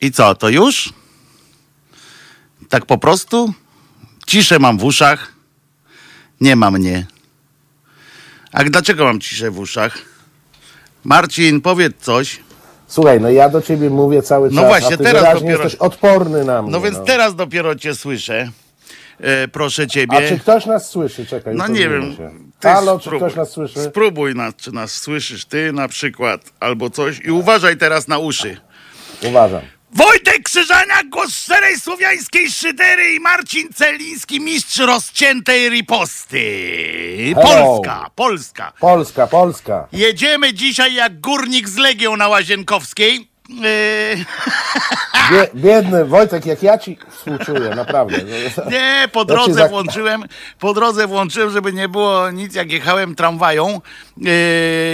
I co, to już? Tak po prostu? Ciszę mam w uszach. Nie ma mnie. A dlaczego mam ciszę w uszach? Marcin, powiedz coś. Słuchaj, no ja do ciebie mówię cały No czas, właśnie, a ty teraz dopiero- jesteś odporny na mnie. No więc teraz dopiero cię słyszę. E, proszę ciebie. A czy ktoś nas słyszy? Czekaj, No nie wiem. Się. Ty Halo, czy spróbuj. ktoś nas słyszy? Spróbuj nas, czy nas słyszysz ty na przykład, albo coś i uważaj teraz na uszy. Uważam. Wojtek Krzyżaniak, głos szczerej słowiańskiej szydery i Marcin Celiński, mistrz rozciętej riposty. Polska, Polska. Polska, Polska. Jedziemy dzisiaj jak górnik z Legią na Łazienkowskiej. Yy, Bie, biedny Wojtek, jak ja ci współczuję, naprawdę. nie, po drodze włączyłem, po drodze włączyłem, żeby nie było nic, jak jechałem tramwają. Yy,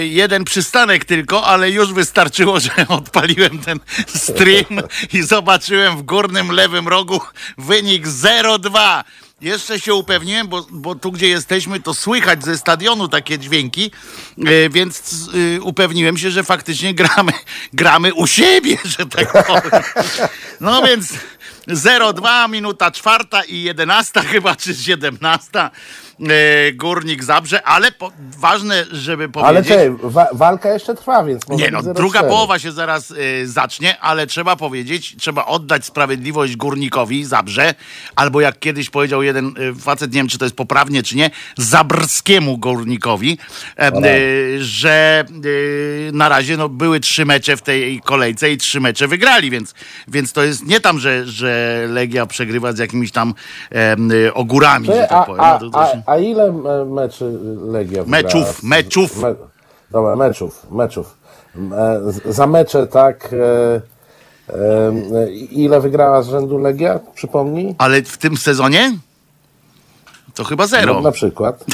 jeden przystanek tylko, ale już wystarczyło, że odpaliłem ten stream i zobaczyłem w górnym lewym rogu wynik 0,2. Jeszcze się upewniłem, bo, bo tu gdzie jesteśmy, to słychać ze stadionu takie dźwięki, yy, więc yy, upewniłem się, że faktycznie gramy, gramy u siebie, że tak powiem. No więc 0,2, minuta czwarta i 11 chyba, czy 17. E, Górnik Zabrze, ale po, ważne, żeby Ale powiedzieć... czekaj, wa- walka jeszcze trwa, więc Nie no, być 0,4. druga połowa się zaraz y, zacznie, ale trzeba powiedzieć, trzeba oddać sprawiedliwość górnikowi Zabrze, albo jak kiedyś powiedział jeden y, facet, nie wiem czy to jest poprawnie czy nie, zabrskiemu górnikowi, y, że na razie no, były trzy mecze w tej kolejce i trzy mecze wygrali, więc, więc to jest nie tam, że, że Legia przegrywa z jakimiś tam ogórami, że Ty, tak a, powiem. a, No, a, się... a ile meczy Legia wygrała? Meczów. Me, dobra, meczów, meczów. Za mecze, tak. E, e, ile wygrała z rzędu Legia? Przypomnij. Ale w tym sezonie? To chyba zero. No, na przykład.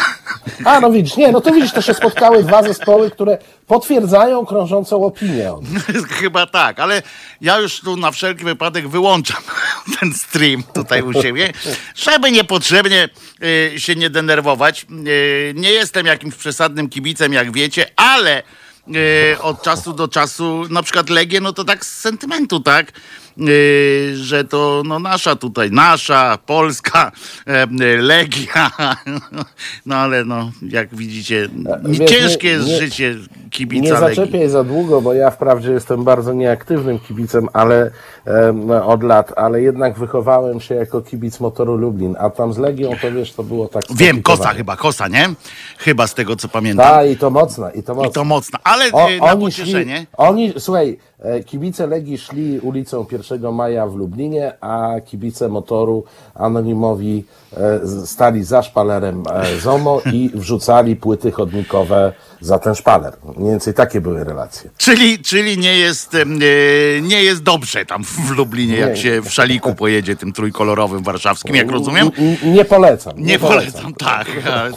A, no widzisz, nie, no to widzisz, to się spotkały dwa zespoły, które potwierdzają krążącą opinię. Chyba tak, ale ja już tu na wszelki wypadek wyłączam ten stream tutaj u siebie, żeby niepotrzebnie y, się nie denerwować. Y, nie jestem jakimś przesadnym kibicem, jak wiecie, ale y, od czasu do czasu, na przykład Legię, no to tak z sentymentu, tak? Y, że to no nasza tutaj, nasza, polska e, y, Legia. No ale no, jak widzicie, Wiesz, ciężkie nie- jest nie- życie kibica Nie Legii. zaczepiaj za długo, bo ja wprawdzie jestem bardzo nieaktywnym kibicem, ale od lat, ale jednak wychowałem się jako kibic motoru Lublin, a tam z Legią to wiesz, to było tak Wiem. Kosa chyba, Kosa, nie? Chyba z tego co pamiętam. Tak, i to mocna, i to mocna. I to mocno. Ale O, y, na oni pocieszenie. Szli, oni, słuchaj, e, kibice Legii szli ulicą 1 maja w Lublinie, a kibice motoru anonimowi e, stali za szpalerem e, ZOMO i wrzucali płyty chodnikowe za ten szpaler. Mniej więcej takie były relacje. Czyli, czyli nie, jest, nie jest dobrze tam w Lublinie, jak się w szaliku pojedzie tym trójkolorowym warszawskim, jak rozumiem. Nie polecam. Nie polecam, tak.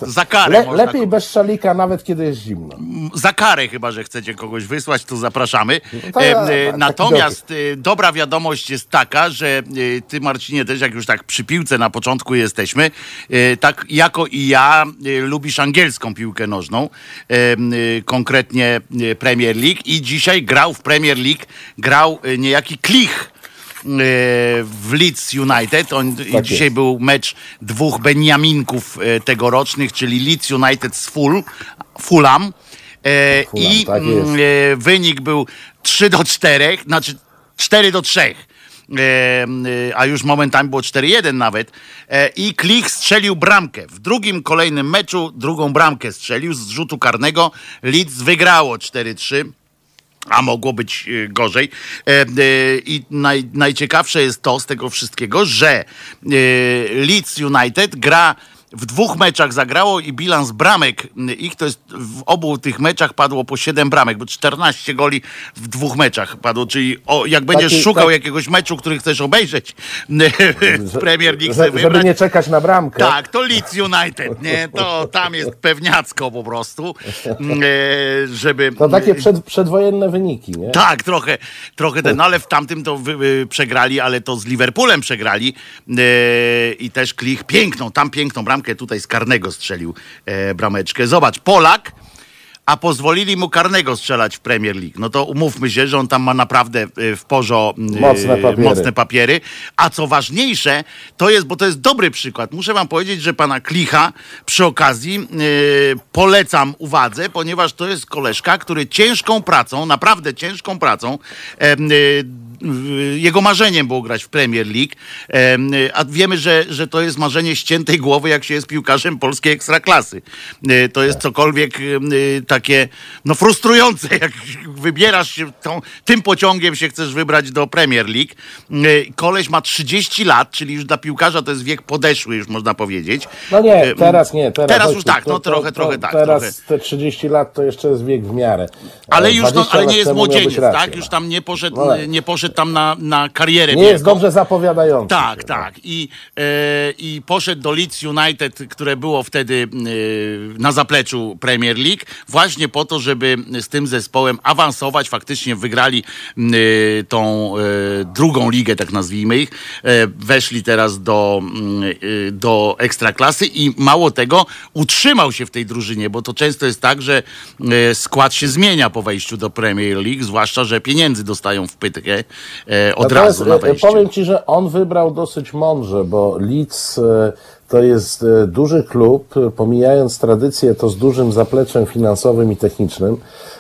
Za karę Le, lepiej bez szalika, nawet kiedy jest zimno. za karę chyba, że chcecie kogoś wysłać, to zapraszamy. E, tak, e, Natomiast e, dobra wiadomość jest taka, że e, ty Marcinie też, jak już tak przy piłce na początku jesteśmy, tak jako i ja lubisz angielską piłkę nożną, konkretnie Premier League i dzisiaj grał w Premier League, grał niejaki Klich w Leeds United. On, Tak dzisiaj jest. był mecz dwóch Beniaminków tegorocznych, czyli Leeds United z Full, Fulham. Fulham, I tak wynik był 3 do 4, znaczy 4 do 3. E, e, a już momentami było 4-1 nawet. E, I Klich strzelił bramkę. W drugim kolejnym meczu drugą bramkę strzelił z rzutu karnego. Leeds wygrało 4-3 a mogło być gorzej. I naj, najciekawsze jest to z tego wszystkiego, że Leeds United gra w dwóch meczach zagrało i bilans bramek ich to jest w obu tych meczach padło po 7 bramek, bo 14 goli w dwóch meczach padło, czyli o, jak będziesz Taki- szukał tak- jakiegoś meczu, który chcesz obejrzeć w Premier League, żeby wybrać, nie czekać na bramkę. tak, to Leeds United, nie? To tam jest pewniacko po prostu, e, żeby... To takie przed, przedwojenne wyniki, nie? Tak, trochę, trochę ten, no ale w tamtym to przegrali, ale to z Liverpoolem przegrali e, i też Klich piękną, tam piękną bramkę tutaj z karnego strzelił e, brameczkę. Zobacz, Polak, a pozwolili mu karnego strzelać w Premier League. No to umówmy się, że on tam ma naprawdę y, w porzo y, Mocne papiery. mocne papiery. A co ważniejsze, to jest, bo to jest dobry przykład. Muszę wam powiedzieć, że pana Klicha przy okazji y, polecam uwadze, ponieważ to jest koleżka, który ciężką pracą, naprawdę ciężką pracą, em, y, y, jego marzeniem było grać w Premier League, a wiemy, że, że to jest marzenie ściętej głowy, jak się jest piłkarzem polskiej ekstraklasy. Y, To jest cokolwiek y, y, takie no, frustrujące, jak wybierasz się tą, tym pociągiem się chcesz wybrać do Premier League. Y, Koleś ma 30 lat, czyli już dla piłkarza to jest wiek podeszły, już można powiedzieć. No nie, teraz nie. Teraz, Teraz już tak, no trochę, trochę tak, Teraz trochę. te 30 lat to jeszcze jest wiek w miarę. Ale E, już no, 20 ale nie jest młodzieniec, tak? Już tam nie poszedł, No tak. nie poszedł tam na, na karierę Nie jest dobrze zapowiadający. Tak, się, tak. I, e, I poszedł do Leeds United, które było wtedy e, na zapleczu Premier League, właśnie po to, żeby z tym zespołem awansować. Faktycznie wygrali e, tą e, drugą ligę, tak nazwijmy ich. E, weszli teraz do, e, do ekstraklasy i mało tego, utrzymał się w tej drużynie, bo to często jest tak, że skład się zmienia po wejściu do Premier League, zwłaszcza, że pieniędzy dostają w pytkę od Natomiast, razu na e, wejściu. Powiem Ci, że on wybrał dosyć mądrze, bo Leeds e, to jest e, duży klub, e, pomijając tradycję, to z dużym zapleczem finansowym i technicznym.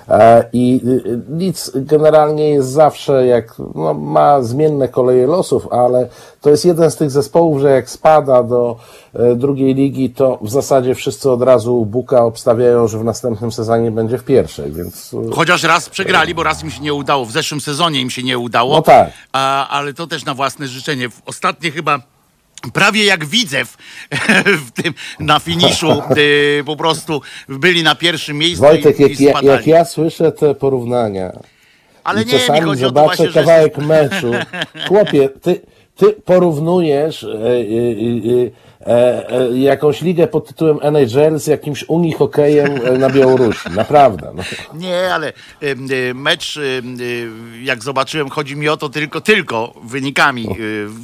E, I Leeds generalnie jest zawsze, jak no, ma zmienne koleje losów, ale to jest jeden z tych zespołów, że jak spada do drugiej ligi, to w zasadzie wszyscy od razu Buka obstawiają, że w następnym sezonie będzie w pierwszej, więc Chociaż raz przegrali, bo raz im się nie udało. W zeszłym sezonie im się nie udało. No tak. A, ale to też na własne życzenie. W Ostatnie chyba. Prawie jak Widzew w tym, na finiszu y, po prostu byli na pierwszym miejscu Wojtek, i, jak, i spadali. jak ja słyszę te porównania, Ale I nie, mi czasami chodzi o to zobaczę właśnie, że... kawałek meczu. Chłopie, ty, ty porównujesz e, e, e, e, jakąś ligę pod tytułem NHL z jakimś Unii hokejem e, na Białorusi. Naprawdę. No. Nie, ale mecz, jak zobaczyłem, chodzi mi o to tylko, tylko wynikami.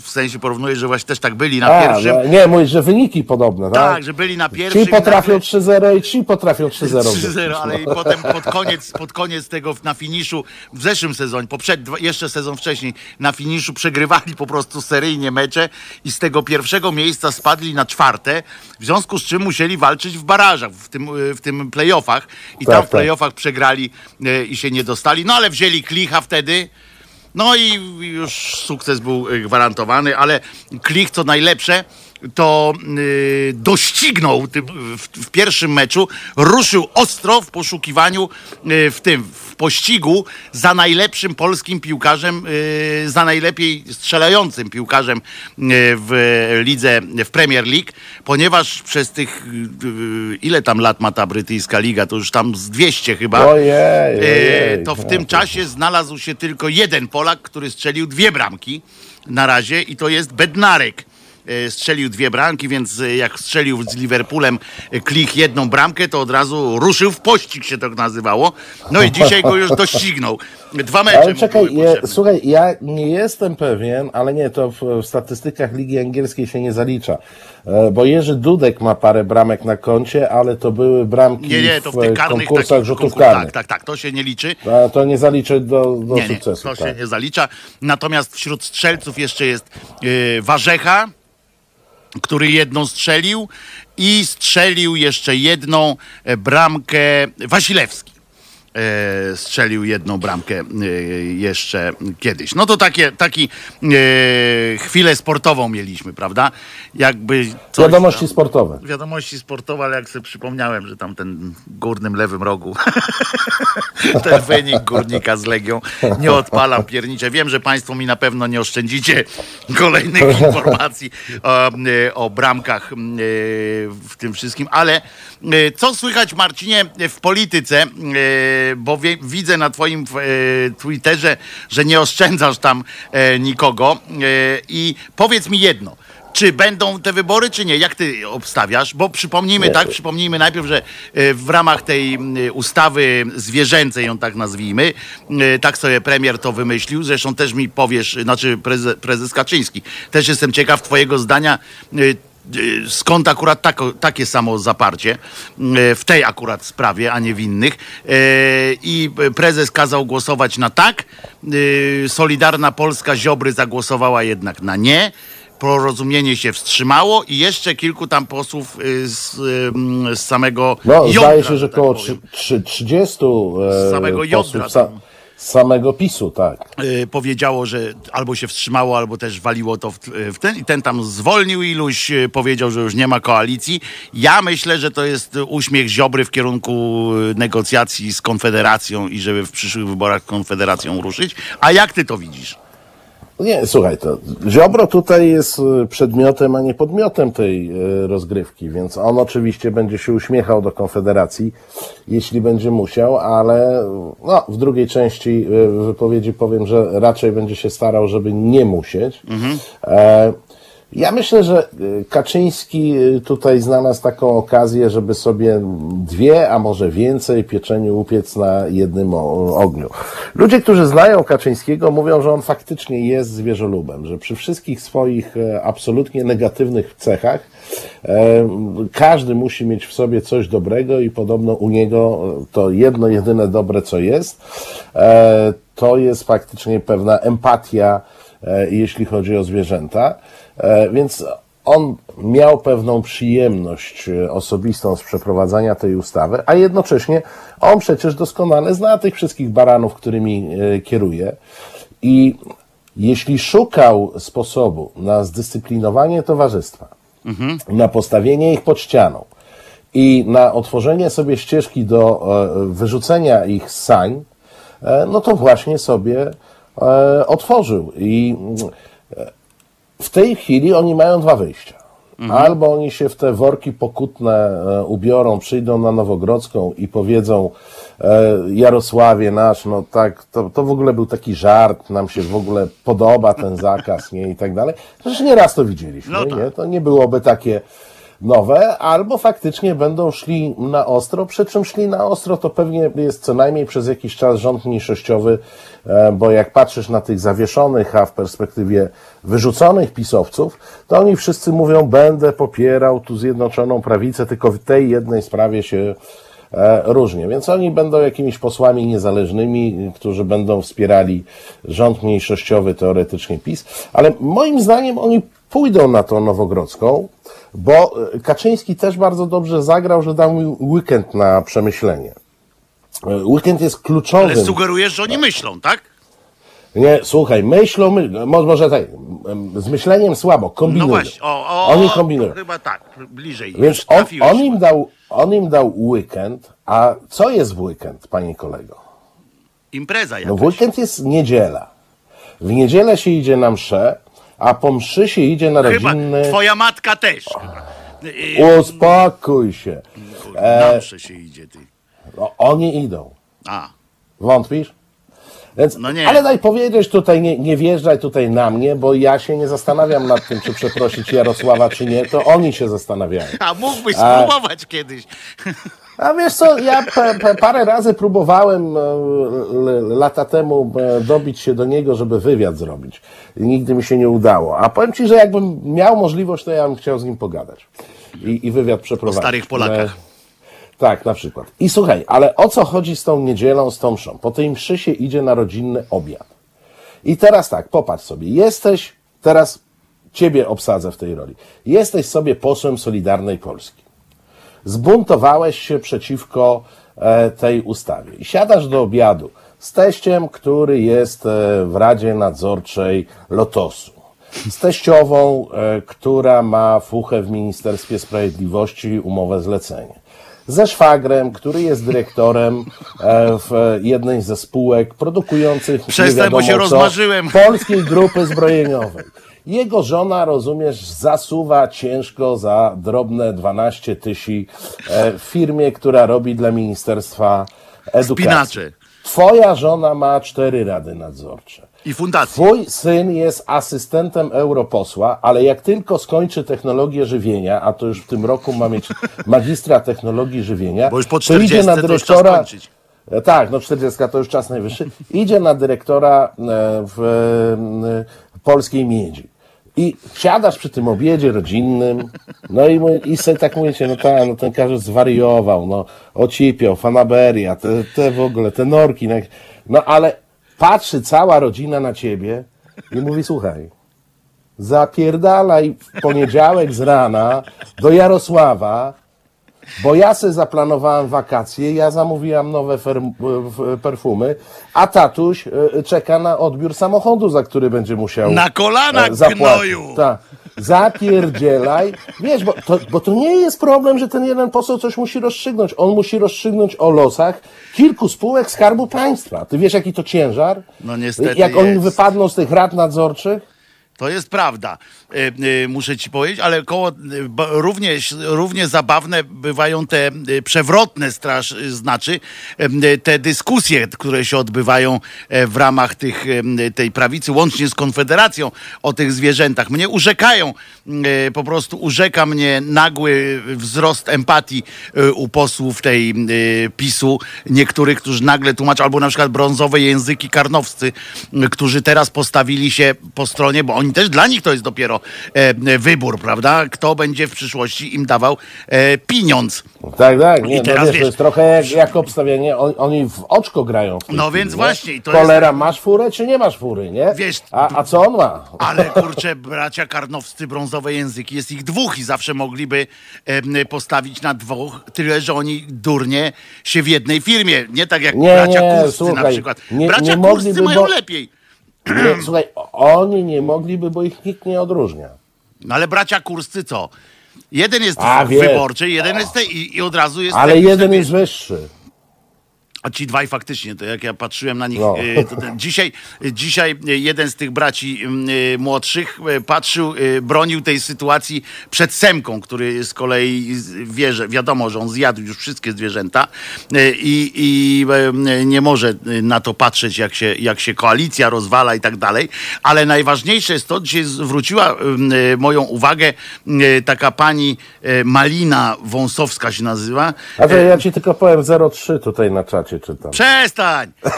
W sensie porównuję, że właśnie też tak byli na A, pierwszym. no, nie, mówisz, że wyniki podobne, tak? tak, że byli na pierwszym. Ci potrafią nagle- 3-0 i ci potrafią 3-0. 3-0, ale i potem pod koniec, pod koniec tego na finiszu, w zeszłym sezonie, poprzed, jeszcze sezon wcześniej, na finiszu przegrywali po prostu seryjnie mecze i z tego pierwszego miejsca spadli na czwarte, w związku z czym musieli walczyć w barażach, w tym, y, w tym playoffach. I Tak, tam w tak. playoffach przegrali y, i się nie dostali, no ale wzięli klicha wtedy, no i już sukces był y, gwarantowany, ale Klich, co najlepsze, to y, doścignął tym, w, w pierwszym meczu, ruszył ostro w poszukiwaniu y, w tym, w pościgu za najlepszym polskim piłkarzem, y, za najlepiej strzelającym piłkarzem y, w lidze, w Premier League, ponieważ przez tych, ile tam lat ma ta brytyjska liga, to już tam z 200 chyba. Ojej, ojej. to w tym czasie znalazł się tylko jeden Polak, który strzelił dwie bramki na razie i to jest Bednarek. E, Strzelił dwie bramki, więc e, jak strzelił z Liverpoolem e, Klich jedną bramkę, to od razu ruszył w pościg, się tak nazywało. No i dzisiaj go już doścignął. Dwa mecze Ale czekaj, je, słuchaj, ja nie jestem pewien, ale nie, to w, w statystykach Ligi Angielskiej się nie zalicza. Bo Jerzy Dudek ma parę bramek na koncie, ale to były bramki Nie, nie, to w tych karnych konkursach rzutów konkur- karnych. Tak, tak, tak, to się nie liczy. A To nie zaliczy do, do Nie, nie, sukcesu. to tak. się nie zalicza. Natomiast wśród strzelców jeszcze jest yy, Warzecha, który jedną strzelił i strzelił jeszcze jedną e, bramkę Wasilewski. E, strzelił jedną bramkę e, jeszcze kiedyś. No to takie, taki e, chwilę sportową mieliśmy, prawda? Jakby coś Wiadomości tam- sportowe. Wiadomości sportowe, ale jak sobie przypomniałem, że tam ten górnym lewym rogu ten wynik górnika z Legią nie odpalam piernicze. Wiem, że Państwo mi na pewno nie oszczędzicie kolejnych informacji o, e, o bramkach e, w tym wszystkim, ale e, co słychać Marcinie w polityce, bo wie, widzę na Twoim e, Twitterze, że nie oszczędzasz tam e, nikogo e, i powiedz mi jedno. Czy będą te wybory, czy nie? Jak ty obstawiasz? Bo przypomnijmy, tak, przypomnijmy najpierw, że w ramach tej ustawy zwierzęcej, ją tak nazwijmy, tak sobie premier to wymyślił, zresztą też mi powiesz, znaczy prezes, Kaczyński, też jestem ciekaw twojego zdania, y, skąd akurat tako, takie samo zaparcie y, w tej akurat sprawie, a nie w innych. Y, I prezes kazał głosować na tak. Y, Solidarna Polska Ziobry zagłosowała jednak na nie. Porozumienie się wstrzymało i jeszcze kilku tam posłów y, z, y, z samego No, jądra, zdaje się, że tak około trzy- 30 e, Z samego jądra posłów samego PiSu, tak. y, powiedziało, że albo się wstrzymało, albo też waliło to w, w ten i ten tam zwolnił iluś, y, powiedział, że już nie ma koalicji. Ja myślę, że to jest uśmiech Ziobry w kierunku y, negocjacji z Konfederacją i żeby w przyszłych wyborach Konfederacją ruszyć. A jak ty to widzisz? Nie, słuchaj, to Ziobro tutaj jest e, przedmiotem, a nie podmiotem tej e, rozgrywki, więc on oczywiście będzie się uśmiechał do Konfederacji, jeśli będzie musiał, ale no, w drugiej części e, wypowiedzi powiem, że raczej będzie się starał, żeby nie musieć. E, ja myślę, że e, Kaczyński e, tutaj znalazł taką okazję, żeby sobie dwie, a może więcej pieczeni upiec na jednym ogniu. Ludzie, którzy znają Kaczyńskiego, mówią, że on faktycznie jest zwierzolubem, że przy wszystkich swoich e, absolutnie negatywnych cechach e, każdy musi mieć w sobie coś dobrego i podobno u niego e, to jedno, jedyne dobre, co jest, to jest faktycznie pewna empatia, jeśli chodzi o zwierzęta. E, Więc on miał pewną przyjemność e, osobistą z przeprowadzania tej ustawy, a jednocześnie on przecież doskonale zna tych wszystkich baranów, którymi e, kieruje. I jeśli szukał sposobu na zdyscyplinowanie towarzystwa, na postawienie ich pod ścianą i na otworzenie sobie ścieżki do wyrzucenia ich z sań, no to właśnie sobie otworzył. I w tej chwili oni mają dwa wyjścia. Albo oni się w te worki pokutne e, ubiorą, przyjdą na Nowogrodzką i powiedzą e, Jarosławie nasz, no tak, to, to w ogóle był taki żart, nam się w ogóle podoba ten zakaz, nie, i tak dalej. Przecież nieraz to widzieliśmy, No tak. nie? To nie byłoby takie nowe, albo faktycznie będą szli na ostro, przy czym szli na ostro to pewnie jest co najmniej przez jakiś czas rząd mniejszościowy, e, bo jak patrzysz na tych zawieszonych, a w perspektywie wyrzuconych pisowców, to oni wszyscy mówią, będę popierał tu Zjednoczoną Prawicę, tylko w tej jednej sprawie się e, różnie. Więc oni będą jakimiś posłami niezależnymi, którzy będą wspierali rząd mniejszościowy, teoretycznie PiS, ale moim zdaniem oni pójdą na tą Nowogrodzką, bo e, Kaczyński też bardzo dobrze zagrał, że dał mi weekend na przemyślenie. E, Weekend jest Ale kluczowym. sugerujesz, że oni myślą, tak? Nie, słuchaj, myślą, my, mo- może tak, z myśleniem słabo, No kombinują. właśnie, o, o, Oni kombinują. Chyba tak, bliżej. Więc on, on, im dał, on im dał weekend, a co jest w weekend, panie kolego? Impreza No jakaś. w weekend jest niedziela. W niedzielę się idzie na mszę, a po mszy się idzie na Chyba rodzinny... twoja matka też. chyba. Uspokój się. Na mszę się idzie, ty. No, oni idą. A, Wątpisz? Więc, No nie. Ale daj powiedzieć tutaj, nie, nie wjeżdżaj tutaj na mnie, bo ja się nie zastanawiam nad tym, czy przeprosić Jarosława, czy nie, to oni się zastanawiają. a mógłbyś spróbować kiedyś. A wiesz co, ja parę razy próbowałem e, lata temu e, dobić się do niego, żeby wywiad zrobić. I nigdy mi się nie udało. A powiem ci, że jakbym miał możliwość, to ja bym chciał z nim pogadać. I, i wywiad przeprowadzić. starych Polakach. E, Tak, na przykład. I słuchaj, ale o co chodzi z tą niedzielą, z tą mszą? Po tej mszy się idzie na rodzinny obiad. I teraz tak, popatrz sobie. Jesteś, teraz ciebie obsadzę w tej roli. Jesteś sobie posłem Solidarnej Polski zbuntowałeś się przeciwko e, tej ustawie. I siadasz do obiadu z teściem, który jest e, w Radzie Nadzorczej Lotosu. Z teściową, e, która ma fuchę w Ministerstwie Sprawiedliwości, umowę zlecenie. Ze szwagrem, który jest dyrektorem w jednej ze spółek produkujących nie Przestań, bo się co, rozmarzyłem. polskiej grupy zbrojeniowej. Jego żona, rozumiesz, zasuwa ciężko za drobne 12 tysięcy e, w firmie, która robi dla Ministerstwa Edukacji. Spinacze. Twoja żona ma cztery rady nadzorcze. I fundacje. Twój syn jest asystentem europosła, ale jak tylko skończy technologię żywienia, a to już w tym roku ma mieć magistra technologii żywienia, Bo już po to idzie 40 na to już czas dyrektora. Tak, no 40 to już czas najwyższy. Idzie na dyrektora e, w e, polskiej miedzi. I siadasz przy tym obiedzie rodzinnym, no i, i sobie tak mówicie, no tak, no ten każdy zwariował, no ocipiał, fanaberia, te, te w ogóle, te norki, no, no ale patrzy cała rodzina na ciebie i mówi, słuchaj, zapierdalaj w poniedziałek z rana do Jarosława, bo ja sobie zaplanowałem wakacje, ja zamówiłam nowe perfumy, a tatuś e, czeka na odbiór samochodu, za który będzie musiał Na kolana, e, zapłacić. gnoju! Tak. Zapierdzielaj. Wiesz, bo to, bo to nie jest problem, że ten jeden poseł coś musi rozstrzygnąć. On musi rozstrzygnąć o losach kilku spółek Skarbu Państwa. Ty wiesz, jaki to ciężar? No niestety Jak oni jest. wypadną z tych rad nadzorczych? To jest prawda, e, e, muszę ci powiedzieć, ale koło, e, równie, równie zabawne bywają te przewrotne straż, znaczy te dyskusje, które się odbywają w ramach tych, tej prawicy, łącznie z Konfederacją o tych zwierzętach. Mnie urzekają, po prostu urzeka mnie nagły wzrost empatii u posłów tej PiSu, niektórych, którzy nagle tłumaczą, albo na przykład brązowe języki karnowscy, którzy teraz postawili się po stronie, bo oni też, dla nich to jest dopiero e, wybór, prawda? Kto będzie w przyszłości im dawał e, pieniądz. Tak, tak. Nie, I no teraz wiesz, wiesz- to jest trochę jak, jak obstawienie. On, oni w oczko grają. W No chwili, więc nie? właśnie, i to Cholera, masz furę czy nie masz fury, nie? Wiesz, a, a co on ma? Ale kurczę, bracia karnowscy, brązowe języki, jest ich dwóch i zawsze mogliby em, postawić na dwóch, tyle że oni durnie się w jednej firmie. Nie tak jak Nie, bracia nie, kurscy na słuchaj, przykład. nie- bracia nie kurscy mogliby, mają bo- lepiej. Nie, słuchaj, oni nie mogliby, bo ich nikt nie odróżnia. No ale bracia kurscy co? Jeden jest A, wyborczy, jeden jest te, i, i od razu jest Ale ten, jeden jest wyższy. A ci dwaj faktycznie, to jak ja patrzyłem na nich, No. to ten, dzisiaj, dzisiaj e, jeden z tych braci m, e, młodszych patrzył, bronił tej sytuacji przed Semką, który z kolei wie, że wiadomo, że on zjadł już wszystkie zwierzęta i, i nie może na to patrzeć, jak się, jak się koalicja rozwala i tak dalej, ale najważniejsze jest to, dzisiaj zwróciła m, e, moją uwagę taka pani Malina Wąsowska się nazywa, A to ja ci tylko powiem 03 tutaj na czacie czytam. Przestań!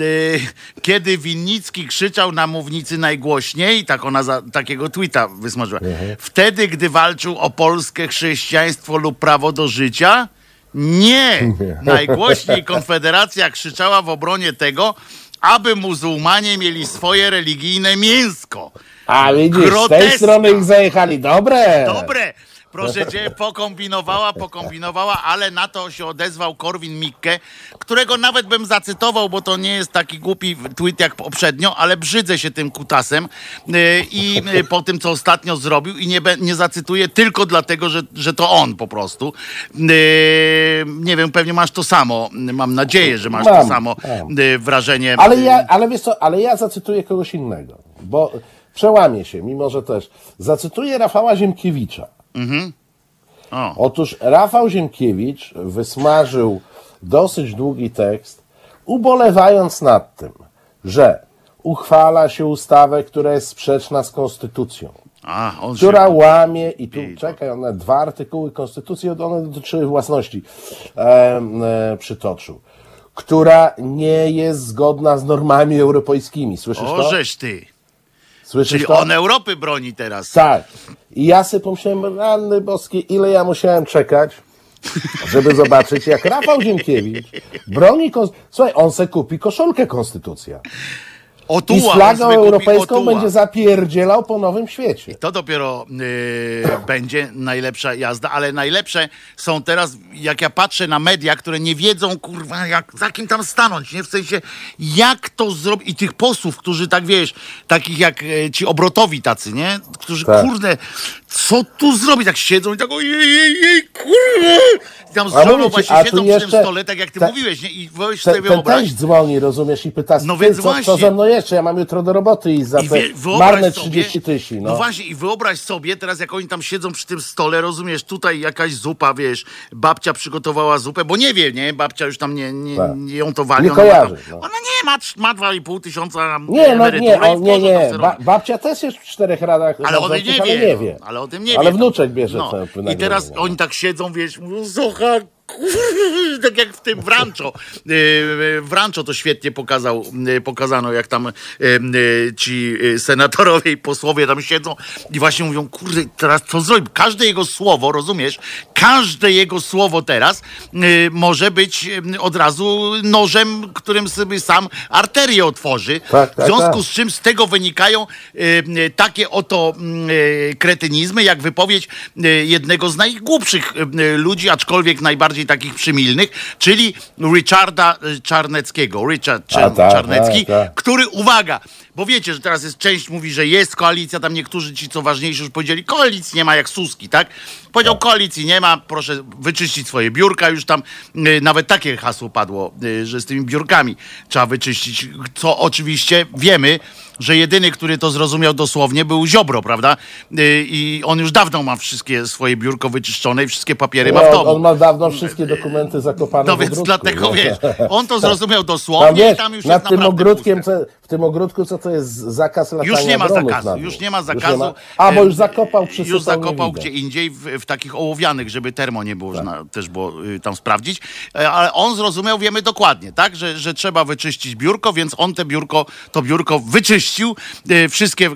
Y, Kiedy Winnicki krzyczał na mównicy najgłośniej, tak ona za, takiego tweeta wysmażyła, wtedy, gdy walczył o polskie chrześcijaństwo lub prawo do życia? Nie! Najgłośniej Konfederacja krzyczała w obronie tego, aby muzułmanie mieli swoje religijne mięsko. A widzisz, z tej Groteska. strony ich zajechali. Dobre! Dobre! Proszę cię, pokombinowała, pokombinowała, ale na to się odezwał Korwin Mikke, którego nawet bym zacytował, bo to nie jest taki głupi tweet jak poprzednio, ale brzydzę się tym kutasem yy, i yy, po tym, co ostatnio zrobił i nie, nie zacytuję tylko dlatego, że, że to on po prostu. Yy, nie wiem, pewnie masz to samo, mam nadzieję, że masz to Mam, samo mam. wrażenie. Ale ja, ale wiesz co, ale ja zacytuję kogoś innego, bo przełamię się, mimo że też. Zacytuję Rafała Ziemkiewicza. O. Otóż Rafał Ziemkiewicz wysmażył dosyć długi tekst, ubolewając nad tym, że uchwala się ustawę, która jest sprzeczna z konstytucją. A, która łamie, i tu czekaj, one dwa artykuły Konstytucji, one dotyczyły własności, e, e, przytoczył, która nie jest zgodna z normami europejskimi. Słyszysz O, to? żeś ty. Słyszysz Czyli to? on Europy broni teraz. Tak. I ja sobie pomyślałem, ranny boskie, ile ja musiałem czekać, żeby zobaczyć, jak Rafał Ziemkiewicz broni... Kons- Słuchaj, on se kupi koszulkę Konstytucja. I Otuła, z on flagą europejską otuła. będzie zapierdzielał po nowym świecie. To dopiero yy, będzie najlepsza jazda, ale najlepsze są teraz, jak ja patrzę na media, które nie wiedzą, kurwa, jak, za kim tam stanąć, nie? W sensie, jak to zrobić. I tych posłów, którzy tak, wiesz, takich jak e, ci obrotowi tacy, nie? Którzy, Tak. kurde, co tu zrobić? Tak siedzą i tak, ojej, jej, jej, kurwa! I tam z A żoną mówię ci, właśnie a siedzą przy tym jeszcze- stole, tak jak ty te- mówiłeś, nie? I weź Ten, sobie ten wyobraź. też dzwoni, rozumiesz, i pyta, No ty, więc co, co właśnie. ze mną jeszcze? Ja mam jutro do roboty i za I te wie- wyobraź marne sobie- 30 tysięcy. No. No. właśnie, i wyobraź sobie teraz, jak oni tam siedzą przy tym stole, rozumiesz, tutaj jakaś zupa, wiesz, babcia przygotowała zupę, bo nie wie, nie, babcia już tam nie, nie, Tak. nie ją to wali. Nie ona, ma kojarzy, Tam, no. ona nie ma, trz- ma 2,5 tysiąca Nie, no nie, i on, w nie, tam nie. Ba, babcia też jest w czterech radach Ale o tym nadzorczych, nie ale wie. nie wie. No, ale o tym nie Ale wnuczek bierze no. te I teraz oni tak siedzą, wiesz, mówią, Zocha, tak jak w tym w Rancho. E, W Rancho to świetnie pokazał, e, pokazano, jak tam ci senatorowie i posłowie tam siedzą i właśnie mówią, kurde, teraz co zrobić? Każde jego słowo, rozumiesz? Każde jego słowo teraz może być od razu nożem, którym sobie sam arterię otworzy. Tak, tak, w związku tak. z czym z tego wynikają takie oto kretynizmy, jak wypowiedź jednego z najgłupszych ludzi, aczkolwiek najbardziej takich przymilnych, czyli Richarda e, Czarneckiego. Richard A, Czar- tak, Czarnecki, tak, tak. który, uwaga, bo wiecie, że teraz jest część mówi, że jest koalicja, tam niektórzy ci, co ważniejsi, już powiedzieli, koalicji nie ma jak Suski, tak? Powiedział, koalicji nie ma, proszę wyczyścić swoje biurka, już tam y, nawet takie hasło padło, y, że z tymi biurkami trzeba wyczyścić, co oczywiście wiemy, że jedyny, który to zrozumiał dosłownie, był Ziobro, prawda? Y, I on już dawno ma wszystkie swoje biurko wyczyszczone i wszystkie papiery ma w No, domu. on ma dawno wszystkie dokumenty zakopane No w więc ogródku, dlatego nie? wiesz, on to zrozumiał Tam, dosłownie wiesz, i tam już nad jest tym naprawdę ogródkiem, co, tym ogródku, co to jest zakaz latania Już nie ma zakazu, już nie ma zakazu. ma- A, bo już zakopał, przysypał, Już zakopał nie gdzie indziej, w, w takich ołowianych, żeby termo nie było, Tak. na, też było y, tam sprawdzić. E, Ale on zrozumiał, wiemy dokładnie, tak, że, że trzeba wyczyścić biurko, więc on te biurko, to biurko wyczyścił. E, Wszystkie y,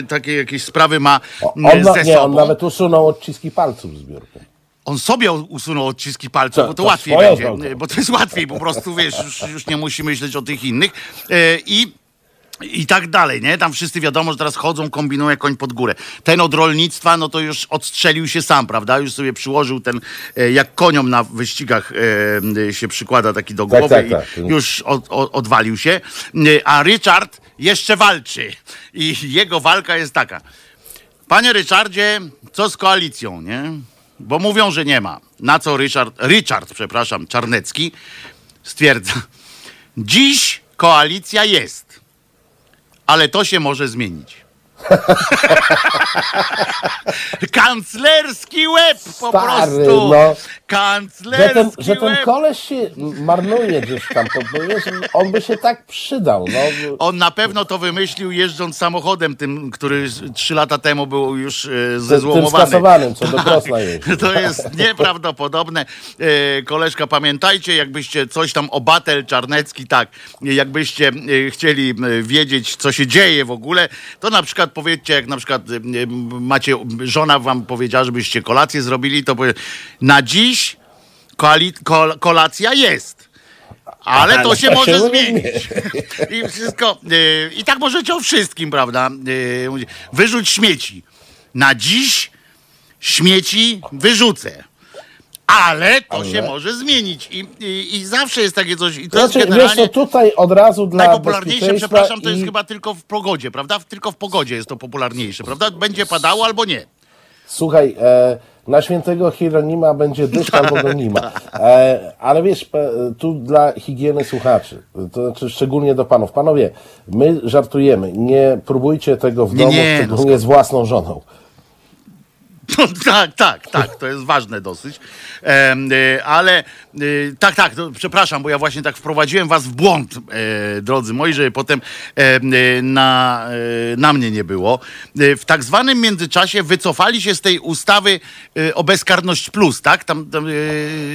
y, takie jakieś sprawy ma O, On, ze nie, on sobą. nawet usunął odciski palców z biurka. On sobie usunął odciski palców, To- bo to, to łatwiej swoją będzie, bo to jest łatwiej, po prostu wiesz, już, już nie musi myśleć o tych innych. E, I i tak dalej, nie? Tam wszyscy wiadomo, że teraz chodzą, kombinują jak koń pod górę. Ten od rolnictwa, no to już odstrzelił się sam, prawda? Już sobie przyłożył ten, e, jak koniom na wyścigach e, się przykłada taki do Tak, głowy tak, i tak. już od, od, odwalił się. A Richard jeszcze walczy. I jego walka jest taka. Panie Richardzie, co z koalicją, nie? Bo mówią, że nie ma. Na co Richard, Richard, przepraszam, Czarnecki stwierdza. Dziś koalicja jest, ale to się może zmienić. Kanclerski łeb po Stary, prostu. no. Że Kanclerski ten, że ten łeb. koleś się marnuje gdzieś tam, to, wiesz, on by się tak przydał. No. On na pewno to wymyślił jeżdżąc samochodem tym, który trzy lata temu był już e, Tym zezłomowany. skasowanym, co do Krosna. To jest nieprawdopodobne. E, koleżka, pamiętajcie, jakbyście coś tam o Batel Czarnecki, tak, jakbyście e, chcieli e, wiedzieć, co się dzieje w ogóle, to na przykład powiedzcie, jak na przykład macie, żona wam powiedziała, żebyście kolację zrobili, to powie, na dziś koali, kol, kolacja jest. Ale to się to może się zmienić. I wszystko. e, I tak możecie o wszystkim, prawda? E, Wyrzuć śmieci. Na dziś śmieci wyrzucę. Ale to się może zmienić. I, i, I zawsze jest takie coś. I to Znaczy, jest wiesz generalnie. co, tutaj od razu dla Najpopularniejsze, bezpieczeństwa przepraszam, to jest i- chyba tylko w pogodzie, prawda? Tylko w pogodzie jest to popularniejsze, prawda? Będzie padało albo nie. Słuchaj, e, na świętego Hieronima będzie deszcz albo go nie ma. E, ale wiesz, pe, tu dla higieny słuchaczy, to znaczy szczególnie do panów. Panowie, my żartujemy, nie próbujcie tego w Nie, domu, nie, no szczególnie z własną żoną. No, tak, tak, tak, to jest ważne dosyć. E, ale e, tak, tak, to, przepraszam, bo ja właśnie tak wprowadziłem was w błąd, e, drodzy moi, żeby potem em, e, na, e, na mnie nie było. E, w tak zwanym międzyczasie wycofali się z tej ustawy e, o bezkarność plus, tak? Tam, tam, e,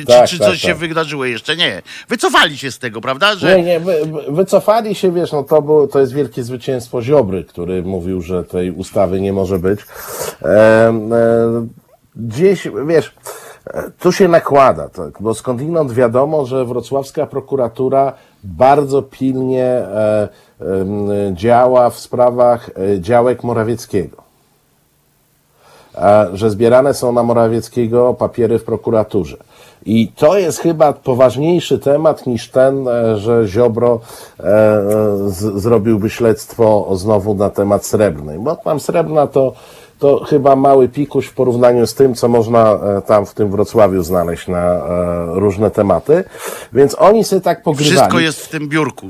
Tak, czy czy tak, coś się tak. wydarzyło jeszcze? Nie. Wycofali się z tego, prawda? Że, Nie, nie, wy, wy- wycofali się, wiesz, no to, było, to jest wielkie zwycięstwo Ziobry, który mówił, że tej ustawy nie może być. E, gdzieś, wiesz, e, tu się nakłada, tak, bo skądinąd wiadomo, że wrocławska prokuratura bardzo pilnie e, em, działa w sprawach e, działek Morawieckiego. E, że zbierane są na Morawieckiego papiery w prokuraturze. I to jest chyba poważniejszy temat niż ten, e, że Ziobro e, z, zrobiłby śledztwo znowu na temat srebrnej. Bo tam srebrna to, to chyba mały pikuś w porównaniu z tym, co można e, tam w tym Wrocławiu znaleźć na e, różne tematy. Więc oni sobie tak pogrywali. wszystko jest w tym biurku.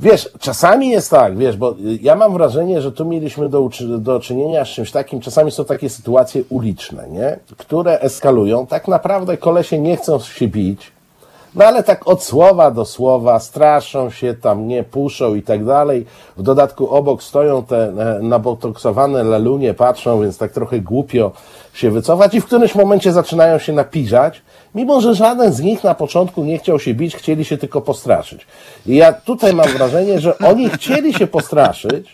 Wiesz, czasami jest tak, wiesz, bo ja mam wrażenie, że tu mieliśmy do, do czynienia z czymś takim, czasami są takie sytuacje uliczne, nie? Które eskalują. Tak naprawdę kolesie nie chcą się bić, No ale tak od słowa do słowa, straszą się tam, nie puszą i tak dalej. W dodatku obok stoją te e, nabotoksowane lalunie, patrzą, więc tak trochę głupio się wycofać i w którymś momencie zaczynają się napiżać, mimo że żaden z nich na początku nie chciał się bić, chcieli się tylko postraszyć. I ja tutaj mam wrażenie, że oni chcieli się postraszyć,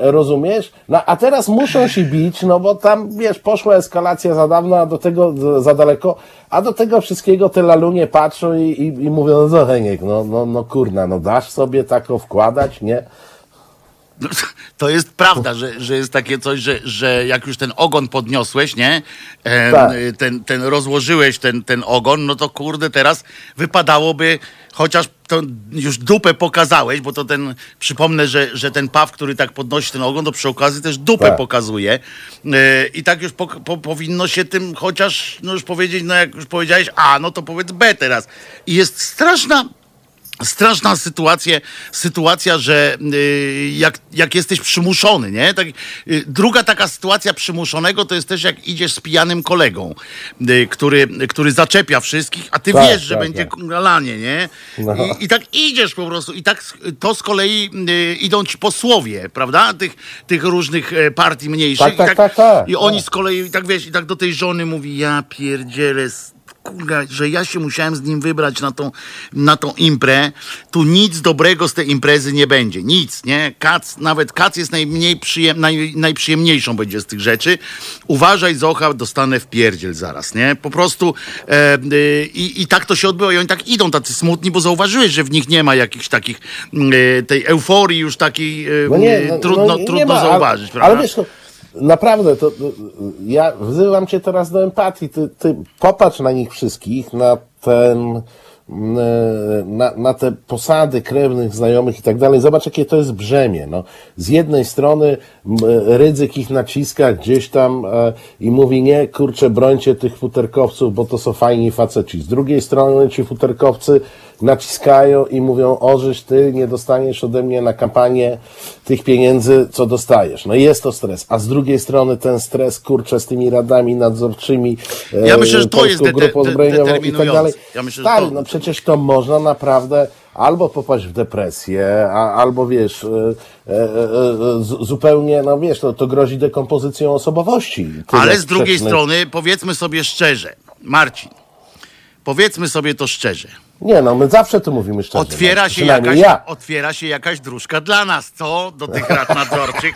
rozumiesz? No a teraz muszą się bić, no bo tam, wiesz, poszła eskalacja za dawno, a do tego za daleko, a do tego wszystkiego te lalunie patrzą i, i, i mówią, no Heniek, no, no, no kurna, no dasz sobie tako wkładać, nie? No, To jest prawda, że, że jest takie coś, że, że jak już ten ogon podniosłeś, nie? Tak. ten, ten rozłożyłeś ten, ten ogon, no to kurde, teraz wypadałoby, chociaż to już dupę pokazałeś, bo to ten, przypomnę, że, że ten paw, który tak podnosi ten ogon, to przy okazji też dupę Tak. pokazuje. E, I tak już po, po, powinno się tym chociaż, no już powiedzieć, no jak już powiedziałeś A, no to powiedz B teraz. I jest straszna straszna sytuacja, sytuacja, że y, jak, jak jesteś przymuszony, nie? Tak, y, druga taka sytuacja przymuszonego to jest też jak idziesz z pijanym kolegą, y, który, który zaczepia wszystkich, a ty Tak, wiesz, że tak, będzie tak. lanie, nie? No. I, I tak idziesz po prostu i tak to z kolei y, idą ci posłowie, prawda? Tych, tych różnych e, partii mniejszych. Tak, tak, I tak, tak, I oni tak. z kolei, tak wiesz, i tak do tej żony mówi, ja pierdzielę, kurwa, że ja się musiałem z nim wybrać na tą, na tą imprę, tu nic dobrego z tej imprezy nie będzie, nic, nie? Kac, nawet kac jest najmniej przyjem, naj, najprzyjemniejszą będzie z tych rzeczy. Uważaj, Zocha, dostanę w pierdziel zaraz, nie? Po prostu e, y, i, i tak to się odbyło i oni tak idą tacy smutni, bo zauważyłeś, że w nich nie ma jakichś takich, y, tej euforii już takiej, y, No nie, y, no, trudno, no, nie trudno ma, zauważyć, ale, prawda? ale wiesz, no, naprawdę, to, ja wzywam cię teraz do empatii. Ty, ty popatrz na nich wszystkich, na ten, mm, e, na, na te posady krewnych, znajomych i tak dalej. Zobacz, jakie to jest brzemię. No. Z jednej strony m, Rydzyk ich naciska gdzieś tam e, i mówi, nie, kurczę, brońcie tych futerkowców, bo to są fajni faceci. Z drugiej strony ci futerkowcy naciskają i mówią, ożysz ty, nie dostaniesz ode mnie na kampanię tych pieniędzy, co dostajesz. No i jest to stres. A z drugiej strony ten stres, kurczę, z tymi radami nadzorczymi, e, Ja myślę, że to jest de- Grupą Zbrojeniową i tak dalej. Ja myślę, Stary, to- no przecież to można naprawdę albo popaść w depresję, a, albo wiesz, e, e, e, e, z- zupełnie, no wiesz, to, to grozi dekompozycją osobowości. Ale z drugiej strony, powiedzmy sobie szczerze, Marcin, powiedzmy sobie to szczerze. Nie, no my zawsze to mówimy szczerze. Otwiera no, się, przynajmniej jakaś, ja. otwiera się jakaś dróżka dla nas, co? Do tych rad nadzorczych.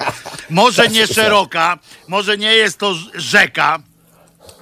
Może nie szeroka, może nie jest to rz- rzeka,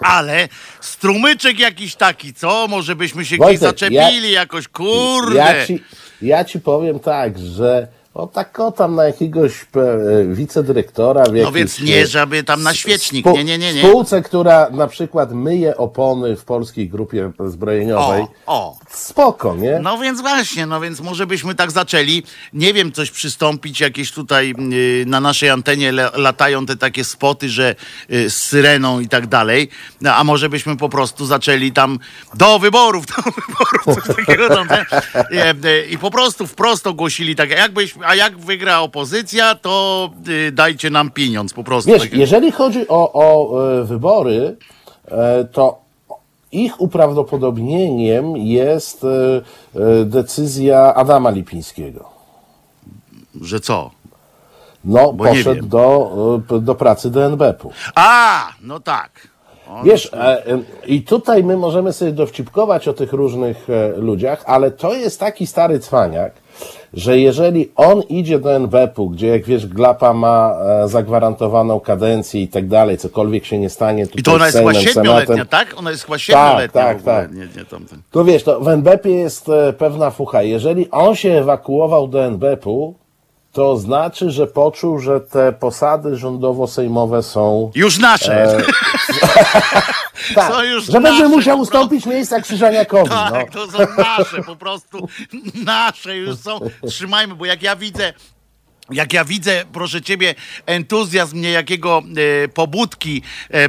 ale strumyczek jakiś taki, co? Może byśmy się gdzieś Wojtek, zaczepili jakoś, kurde. Ja ci, ja ci powiem tak, że o tak o tam na jakiegoś e, wicedyrektora w No więc nie, żeby tam na świecznik. Nie, nie, nie, nie. Spółce, która na przykład myje opony w polskiej grupie zbrojeniowej. O, o. Spoko, nie? No więc właśnie, no więc może byśmy tak zaczęli, nie wiem, coś przystąpić, jakieś tutaj y, na naszej antenie le, latają te takie spoty, że y, z syreną i tak dalej, no, a może byśmy po prostu zaczęli tam do wyborów, do wyborów, coś takiego tam? E, e, i po prostu wprost ogłosili tak, jakbyś, a jak wygra opozycja, to y, dajcie nam pieniądz, po prostu. Wiesz, jeżeli chodzi o, o e, wybory, e, to ich uprawdopodobnieniem jest e, decyzja Adama Lipińskiego. Że co? No, Bo poszedł do, do pracy do NBP-u. A, no tak. On- Wiesz, i tutaj my możemy sobie dowcipkować o tych różnych ludziach, ale to jest taki stary cwaniak, że jeżeli on idzie do NBP-u, gdzie jak wiesz, Glapa ma e, zagwarantowaną kadencję i tak dalej, cokolwiek się nie stanie I to ona jest chyba Sejmem, siedmioletnia, Senatem, tak? Ona jest chyba siedmioletnia tak, ogóle. tak. Nie, nie tamten. to wiesz, to w NBP-ie jest e, pewna fucha. Jeżeli on się ewakuował do NBP-u, to znaczy, że poczuł, że te posady rządowo-sejmowe są Już nasze. tak, są już że będzie musiał ustąpić miejsca Krzyżaniakowi. no. tak, to są nasze, po prostu nasze już są. Trzymajmy, bo jak ja widzę, jak ja widzę, proszę ciebie, entuzjazm niejakiego e, pobudki e, e,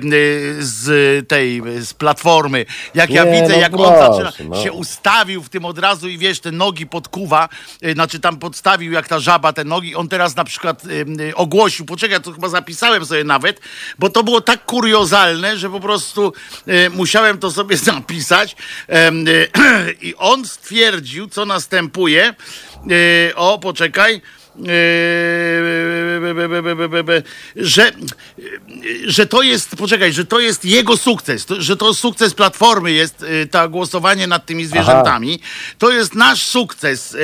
z tej, z platformy, jak ja Nie, widzę, no jak on proszę, zaczyna, no. się ustawił w tym od razu i wiesz, te nogi podkuwa, e, znaczy tam podstawił jak ta żaba te nogi, on teraz na przykład e, e, ogłosił, poczekaj, to chyba zapisałem sobie nawet, bo to było tak kuriozalne, że po prostu e, musiałem to sobie zapisać. Em, e, i on stwierdził, co następuje, e, o, poczekaj, że, że to jest, poczekaj, że to jest jego sukces, to, że to sukces Platformy jest e, ta głosowanie nad tymi zwierzętami. To jest nasz sukces,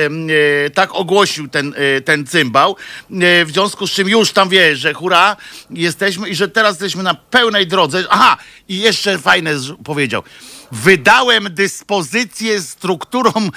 e, tak ogłosił ten, e, ten cymbał, E, w związku z czym już tam wie, że hurra, jesteśmy i że teraz jesteśmy na pełnej drodze. Aha, i jeszcze fajne powiedział. Wydałem dyspozycję strukturom,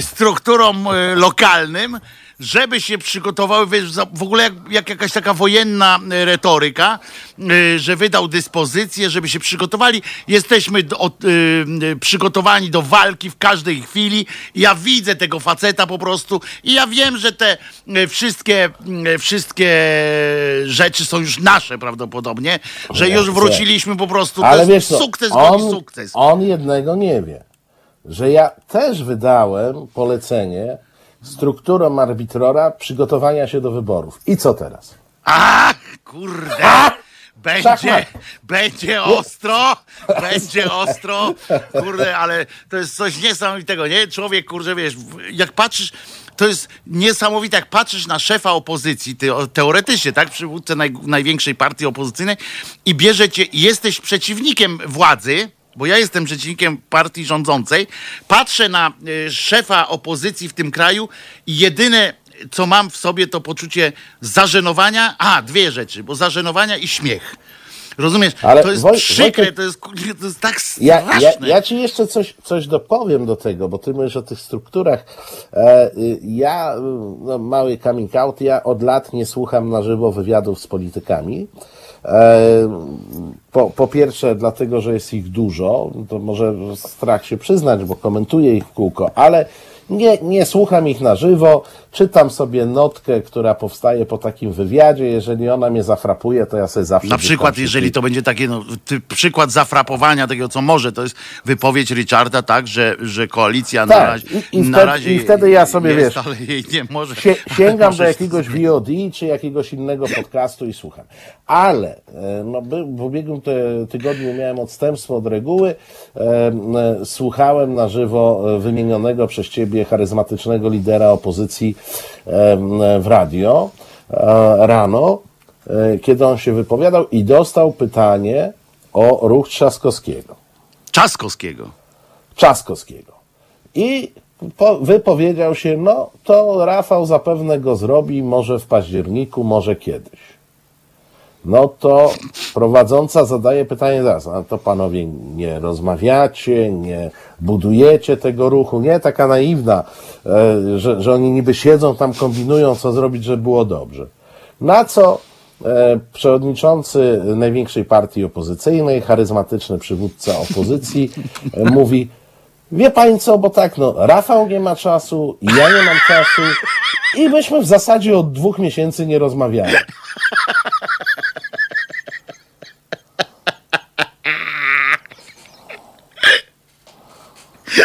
strukturom lokalnym, żeby się przygotowały, wiesz, w ogóle jak, jak jakaś taka wojenna e, retoryka, e, że wydał dyspozycję, żeby się przygotowali. Jesteśmy do, od, e, przygotowani do walki w każdej chwili. Ja widzę tego faceta po prostu i ja wiem, że te wszystkie, wszystkie rzeczy są już nasze prawdopodobnie, że już wróciliśmy po prostu. To Ale wiesz co, sukces, on, sukces. on jednego nie wie, że ja też wydałem polecenie strukturom arbitrora przygotowania się do wyborów. I co teraz? Ach, kurde! Będzie, Szachmat. będzie ostro, będzie ostro, kurde, ale to jest coś niesamowitego, nie? Człowiek, kurde, wiesz, jak patrzysz, to jest niesamowite, jak patrzysz na szefa opozycji, ty, teoretycznie, tak, przywódcę naj, największej partii opozycyjnej i bierzecie, i jesteś przeciwnikiem władzy, bo ja jestem przeciwnikiem partii rządzącej, patrzę na y, szefa opozycji w tym kraju i jedyne, co mam w sobie, to poczucie zażenowania. A, dwie rzeczy, bo zażenowania i śmiech. Rozumiesz? Ale to jest Woj- przykre, Wojtek- to jest, to jest tak Ja, straszne. ja, ja ci jeszcze coś, coś dopowiem do tego, bo ty mówisz o tych strukturach. E, y, ja, no, mały coming out, ja od lat nie słucham na żywo wywiadów z politykami. E, po, po pierwsze, dlatego, że jest ich dużo, to może strach się przyznać, bo komentuję ich w kółko, ale nie, nie słucham ich na żywo, czytam sobie notkę, która powstaje po takim wywiadzie. Jeżeli ona mnie zafrapuje, to ja sobie zawsze. Na przykład, jeżeli to będzie takie, no, przykład zafrapowania tego, co może, to jest wypowiedź Richarda, tak, że, że koalicja na Tak, razie, i- i na wtedy- razie i wtedy ja sobie, jest, wiesz, ale jej nie może. Sie, sięgam do jakiegoś VOD czy jakiegoś innego podcastu i słucham. Ale e, no, w ubiegłym tygodniu miałem odstępstwo od reguły. E, e, słuchałem na żywo wymienionego przez ciebie charyzmatycznego lidera opozycji w radio e, rano, e, kiedy on się wypowiadał i dostał pytanie o ruch Trzaskowskiego. Czaskowskiego. Trzaskowskiego. I po, wypowiedział się, no to Rafał zapewne go zrobi, może w październiku, może kiedyś. No to prowadząca zadaje pytanie zaraz, a to panowie nie rozmawiacie, nie budujecie tego ruchu, nie? Taka naiwna, e, że, że oni niby siedzą tam, kombinują, co zrobić, żeby było dobrze. Na co e, przewodniczący największej partii opozycyjnej, charyzmatyczny przywódca opozycji, e, mówi, wie pani co, bo tak, no, Rafał nie ma czasu, ja nie mam czasu i myśmy w zasadzie od dwóch miesięcy nie rozmawiali.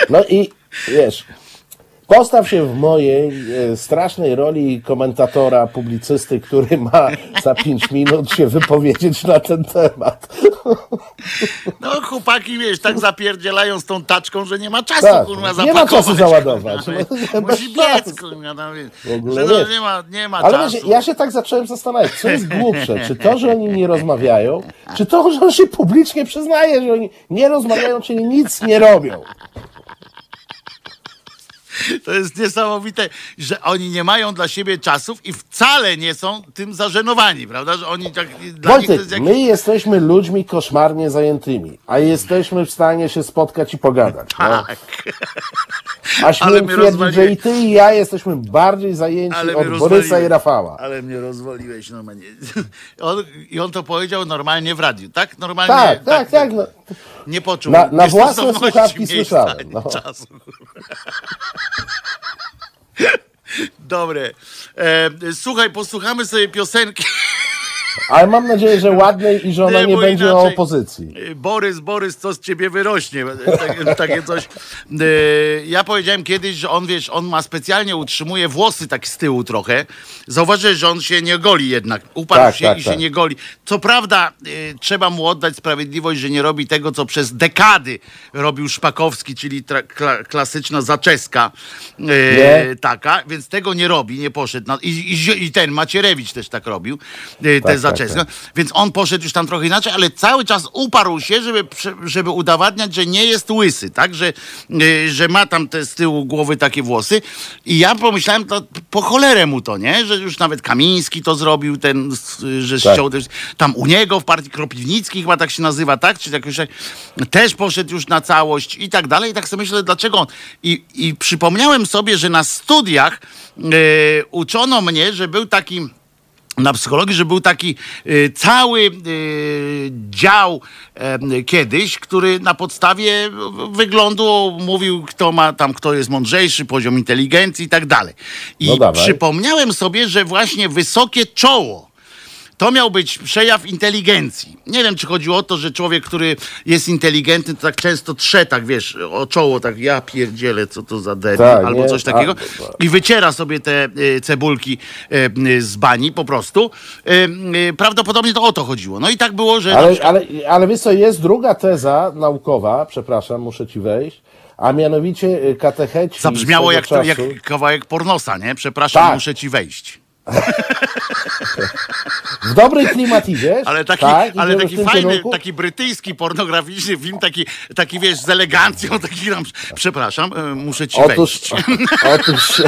No i wiesz, postaw się w mojej e, strasznej roli komentatora, publicysty, który ma za pięć minut się wypowiedzieć na ten temat. No chłopaki, wiesz, tak zapierdzielają z tą taczką, że nie ma czasu, Tak, kurwa, nie zapakować. ma czasu załadować. kurwa. Bez Musi biec, kurwa, no, wiesz, że no, nie ma, nie ma Ale czasu. wiesz, ja się tak zacząłem zastanawiać, co jest głupsze, czy to, że oni nie rozmawiają, czy to, że on się publicznie przyznaje, że oni nie rozmawiają, czyli nic nie robią. To jest niesamowite, że oni nie mają dla siebie czasów i wcale nie są tym zażenowani, prawda? Że oni tak, dla Wojtek, jest jakiś... my jesteśmy ludźmi koszmarnie zajętymi, a jesteśmy w stanie się spotkać i pogadać. No. Tak, A Ale śmiem twierdzić, że rozwaliłeś. i ty i ja jesteśmy bardziej zajęci ale od Borysa i Rafała. Ale mnie rozwaliłeś normalnie. On, I on to powiedział normalnie w radiu, tak? Normalnie. Tak, tak, tak. No. Nie poczuł. Na- na własne słuchawki miejsca słyszałem, no. Czasu. Dobre. E, słuchaj, posłuchamy sobie piosenki. Ale mam nadzieję, że ładnej i że ona Nie, nie będzie o inaczej- opozycji. Borys, Borys, co z ciebie wyrośnie? Tak, takie coś. E, Ja powiedziałem kiedyś, że on, wiesz, on ma specjalnie, utrzymuje włosy tak z tyłu trochę. Zauważyłeś, że on się nie goli jednak. Uparł Tak, się tak, i się tak. nie goli. Co prawda, e, trzeba mu oddać sprawiedliwość, że nie robi tego, co przez dekady robił Szpakowski, czyli kla- klasyczna zaczeska e, taka, więc tego nie robi, nie poszedł. I, i, I ten Macierewicz też tak robił, te tak, zaczeska. tak. Więc on poszedł już tam trochę inaczej, ale cały czas uparł się, żeby, żeby udowadniać, że nie jest łysy, tak? Że, y, że ma tam te z tyłu głowy takie włosy. I ja pomyślałem, to po cholerę mu to, nie? Że już nawet Kamiński to zrobił, ten, że Tak. ściął też, tam u niego w partii Kropiwnicki chyba tak się nazywa, tak? Czy jakoś tak, też poszedł już na całość i tak dalej. I tak sobie myślę, dlaczego on? I, i przypomniałem sobie, że na studiach y, uczono mnie, że był taki na psychologii, że był taki y, cały y, dział em, kiedyś, który na podstawie wyglądu mówił, kto ma tam, kto jest mądrzejszy, poziom inteligencji i tak dalej. I No przypomniałem sobie, że właśnie wysokie czoło. To miał być przejaw inteligencji. Nie wiem, czy chodziło o to, że człowiek, który jest inteligentny, to tak często trze, tak wiesz, o czoło, tak ja pierdzielę, co to za debil, Tak, albo nie? coś takiego. A- I wyciera sobie te y, cebulki y, y, z bani po prostu. Y, Prawdopodobnie to o to chodziło. No i tak było, że... Ale, przykład- ale, ale wiesz co, jest druga teza naukowa, przepraszam, muszę ci wejść, a mianowicie katecheci Zabrzmiało jak, to, jak czasu, kawałek pornosa, nie? Przepraszam, Tak. muszę ci wejść. w dobrej klimatywie, Ale taki, tak, ale taki fajny, kierunku. taki brytyjski, pornograficzny film, taki, taki wiesz, z elegancją, taki tam, przepraszam, y, muszę ci Otóż, wejść. otóż,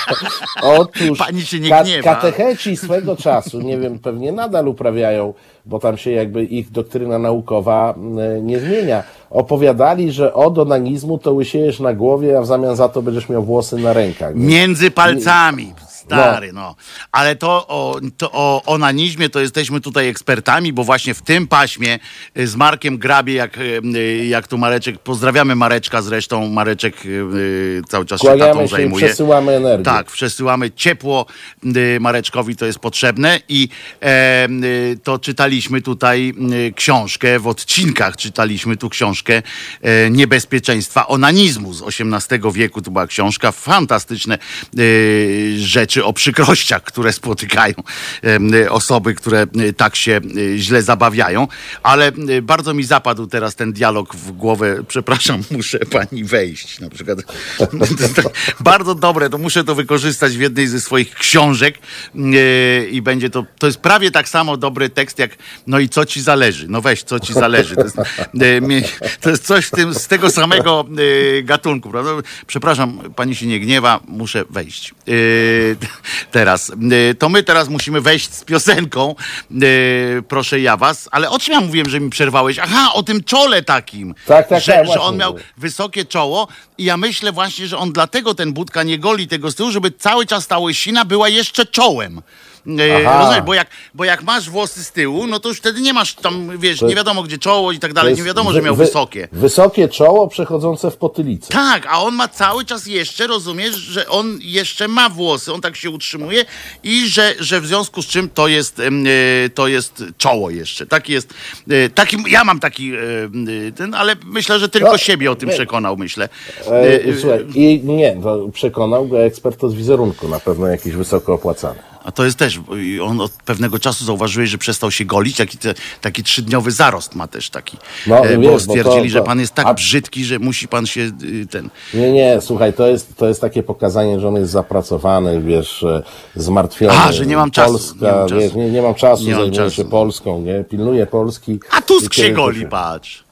otóż Pani się nie ka- gniewa. katecheci swego czasu, nie wiem, pewnie nadal uprawiają, bo tam się jakby ich doktryna naukowa nie zmienia. Opowiadali, że od onanizmu to łysiejesz na głowie, a w zamian za to będziesz miał włosy na rękach. Między palcami. Stary, no. Ale to o, to o onanizmie to jesteśmy tutaj ekspertami, bo właśnie w tym paśmie y, z Markiem Grabie, jak, y, jak tu Mareczek, pozdrawiamy Mareczka zresztą, Mareczek y, cały czas się tatą Kłaniamy się zajmuje. przesyłamy energię. Tak, przesyłamy ciepło y, Mareczkowi, to jest potrzebne i e, y, to czytaliśmy tutaj y, książkę, w odcinkach czytaliśmy tu książkę e, Niebezpieczeństwa onanizmu z XVIII wieku. To była książka, fantastyczne y, rzeczy o przykrościach, które spotykają osoby, które tak się źle zabawiają, ale bardzo mi zapadł teraz ten dialog w głowę, przepraszam, muszę pani wejść, na przykład. Bardzo dobre, to muszę to wykorzystać w jednej ze swoich książek i będzie to, to jest prawie tak samo dobry tekst jak no i co ci zależy, no weź, co ci zależy. To jest, to jest coś tym, z tego samego gatunku, prawda? Przepraszam, pani się nie gniewa, muszę wejść. Yy, teraz, yy, to my teraz musimy wejść z piosenką, yy, proszę ja was, ale o czym ja mówiłem, że mi przerwałeś? Aha, o tym czole takim, Tak, tak, że, tak, że on miał mówię. wysokie czoło i ja myślę właśnie, że on dlatego ten Budka nie goli tego z tyłu, żeby cały czas ta łysina była jeszcze czołem. E, Aha. Rozumiesz, bo jak, bo jak masz włosy z tyłu, no to już wtedy nie masz tam, wiesz, nie wiadomo gdzie czoło i tak dalej, nie wiadomo, że miał wy- wysokie. Wysokie czoło przechodzące w potylicę. Tak, a on ma cały czas jeszcze, rozumiesz, że on jeszcze ma włosy, on tak się utrzymuje i że, że w związku z czym to jest, e, to jest czoło jeszcze. Taki jest, e, taki, ja mam taki, ten, ale myślę, że tylko No, siebie o tym nie. przekonał, myślę. E, słuchaj, i nie, to przekonał go ekspert od wizerunku, na pewno jakiś wysoko opłacany. A to jest też, on od pewnego czasu zauważyłeś, że przestał się golić, taki, te, taki trzydniowy zarost ma też taki. No, e, wiesz, bo bo stwierdzili, to- że pan jest tak a- brzydki, że musi pan się y, ten... Nie, nie, słuchaj, to jest, to jest takie pokazanie, że on jest zapracowany, wiesz, e, zmartwiony. A, że nie mam czasu, Polska, nie mam czasu. wiesz, nie, nie mam czasu, Nie czasu. się Polską, nie? Pilnuję Polski. A Tusk się goli, patrz.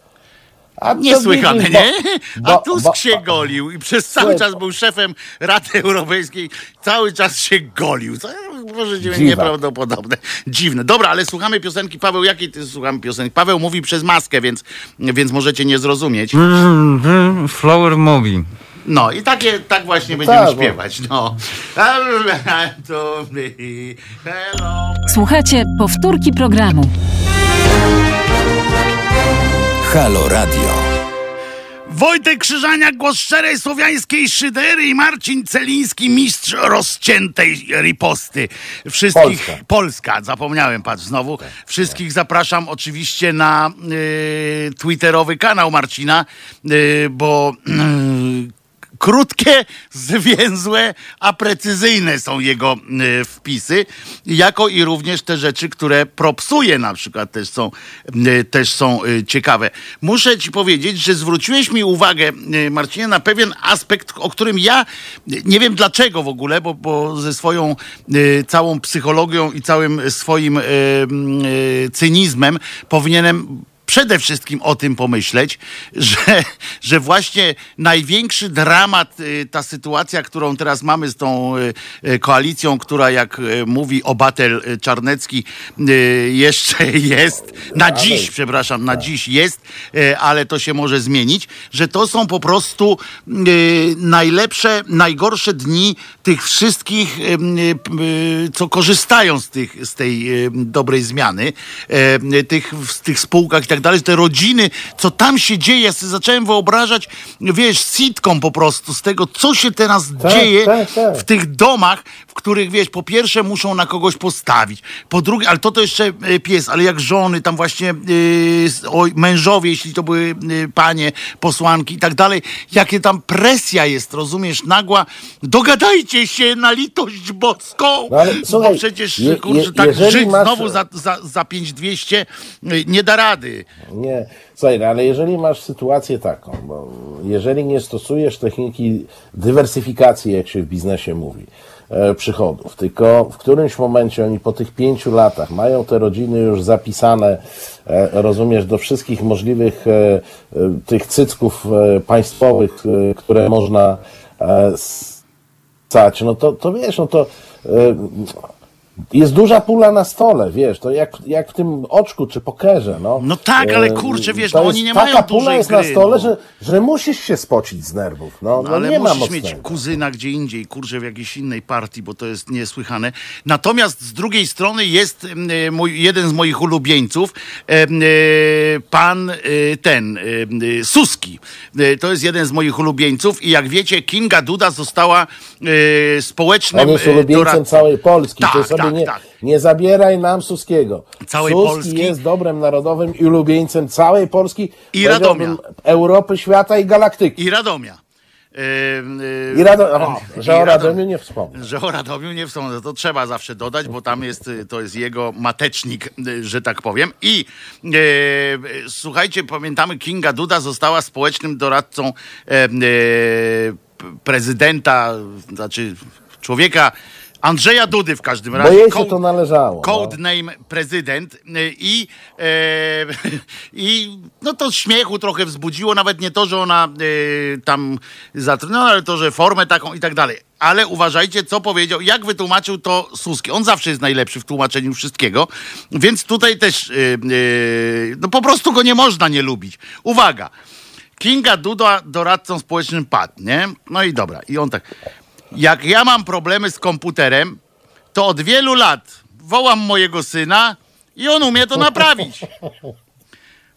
A Niesłychane, widzisz, nie? bo- A bo- Tusk bo- się golił i przez cały Słuchaj, czas był szefem Rady Europejskiej, cały czas się golił. Co, cię, Dziwak. nieprawdopodobne. Dziwne. Dobra, ale słuchamy piosenki. Paweł, jakiej ty słuchamy piosenki? Paweł mówi przez maskę, więc, więc możecie nie zrozumieć. Flower Movie. No i takie, tak właśnie będziemy Tak, bo- śpiewać. No. To me, hello. Słuchajcie powtórki programu. Halo Radio. Wojtek Krzyżaniak, głos szczerej słowiańskiej szydery i Marcin Celiński, mistrz rozciętej riposty. Wszystkich, Polska. Polska zapomniałem, patrz znowu. Wszystkich zapraszam oczywiście na y, twitterowy kanał Marcina, y, bo y, krótkie, zwięzłe, a precyzyjne są jego y, wpisy, jako i również te rzeczy, które propsuje na przykład też są, y, też są y, ciekawe. Muszę ci powiedzieć, że zwróciłeś mi uwagę, y, Marcinie, na pewien aspekt, o którym ja nie wiem dlaczego w ogóle, bo, bo ze swoją y, całą psychologią i całym swoim y, cynizmem powinienem przede wszystkim o tym pomyśleć, że, że właśnie największy dramat, y, ta sytuacja, którą teraz mamy z tą y, y, koalicją, która jak mówi obatel Czarnecki, jeszcze jest, na dziś, przepraszam, na dziś jest, ale to się może zmienić, że to są po prostu najlepsze, najgorsze dni tych wszystkich, co korzystają z, tych, z tej dobrej zmiany, tych, w tych spółkach i tak dalej, te rodziny, co tam się dzieje, ja sobie zacząłem wyobrażać, wiesz, sitcom po prostu z tego, co się teraz Tak, dzieje tak, tak. w tych domach, w których, wiesz, po pierwsze muszą na kogoś postawić, po drugie, ale to to jeszcze e, pies, ale jak żony, tam właśnie yy, oj, mężowie, jeśli to były yy, panie, posłanki i tak dalej, jakie tam presja jest, rozumiesz, nagła, dogadajcie się na litość boską, No ale bo słuchaj, przecież, je- kurczę, je- tak żyć masz- znowu za, za, za 5200 yy, nie da rady. Nie, słuchaj, no, ale jeżeli masz sytuację taką, bo jeżeli nie stosujesz techniki dywersyfikacji, jak się w biznesie mówi, e, przychodów, tylko w którymś momencie oni po tych pięciu latach mają te rodziny już zapisane, e, rozumiesz, do wszystkich możliwych e, tych cycków państwowych, które można stać, no to, to wiesz, no to jest duża pula na stole, wiesz, to jak, jak w tym oczku czy pokerze, no. No tak, ale E, kurczę, wiesz, to no jest, oni nie taka mają pula dużej jest na gry, stole, no. że, że musisz się spocić z nerwów, no, no, ale nie ma musisz mieć kuzyna gdzie indziej, kurczę, w jakiejś innej partii, bo to jest niesłychane. Natomiast z drugiej strony jest em, e, mój, jeden z moich ulubieńców, em, e, pan e, ten, em, e, Suski. E, To jest jeden z moich ulubieńców i jak wiecie, Kinga Duda została e, społecznym On jest e, ulubieńcem całej Polski, Tak, ty sobie tak, nie, tak. nie zabieraj nam Suskiego. Całej Suski Polski. jest dobrem narodowym i ulubieńcem całej Polski, I Radomia. Europy, świata i galaktyki. I Radomia. I, Rado... o, że o Radom- Radomiu nie wspomnę. Że o Radomiu nie wspomnę, to trzeba zawsze dodać, bo tam jest, y, to jest jego matecznik, y, że tak powiem. I e, słuchajcie, pamiętamy, Kinga Duda została społecznym doradcą prezydenta, znaczy człowieka Andrzeja Dudy w każdym Bo razie. jej się Code- to należało. Code no. prezydent y, i, e, i no to śmiechu trochę wzbudziło, nawet nie to, że ona e, tam zatrudniona, ale to, że formę taką i tak dalej. Ale uważajcie, co powiedział, jak wytłumaczył to Suski. On zawsze jest najlepszy w tłumaczeniu wszystkiego, więc tutaj też e, e, no po prostu go nie można nie lubić. Uwaga, Kinga Duda doradcą społecznym padł, nie? No i dobra, i on tak, jak ja mam problemy z komputerem, to od wielu lat wołam mojego syna i on umie to naprawić.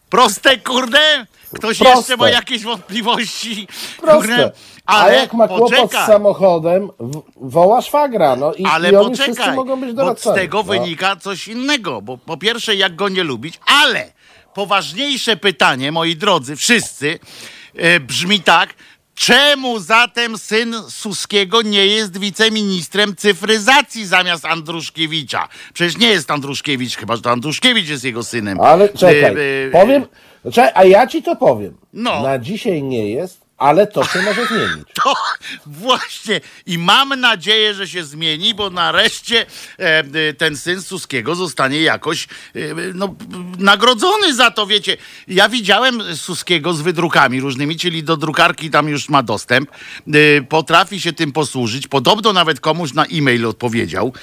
Proste, kurde? Ktoś Proste. jeszcze ma jakieś wątpliwości? Proste. Kurde, A ale jak ma kłopot z samochodem, woła szwagra, no i, ale i oni poczekaj, mogą być bo z tego no. wynika coś innego, bo po pierwsze jak go nie lubić, ale poważniejsze pytanie, moi drodzy, wszyscy, e, brzmi tak, Czemu zatem syn Suskiego nie jest wiceministrem cyfryzacji zamiast Andruszkiewicza? Przecież nie jest Andruszkiewicz, chyba że to Andruszkiewicz jest jego synem. Ale czekaj, E, e, powiem, czekaj, a ja ci to powiem. No. Na dzisiaj nie jest, ale to się może zmienić. To właśnie i mam nadzieję, że się zmieni, bo nareszcie e, e, ten syn Suskiego zostanie jakoś e, no, nagrodzony za to, wiecie. Ja widziałem Suskiego z wydrukami różnymi, czyli do drukarki tam już ma dostęp. Potrafi się tym posłużyć. Podobno nawet komuś na e-mail odpowiedział,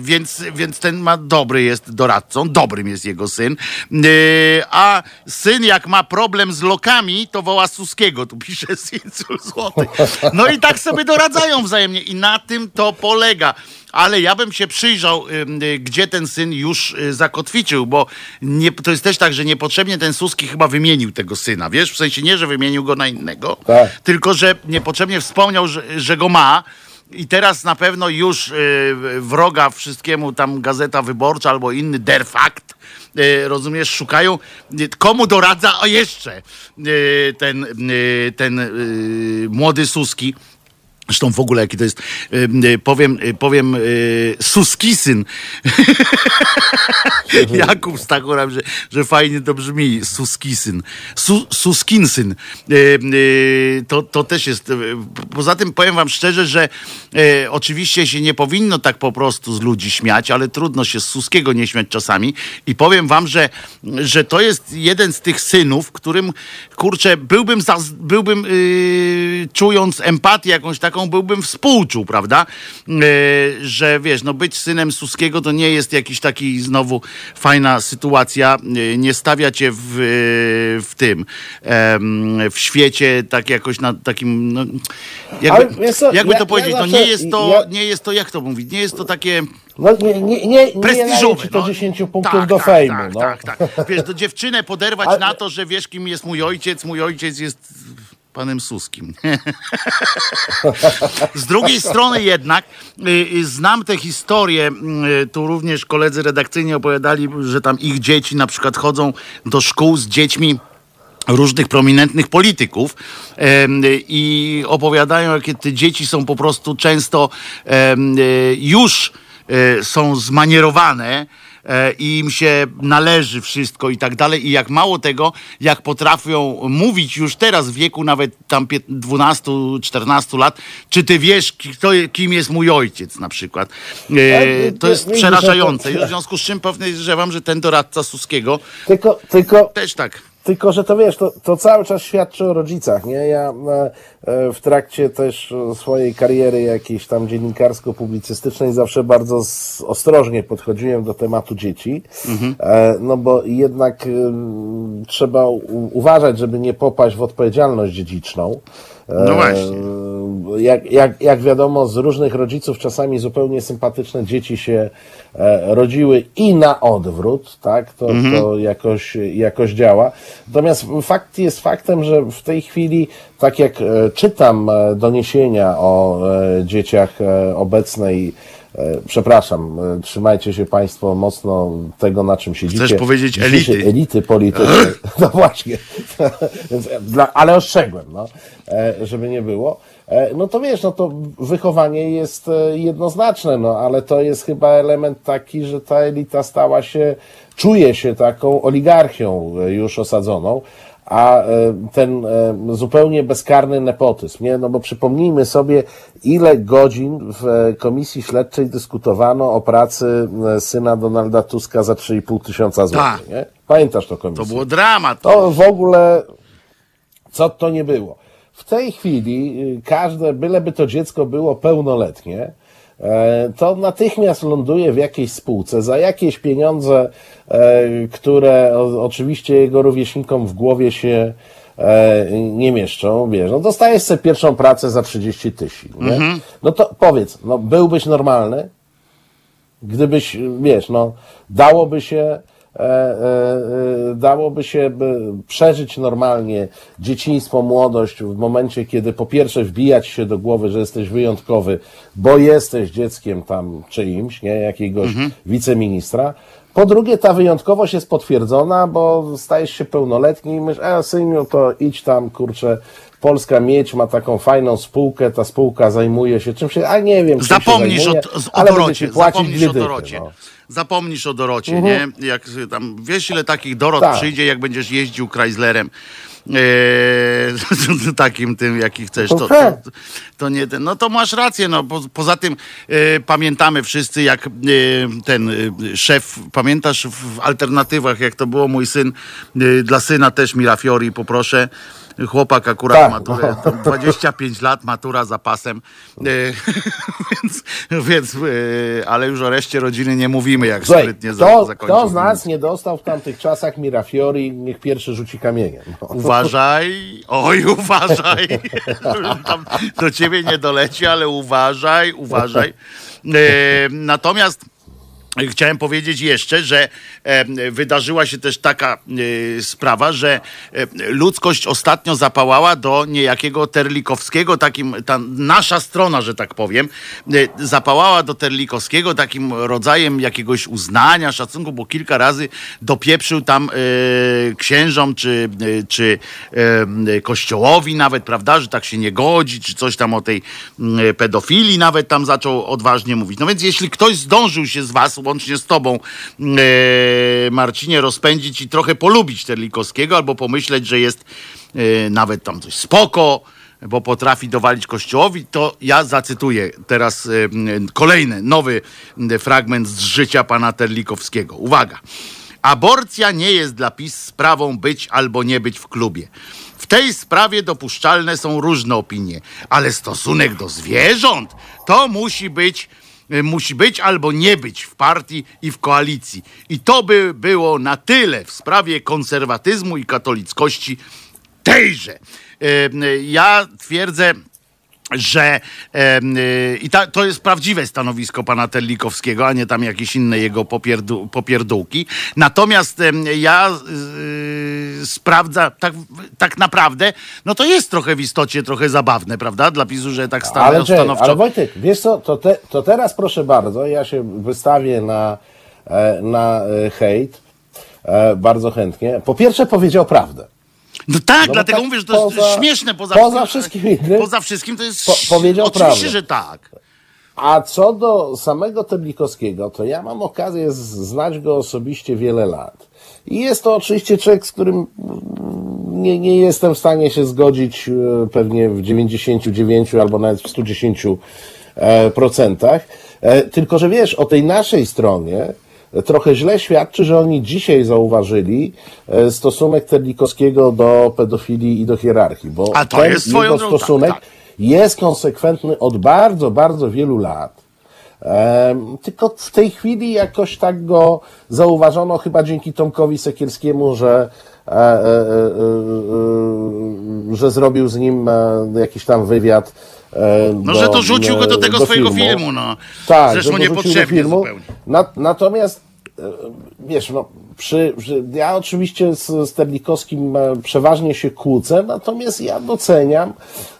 więc, więc ten ma dobry jest doradcą, dobrym jest jego syn. A syn jak ma problem z lokami, to woła Suskiego tu pisze Sincul Złoty. No i tak sobie doradzają wzajemnie i na tym to polega. Ale ja bym się przyjrzał, y, gdzie ten syn już y, zakotwiczył, bo nie, to jest też tak, że niepotrzebnie ten Suski chyba wymienił tego syna, wiesz? W sensie nie, że wymienił go na innego, Tak. tylko że niepotrzebnie wspomniał, że, że go ma. I teraz na pewno już y, wroga wszystkiemu tam Gazeta Wyborcza albo inny Der Fakt, y, rozumiesz, szukają y, komu doradza, a jeszcze ten, ten młody Suski. Zresztą w ogóle jaki to jest, y, powiem, y, powiem y, Suskisyn. Jakub Stachura, że, że fajnie to brzmi, Suskisyn. Su, Suskinsyn. To, to też jest, poza tym powiem wam szczerze, że oczywiście się nie powinno tak po prostu z ludzi śmiać, ale trudno się z Suskiego nie śmiać czasami i powiem wam, że, że to jest jeden z tych synów, którym, kurczę, byłbym, za, byłbym y, czując empatię jakąś taką, byłbym współczuł, prawda? Y, że wiesz, no być synem Suskiego to nie jest jakiś taki znowu fajna sytuacja, y, nie stawia cię w, w tym, w świecie tak jakoś na takim, no, jakby, Ale co, jakby ja- to ja powiedzieć, no zawsze- nie jest to, ja- nie jest to, jak to mówić, nie jest to takie... No nie, nie, nie, nie ci to no. 10 punktów tak, do tak, fejmu. Tak, no. tak, tak. Wiesz, to dziewczynę poderwać Ale- na to, że wiesz, kim jest mój ojciec. Mój ojciec jest panem Suskim. Z drugiej strony jednak y, y, znam tę historię, y, tu również koledzy redakcyjni opowiadali, że tam ich dzieci na przykład chodzą do szkół z dziećmi różnych prominentnych polityków i opowiadają, jakie te dzieci są po prostu często już są zmanierowane i im się należy wszystko i tak dalej. I jak mało tego, jak potrafią mówić już teraz w wieku nawet tam 12-14 lat, czy ty wiesz, kto, kim jest mój ojciec na przykład. E, Ale, To jest przerażające. Już w związku z czym podejrzewam, że ten doradca Suskiego Tylko, tylko, też tak. Tylko, że to wiesz, to, to cały czas świadczy o rodzicach, nie? Ja e, e, w trakcie też swojej kariery jakiejś tam dziennikarsko-publicystycznej zawsze bardzo ostrożnie podchodziłem do tematu dzieci, e, no bo jednak trzeba uważać, żeby nie popaść w odpowiedzialność dziedziczną. E, No właśnie. jak, jak, jak wiadomo, z różnych rodziców czasami zupełnie sympatyczne dzieci się e, rodziły i na odwrót, tak? To, to jakoś, jakoś działa. Natomiast fakt jest faktem, że w tej chwili, tak jak e, czytam doniesienia o dzieciach obecnej Przepraszam, e, trzymajcie się Państwo mocno tego, na czym siedzicie. Chcesz powiedzieć elity. elity politycznej. No właśnie. E, dla, ale ostrzegłem, no, e, żeby nie było. E, No to wiesz, no to wychowanie jest e, jednoznaczne, no ale to jest chyba element taki, że ta elita stała się, czuje się taką oligarchią e, już osadzoną, a e, ten e, zupełnie bezkarny nepotyzm, nie? No bo przypomnijmy sobie, ile godzin w e, komisji śledczej dyskutowano o pracy syna Donalda Tuska za 3,5 tysiąca złotych, Tak. nie? Pamiętasz to komisję? To było dramat. To w ogóle, co to nie było. W tej chwili y, każde, byleby to dziecko było pełnoletnie, to natychmiast ląduje w jakiejś spółce za jakieś pieniądze, e, które oczywiście jego rówieśnikom w głowie się e, nie mieszczą, wiesz, no dostajesz sobie pierwszą pracę za 30 tysięcy, nie? No to powiedz, no byłbyś normalny? Gdybyś, wiesz, no, dałoby się, e, e, e, dałoby się przeżyć normalnie dzieciństwo, młodość w momencie, kiedy po pierwsze wbijać się do głowy, że jesteś wyjątkowy, bo jesteś dzieckiem tam czyimś, nie, jakiegoś wiceministra. Po drugie, ta wyjątkowość jest potwierdzona, bo stajesz się pełnoletni i myślisz, a synu, to idź tam, kurczę, Polska Miedź ma taką fajną spółkę, ta spółka zajmuje się czymś, a nie wiem, czym Zapomnisz się o, zajmuje, o ale będzie Dorocie, zapomnisz o Dorocie. no. Zapomnisz o Dorocie, nie? Jak tam, wiesz ile takich Dorot Tak. przyjdzie, jak będziesz jeździł Chryslerem. Eee, takim tym, jaki chcesz, to, to, tak. to nie ten. No to masz rację, no po, poza tym e, pamiętamy wszyscy, jak e, ten e, szef, pamiętasz w alternatywach, jak to było mój syn, e, dla syna też Mirafiori poproszę, chłopak akurat Tak, maturę, no. tam 25 lat, matura za pasem, e, więc, więc e, ale już o reszcie rodziny nie mówimy, jak Słuchaj, sprytnie kto, zakończył. kto z nas nie dostał w tamtych czasach Mirafiori, niech pierwszy rzuci kamieniem. No. Uważaj, oj, uważaj. Tam do ciebie nie doleci, ale uważaj, uważaj. E, natomiast chciałem powiedzieć jeszcze, że e, wydarzyła się też taka e, sprawa, że e, ludzkość ostatnio zapałała do niejakiego Terlikowskiego, takim, ta nasza strona, że tak powiem, zapałała do Terlikowskiego takim rodzajem jakiegoś uznania, szacunku, bo kilka razy dopieprzył tam księżom czy, czy kościołowi nawet, prawda, że tak się nie godzi, czy coś tam o tej mm, pedofilii nawet tam zaczął odważnie mówić. No więc jeśli ktoś zdążył się z was, łącznie z tobą, e, Marcinie, rozpędzić i trochę polubić Terlikowskiego, albo pomyśleć, że jest e, nawet tam coś spoko, bo potrafi dowalić kościołowi, to ja zacytuję teraz e, kolejny, nowy fragment z życia pana Terlikowskiego. Uwaga. Aborcja nie jest dla PiS sprawą być albo nie być w klubie. W tej sprawie dopuszczalne są różne opinie, ale stosunek do zwierząt to musi być, musi być albo nie być w partii i w koalicji. I to by było na tyle w sprawie konserwatyzmu i katolickości tejże. Y, y, Ja twierdzę, że y, i ta, to jest prawdziwe stanowisko pana Terlikowskiego, a nie tam jakieś inne jego popierdu, popierdółki. Natomiast em, ja sprawdza, tak, tak naprawdę, no to jest trochę w istocie trochę zabawne, prawda? Dla PiSu, że tak sta, Ale, stanowczo... ale Wojtek, wiesz co, to, te, to teraz proszę bardzo, ja się wystawię na, e, na e, hejt e, bardzo chętnie. Po pierwsze powiedział prawdę. No tak, bo dlatego tak mówię, że to jest poza- śmieszne. Poza, poza wszystkim innym- Poza wszystkim to jest... Po- powiedział Oczywiście, prawdę. że tak. A co do samego Terlikowskiego, to ja mam okazję znać go osobiście wiele lat. I jest to oczywiście człowiek, z którym nie, nie jestem w stanie się zgodzić e, pewnie w 99 albo nawet w 110 e, procentach. E, Tylko, że wiesz, o tej naszej stronie trochę źle świadczy, że oni dzisiaj zauważyli e, stosunek Terlikowskiego do pedofilii i do hierarchii, bo A to ten jest jego drogą, tak, stosunek tak. jest konsekwentny od bardzo, bardzo wielu lat. Tylko w tej chwili jakoś tak go zauważono, chyba dzięki Tomkowi Sekielskiemu, że, e, e, e, e, że zrobił z nim e, jakiś tam wywiad. e, No, do, że to rzucił go do tego swojego filmu. filmu, no. Tak, Zresztą że do niepotrzebnie filmu. zupełnie. Na, natomiast e, wiesz, no, przy, przy, ja oczywiście z, z Terlikowskim e, przeważnie się kłócę, natomiast ja doceniam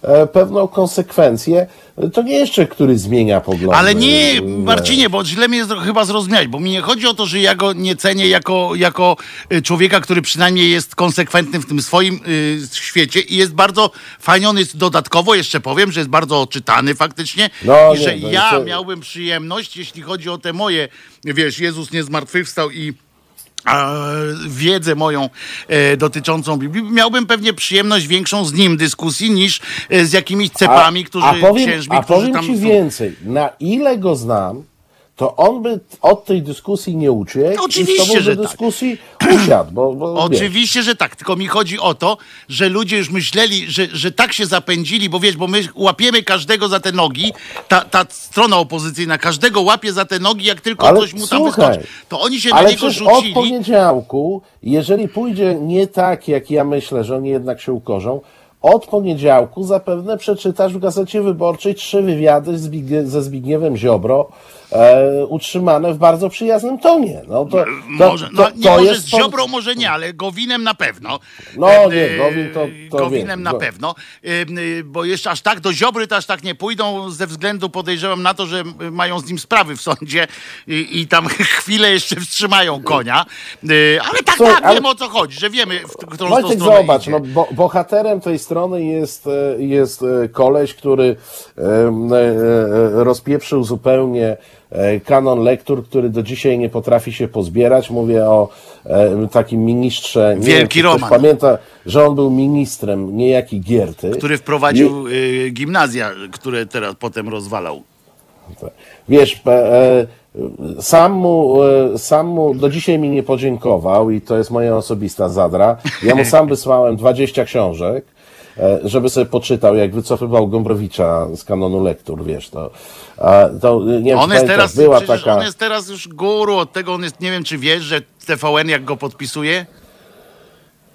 e, pewną konsekwencję. To nie jeszcze, który zmienia poglądy. Ale nie, E, Marcinie, bo źle mnie chyba zrozumiałeś, bo mi nie chodzi o to, że ja go nie cenię jako, jako y, człowieka, który przynajmniej jest konsekwentny w tym swoim y, świecie i jest bardzo fajnie, on jest dodatkowo, jeszcze powiem, że jest bardzo oczytany faktycznie No i nie, że no ja miałbym przyjemność, jeśli chodzi o te moje, wiesz, Jezus nie zmartwychwstał i wiedzę moją e, dotyczącą Biblii, miałbym pewnie przyjemność większą z nim dyskusji niż e, z jakimiś cepami, którzy a powiem, księżmi, a którzy tam ci więcej. Na ile go znam, to on by od tej dyskusji nie uciekł Oczywiście, i z tobą że do tak. dyskusji usiadł. Bo, bo wiesz, Oczywiście, że tak, tylko mi chodzi o to, że ludzie już myśleli, że, że tak się zapędzili, bo wiesz, bo my łapiemy każdego za te nogi, ta, ta strona opozycyjna każdego łapie za te nogi, jak tylko Ale coś mu tam słuchaj, wyskoczy. To oni się na Ale niego przecież od rzucili. poniedziałku, jeżeli pójdzie nie tak, jak ja myślę, że oni jednak się ukorzą, od poniedziałku zapewne przeczytasz w Gazecie Wyborczej trzy wywiady z ze Zbigniewem Ziobro, e, utrzymane w bardzo przyjaznym tonie. No to, to, Może, no, to, nie, to może jest z Ziobrą może nie, ale Gowinem na pewno. No E, nie, Gowin to- to Gowinem wiem, na Go- pewno, E, e, bo jeszcze aż tak do Ziobry to aż tak nie pójdą ze względu podejrzewam na to, że e, mają z nim sprawy w sądzie i, i tam chwilę jeszcze wstrzymają konia. E, Ale tak, Słuchaj, tak, ale- wiemy o co chodzi, że wiemy, w którą Wojtek, stronę zobacz, idzie. no, bo, bohaterem tej strony jest, e, jest e, koleś, który e, e, rozpieprzył zupełnie e, kanon lektur, który do dzisiaj nie potrafi się pozbierać. Mówię o e, takim ministrze. Wielki wiem, Roman. pamięta, że on był ministrem niejaki Gierty. który wprowadził y, gimnazja, które teraz potem rozwalał. Wiesz, e, e, sam mu, e, sam mu do dzisiaj mi nie podziękował i to jest moja osobista zadra. Ja mu sam wysłałem 20 książek, e, żeby sobie poczytał, jak wycofywał Gombrowicza z kanonu lektur, wiesz, to, to nie wiem, On jest teraz, była taka... on jest teraz już guru od tego, on jest, nie wiem czy wiesz, że TVN jak go podpisuje?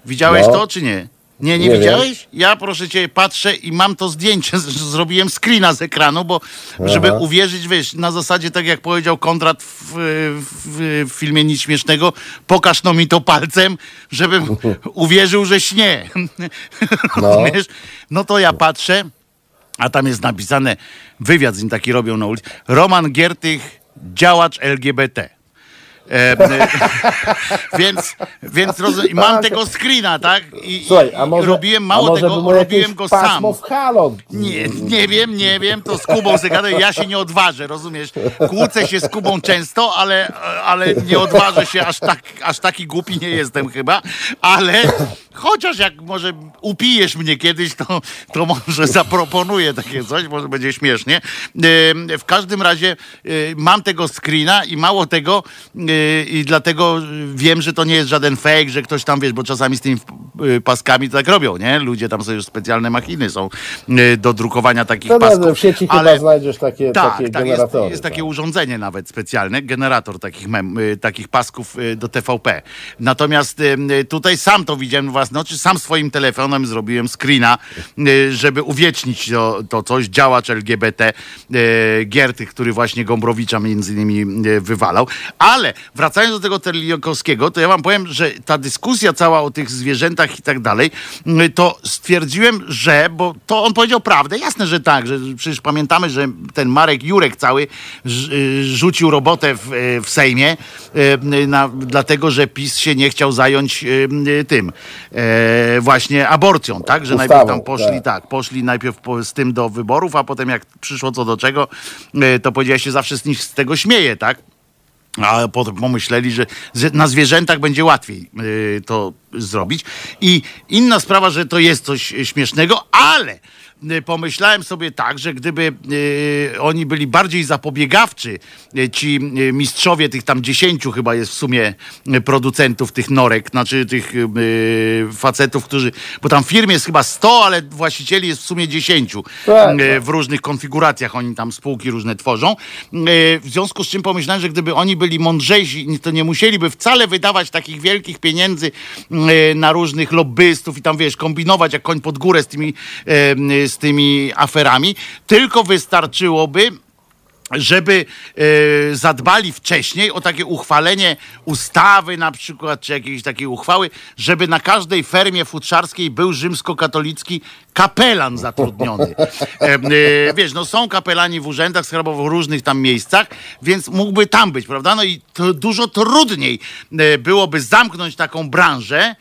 Widziałeś No. to, czy nie? Nie, nie, Nie widziałeś? Ja proszę cię, patrzę i mam to zdjęcie, z- zrobiłem screena z ekranu, bo żeby Aha. uwierzyć, wiesz, na zasadzie tak jak powiedział Kondrat w, w, w filmie Nic Śmiesznego, pokaż no mi to palcem, żebym uwierzył, że śnie. Rozumiesz? No to ja patrzę, a tam jest napisane, wywiad z nim taki robią na ulicy, Roman Giertych, działacz LGBT. E, e, więc, więc mam tego screena, tak? I, Słuchaj, a może, robiłem mało może tego, robiłem go sam. w halo. Nie, nie wiem, nie wiem, to z Kubą sobie gadaj, ja się nie odważę, rozumiesz? Kłócę się z Kubą często, ale, ale nie odważę się, aż, tak, aż taki głupi nie jestem chyba, ale chociaż jak może upijesz mnie kiedyś, to, to może zaproponuję takie coś, może będzie śmiesznie. Ym, W każdym razie y, mam tego screena i mało tego y, i dlatego wiem, że to nie jest żaden fake, że ktoś tam, wiesz, bo czasami z tymi y, paskami to tak robią, nie? Ludzie tam sobie już specjalne machiny są y, do drukowania takich No, no, pasków. w sieci chyba ale- znajdziesz takie, tak, takie tak, jest, generatory. jest takie tak. urządzenie nawet specjalne, generator takich, mem, y, takich pasków do TVP. Natomiast tutaj sam to widziałem własne oczy, sam swoim telefonem zrobiłem screena, żeby uwiecznić to, to coś, działacz LGBT Giertych, który właśnie Gombrowicza między innymi wywalał. Ale wracając do tego Terlikowskiego, to ja wam powiem, że ta dyskusja cała o tych zwierzętach i tak dalej, to stwierdziłem, że, bo to on powiedział prawdę, jasne, że tak, że przecież pamiętamy, że ten Marek Jurek cały y, rzucił robotę w, y, w Sejmie, y, na, dlatego, że PiS się nie chciał zająć tym, e, właśnie aborcją, tak, że najpierw tam poszli, tak. tak, poszli najpierw z tym do wyborów, a potem jak przyszło co do czego, y, to powiedział, ja się zawsze z nich z tego śmieję, tak, a potem pomyśleli, że na zwierzętach będzie łatwiej y, to zrobić. I inna sprawa, że to jest coś śmiesznego, ale pomyślałem sobie tak, że gdyby y, oni byli bardziej zapobiegawczy, y, ci y, mistrzowie tych tam dziesięciu chyba jest w sumie y, producentów tych norek, znaczy tych y, y, facetów, którzy, bo tam w firmie jest chyba 100, ale właścicieli jest w sumie 10 Tak, y, w różnych konfiguracjach oni tam spółki różne tworzą. W związku z czym pomyślałem, że gdyby oni byli mądrzejsi, to nie musieliby wcale wydawać takich wielkich pieniędzy na różnych lobbystów i tam wiesz, kombinować jak koń pod górę z tymi, z tymi aferami, tylko wystarczyłoby żeby e, zadbali wcześniej o takie uchwalenie ustawy na przykład, czy jakiejś takiej uchwały, żeby na każdej fermie futrzarskiej był rzymskokatolicki kapelan zatrudniony. E, e, wiesz, no są kapelani w urzędach skarbowych w różnych tam miejscach, więc mógłby tam być, prawda? No i to dużo trudniej byłoby zamknąć taką branżę,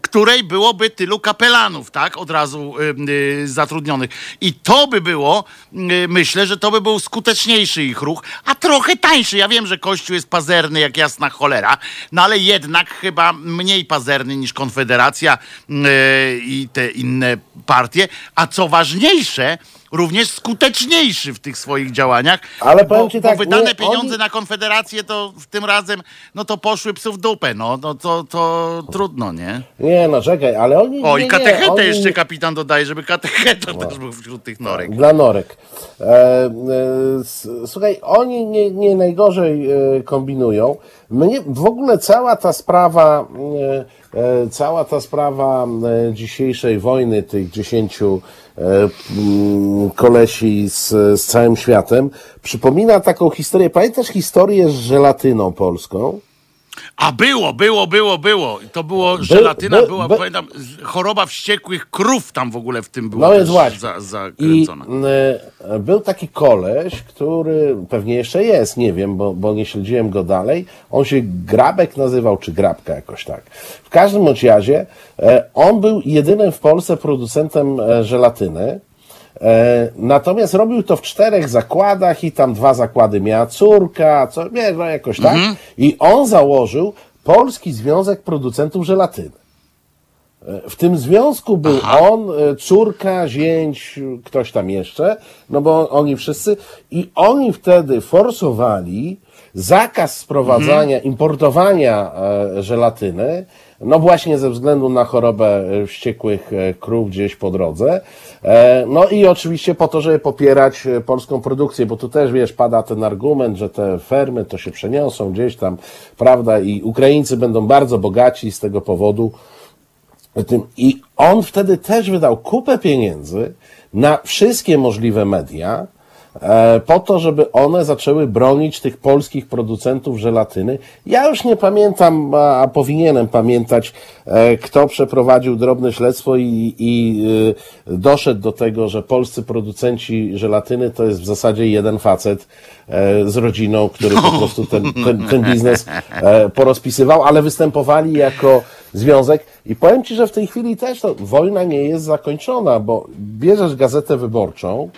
której byłoby tylu kapelanów, tak, od razu y, zatrudnionych. I to by było, y, myślę, że to by był skuteczniejszy ich ruch, a trochę tańszy. Ja wiem, że Kościół jest pazerny jak jasna cholera, no ale jednak chyba mniej pazerny niż Konfederacja y, i te inne partie, a co ważniejsze, również skuteczniejszy w tych swoich działaniach. Ale powiem bo, ci bo tak, wydane nie, pieniądze oni- na Konfederację to w tym razem, no to poszły psów w dupę, no, no to, to trudno, nie? Nie, no czekaj, ale oni... O, nie, i nie, katechetę oni... jeszcze kapitan dodaje, żeby katecheta też był wśród tych norek. Dla norek. E, e, słuchaj, oni nie, nie najgorzej e, kombinują. Mnie w ogóle cała ta sprawa, e, cała ta sprawa e, dzisiejszej wojny, tych dziesięciu e, mm, kolesi z, z całym światem, przypomina taką historię. Pamiętasz historię z żelatyną polską? A było, było, było, było. I To było, żelatyna by- była, by- pamiętam, choroba wściekłych krów tam w ogóle w tym była No więc właśnie. za, I zakręcona. e, był taki koleś, który pewnie jeszcze jest, nie wiem, bo, bo nie śledziłem go dalej. On się Grabek nazywał, czy Grabka jakoś tak. W każdym razie e, on był jedynym w Polsce producentem e, żelatyny. E, natomiast robił to w czterech zakładach i tam dwa zakłady miała córka, co, nie, no jakoś tak. I on założył Polski Związek Producentów Żelatyny. E, W tym związku był on, e, córka, zięć, ktoś tam jeszcze, no bo oni wszyscy, i oni wtedy forsowali zakaz sprowadzania, importowania e, żelatyny, no właśnie ze względu na chorobę e, wściekłych e, krów gdzieś po drodze. E, No i oczywiście po to, żeby popierać polską produkcję, bo tu też wiesz, pada ten argument, że te fermy to się przeniosą gdzieś tam, prawda, i Ukraińcy będą bardzo bogaci z tego powodu. I on wtedy też wydał kupę pieniędzy na wszystkie możliwe media, po to, żeby one zaczęły bronić tych polskich producentów żelatyny. Ja już nie pamiętam, a, powinienem pamiętać, e, kto przeprowadził drobne śledztwo i, i e, doszedł do tego, że polscy producenci żelatyny to jest w zasadzie jeden facet e, z rodziną, który po prostu ten, ten, ten biznes e, porozpisywał, ale występowali jako związek. I powiem Ci, że w tej chwili też to wojna nie jest zakończona, bo bierzesz gazetę wyborczą,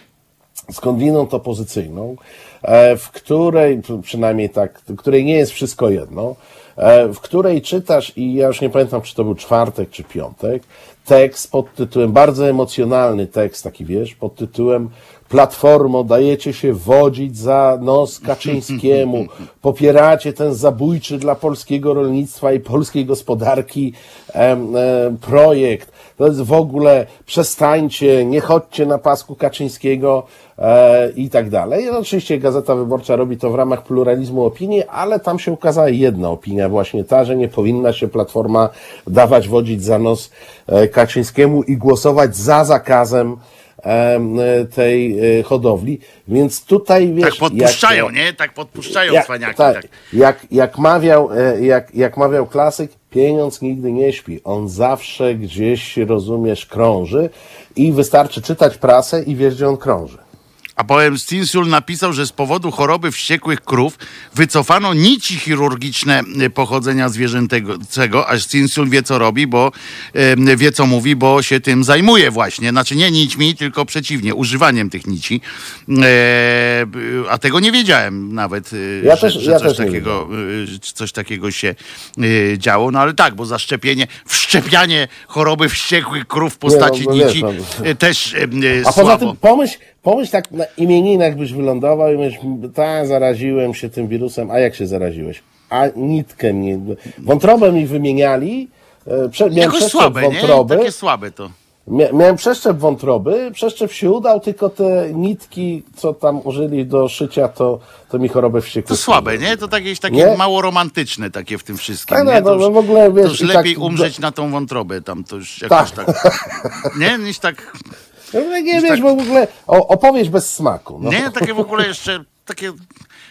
skądinąd opozycyjną, e, w której, przynajmniej tak, w której nie jest wszystko jedno, e, w której czytasz, i ja już nie pamiętam, czy to był czwartek, czy piątek, tekst pod tytułem, bardzo emocjonalny tekst, taki wiesz, pod tytułem Platformo, dajecie się wodzić za nos Kaczyńskiemu, popieracie ten zabójczy dla polskiego rolnictwa i polskiej gospodarki em, em, projekt. To jest w ogóle, przestańcie, nie chodźcie na pasku Kaczyńskiego e, i tak dalej. No, oczywiście Gazeta Wyborcza robi to w ramach pluralizmu opinii, ale tam się ukazała jedna opinia, właśnie ta, że nie powinna się Platforma dawać wodzić za nos e, Kaczyńskiemu i głosować za zakazem em, tej e, hodowli. Więc tutaj wiesz. Tak podpuszczają, jak, nie? Tak podpuszczają jak, cwaniaki. tak, Tak. Jak, jak, mawiał, e, jak, jak mawiał klasyk, pieniądz nigdy nie śpi. On zawsze gdzieś, rozumiesz, krąży i wystarczy czytać prasę i wiesz, gdzie on krąży. A powiem, Stinsul napisał, że z powodu choroby wściekłych krów wycofano nici chirurgiczne y, pochodzenia zwierzęcego, a Stinsul wie co robi, bo y, wie co mówi, bo się tym zajmuje właśnie. Znaczy nie nićmi, tylko przeciwnie, używaniem tych nici. E, a tego nie wiedziałem nawet, y, Ja że, też- że ja coś, nie takiego, y, coś takiego się y, działo. No ale tak, bo zaszczepienie, wszczepianie choroby wściekłych krów w postaci no wiesz, nici no. y, też A słabo. poza tym pomyśl, pomyśl tak na imieninach byś wylądował i myślisz, ta, zaraziłem się tym wirusem, a jak się zaraziłeś? A nitkę mi, wątrobę mi wymieniali, e, prze, miałem Jakoś słabe, nie? wątroby, Takie słabe to. Mia- Miałem przeszczep wątroby, przeszczep się udał, tylko te nitki, co tam użyli do szycia, to, to mi chorobę wściekłych. To słabe, nie? To takie, takie Nie? mało romantyczne takie w tym wszystkim. Tak, nie? no, To no, już, w ogóle, wiesz, to już lepiej tak- umrzeć na tą wątrobę tam, to już jakoś tak. Nie? Niż tak. No, nie wiesz, bo w ogóle o, opowieść bez smaku. No. Nie, takie w ogóle jeszcze. Takie,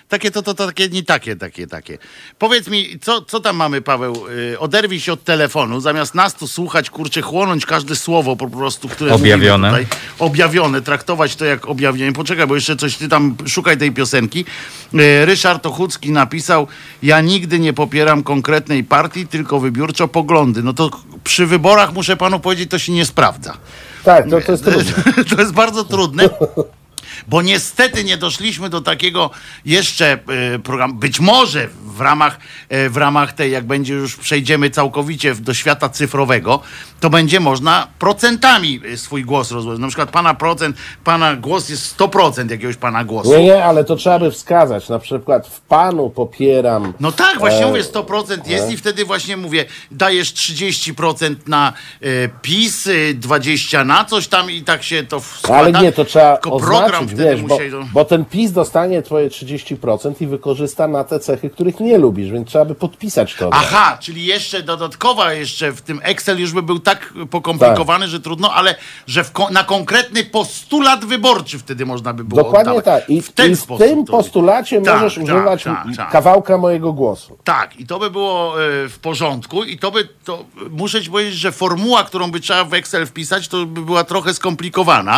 takie to, to, to takie, nie takie, takie, takie. Powiedz mi, co, co tam mamy, Paweł? Yy, oderwij się od telefonu, zamiast nas tu słuchać, kurczę, chłonąć każde słowo po prostu, które Objawione. tutaj. Objawione, traktować to jak objawienie. Poczekaj, bo jeszcze coś, ty tam szukaj tej piosenki. Yy, Ryszard Ochucki napisał, ja nigdy nie popieram konkretnej partii, tylko wybiórczo poglądy. No to przy wyborach, muszę panu powiedzieć, to się nie sprawdza. Tak, to, to jest trudne. to jest bardzo trudne. Bo niestety nie doszliśmy do takiego jeszcze e, programu. Być może w ramach, e, w ramach tej, jak będzie już przejdziemy całkowicie do świata cyfrowego, to będzie można procentami e, swój głos rozłożyć. Na przykład pana procent, pana głos jest 100% jakiegoś pana głosu. Nie, nie, ale to trzeba by wskazać. Na przykład w panu popieram. No tak, właśnie E, mówię, 100% jest i wtedy właśnie mówię, dajesz 30% na e, PiS, e, 20% na coś tam i tak się to składa. Ale nie, to trzeba Tylko program wiesz, bo, musieli... to- bo ten PiS dostanie twoje 30% i wykorzysta na te cechy, których nie lubisz, więc trzeba by podpisać to. Aha, czyli jeszcze dodatkowa jeszcze w tym Excel już by był tak pokomplikowany, że trudno, ale że ko- na konkretny postulat wyborczy wtedy można by było Dokładnie oddawać. tak. I w ten i w tym to- postulacie Tak, możesz tak, używać tak, tak. kawałka mojego głosu. Tak, i to by było e, w porządku i to by, to, muszę ci powiedzieć, że formuła, którą by trzeba w Excel wpisać, to by była trochę skomplikowana,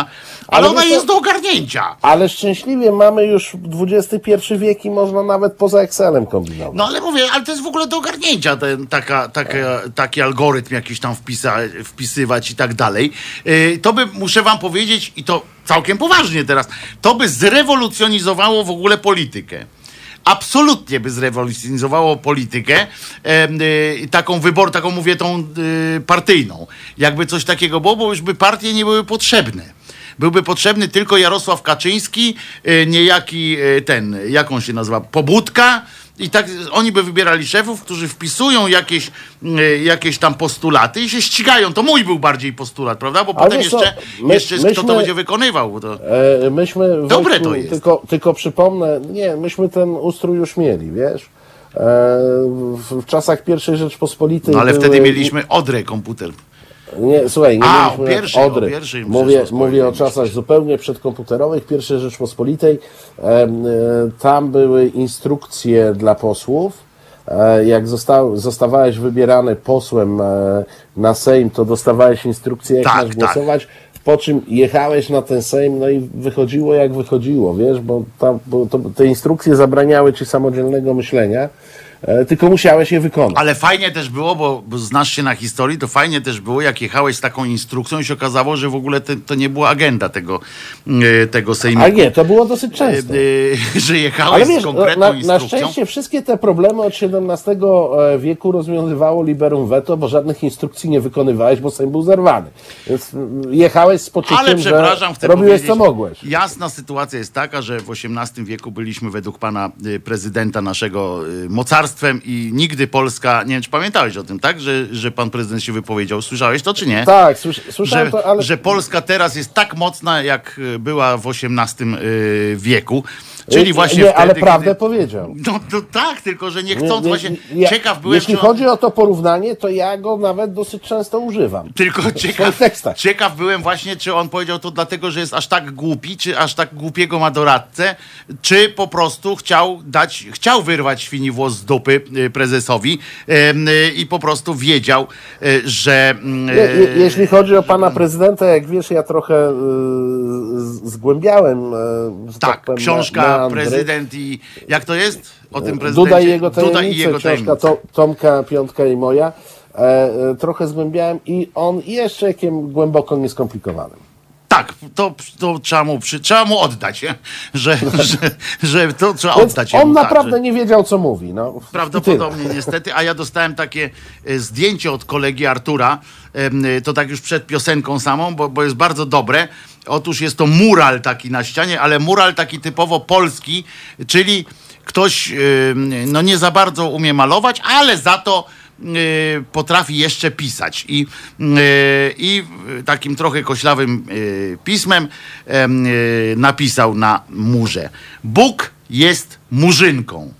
ale, Ale ona co- jest do ogarnięcia. Ale szczęśliwie mamy już XXI wiek i można nawet poza Excelem kombinować. No ale mówię, ale to jest w ogóle do ogarnięcia ten, taka, taka, taki algorytm jakiś tam wpisa, wpisywać i tak dalej. Yy, To by, muszę wam powiedzieć, i to całkiem poważnie teraz, to by zrewolucjonizowało w ogóle politykę. absolutnie by zrewolucjonizowało politykę, em, y, taką wybor, taką mówię tą y, partyjną. Jakby coś takiego było, bo już by partie nie były potrzebne. Byłby potrzebny tylko Jarosław Kaczyński, y, niejaki y, ten, jak on się nazywa, Pobudka. I tak oni by wybierali szefów, którzy wpisują jakieś, y, jakieś tam postulaty i się ścigają. To mój był bardziej postulat, prawda? Bo Ale potem co, jeszcze, my- jeszcze jest, kto to myśmy- będzie wykonywał. To... E, myśmy, Dobre Wojtku, to jest. Tylko, tylko przypomnę, nie, myśmy ten ustrój już mieli, wiesz? E, w, w czasach pierwszej Rzeczpospolitej. No ale były- wtedy mieliśmy Odrę komputer. Nie, słuchaj, nie A, o pierwszej- o Odry. pierwszej mówię, Rzeczpospolitej mówię o czasach zupełnie przedkomputerowych, pierwszej Rzeczpospolitej. Em, e, tam były instrukcje dla posłów. E, Jak został, zostawałeś wybierany posłem e, na Sejm, to dostawałeś instrukcję, jak Tak, masz tak. głosować. Po czym jechałeś na ten Sejm, no i wychodziło jak wychodziło, wiesz, bo, tam, bo to, te instrukcje zabraniały ci samodzielnego myślenia, tylko musiałeś je wykonać. Ale fajnie też było, bo, bo znasz się na historii, to fajnie też było, jak jechałeś z taką instrukcją i się okazało, że w ogóle te, to nie była agenda tego, e, tego sejmu. A nie, to było dosyć często. E, że jechałeś Ale wiesz, z konkretną na, na instrukcją. szczęście wszystkie te problemy od XVII e, wieku rozwiązywało liberum veto, bo żadnych instrukcji nie wykonywałeś, bo Sejm był zerwany. Więc jechałeś z poczuciem, Ale przepraszam, że robiłeś co mogłeś. Jasna sytuacja jest taka, że w XVIII wieku byliśmy według pana prezydenta naszego y, i nigdy Polska, nie wiem czy pamiętałeś o tym, tak? Że, że pan prezydent się wypowiedział. Słyszałeś to czy nie? Tak, słysz, słyszałem że, to, ale... że Polska teraz jest tak mocna, jak była w XVIII y, wieku. Czyli właśnie nie, wtedy, ale prawdę kiedy... powiedział. No to tak, tylko że nie Nie, właśnie... ja- ciekaw byłem, Jeśli czy on- chodzi o to porównanie, to ja go nawet dosyć często używam. Tylko ciekaw, ciekaw byłem właśnie, czy on powiedział to dlatego, że jest aż tak głupi, czy aż tak głupiego ma doradcę, czy po prostu chciał dać, chciał wyrwać świni włos z dupy y, prezesowi y, i po prostu wiedział, y, że... mm, Je, je, jeśli chodzi o pana prezydenta, jak wiesz, ja trochę zgłębiałem. że Tak, powiem, książka prezydent i jak to jest? O tym prezydencie? Duda i jego Duda tajemnice, i jego książka to, Tomka, Piątka i moja. E, e, trochę zgłębiałem i on jeszcze jakim głęboko nieskomplikowanym. Tak, to, to trzeba, mu, przy, trzeba mu oddać, że, że, że to trzeba oddać. on jemu, tak, naprawdę że- nie wiedział, co mówi. No. Prawdopodobnie niestety, a ja dostałem takie e, zdjęcie od kolegi Artura, e, to tak już przed piosenką samą, bo, bo jest bardzo dobre. Otóż jest to mural taki na ścianie, ale mural taki typowo polski, czyli ktoś em, no nie za bardzo umie malować, ale za to e, potrafi jeszcze pisać. I, e, I takim trochę koślawym pismem em, napisał na murze. Bóg jest murzynką.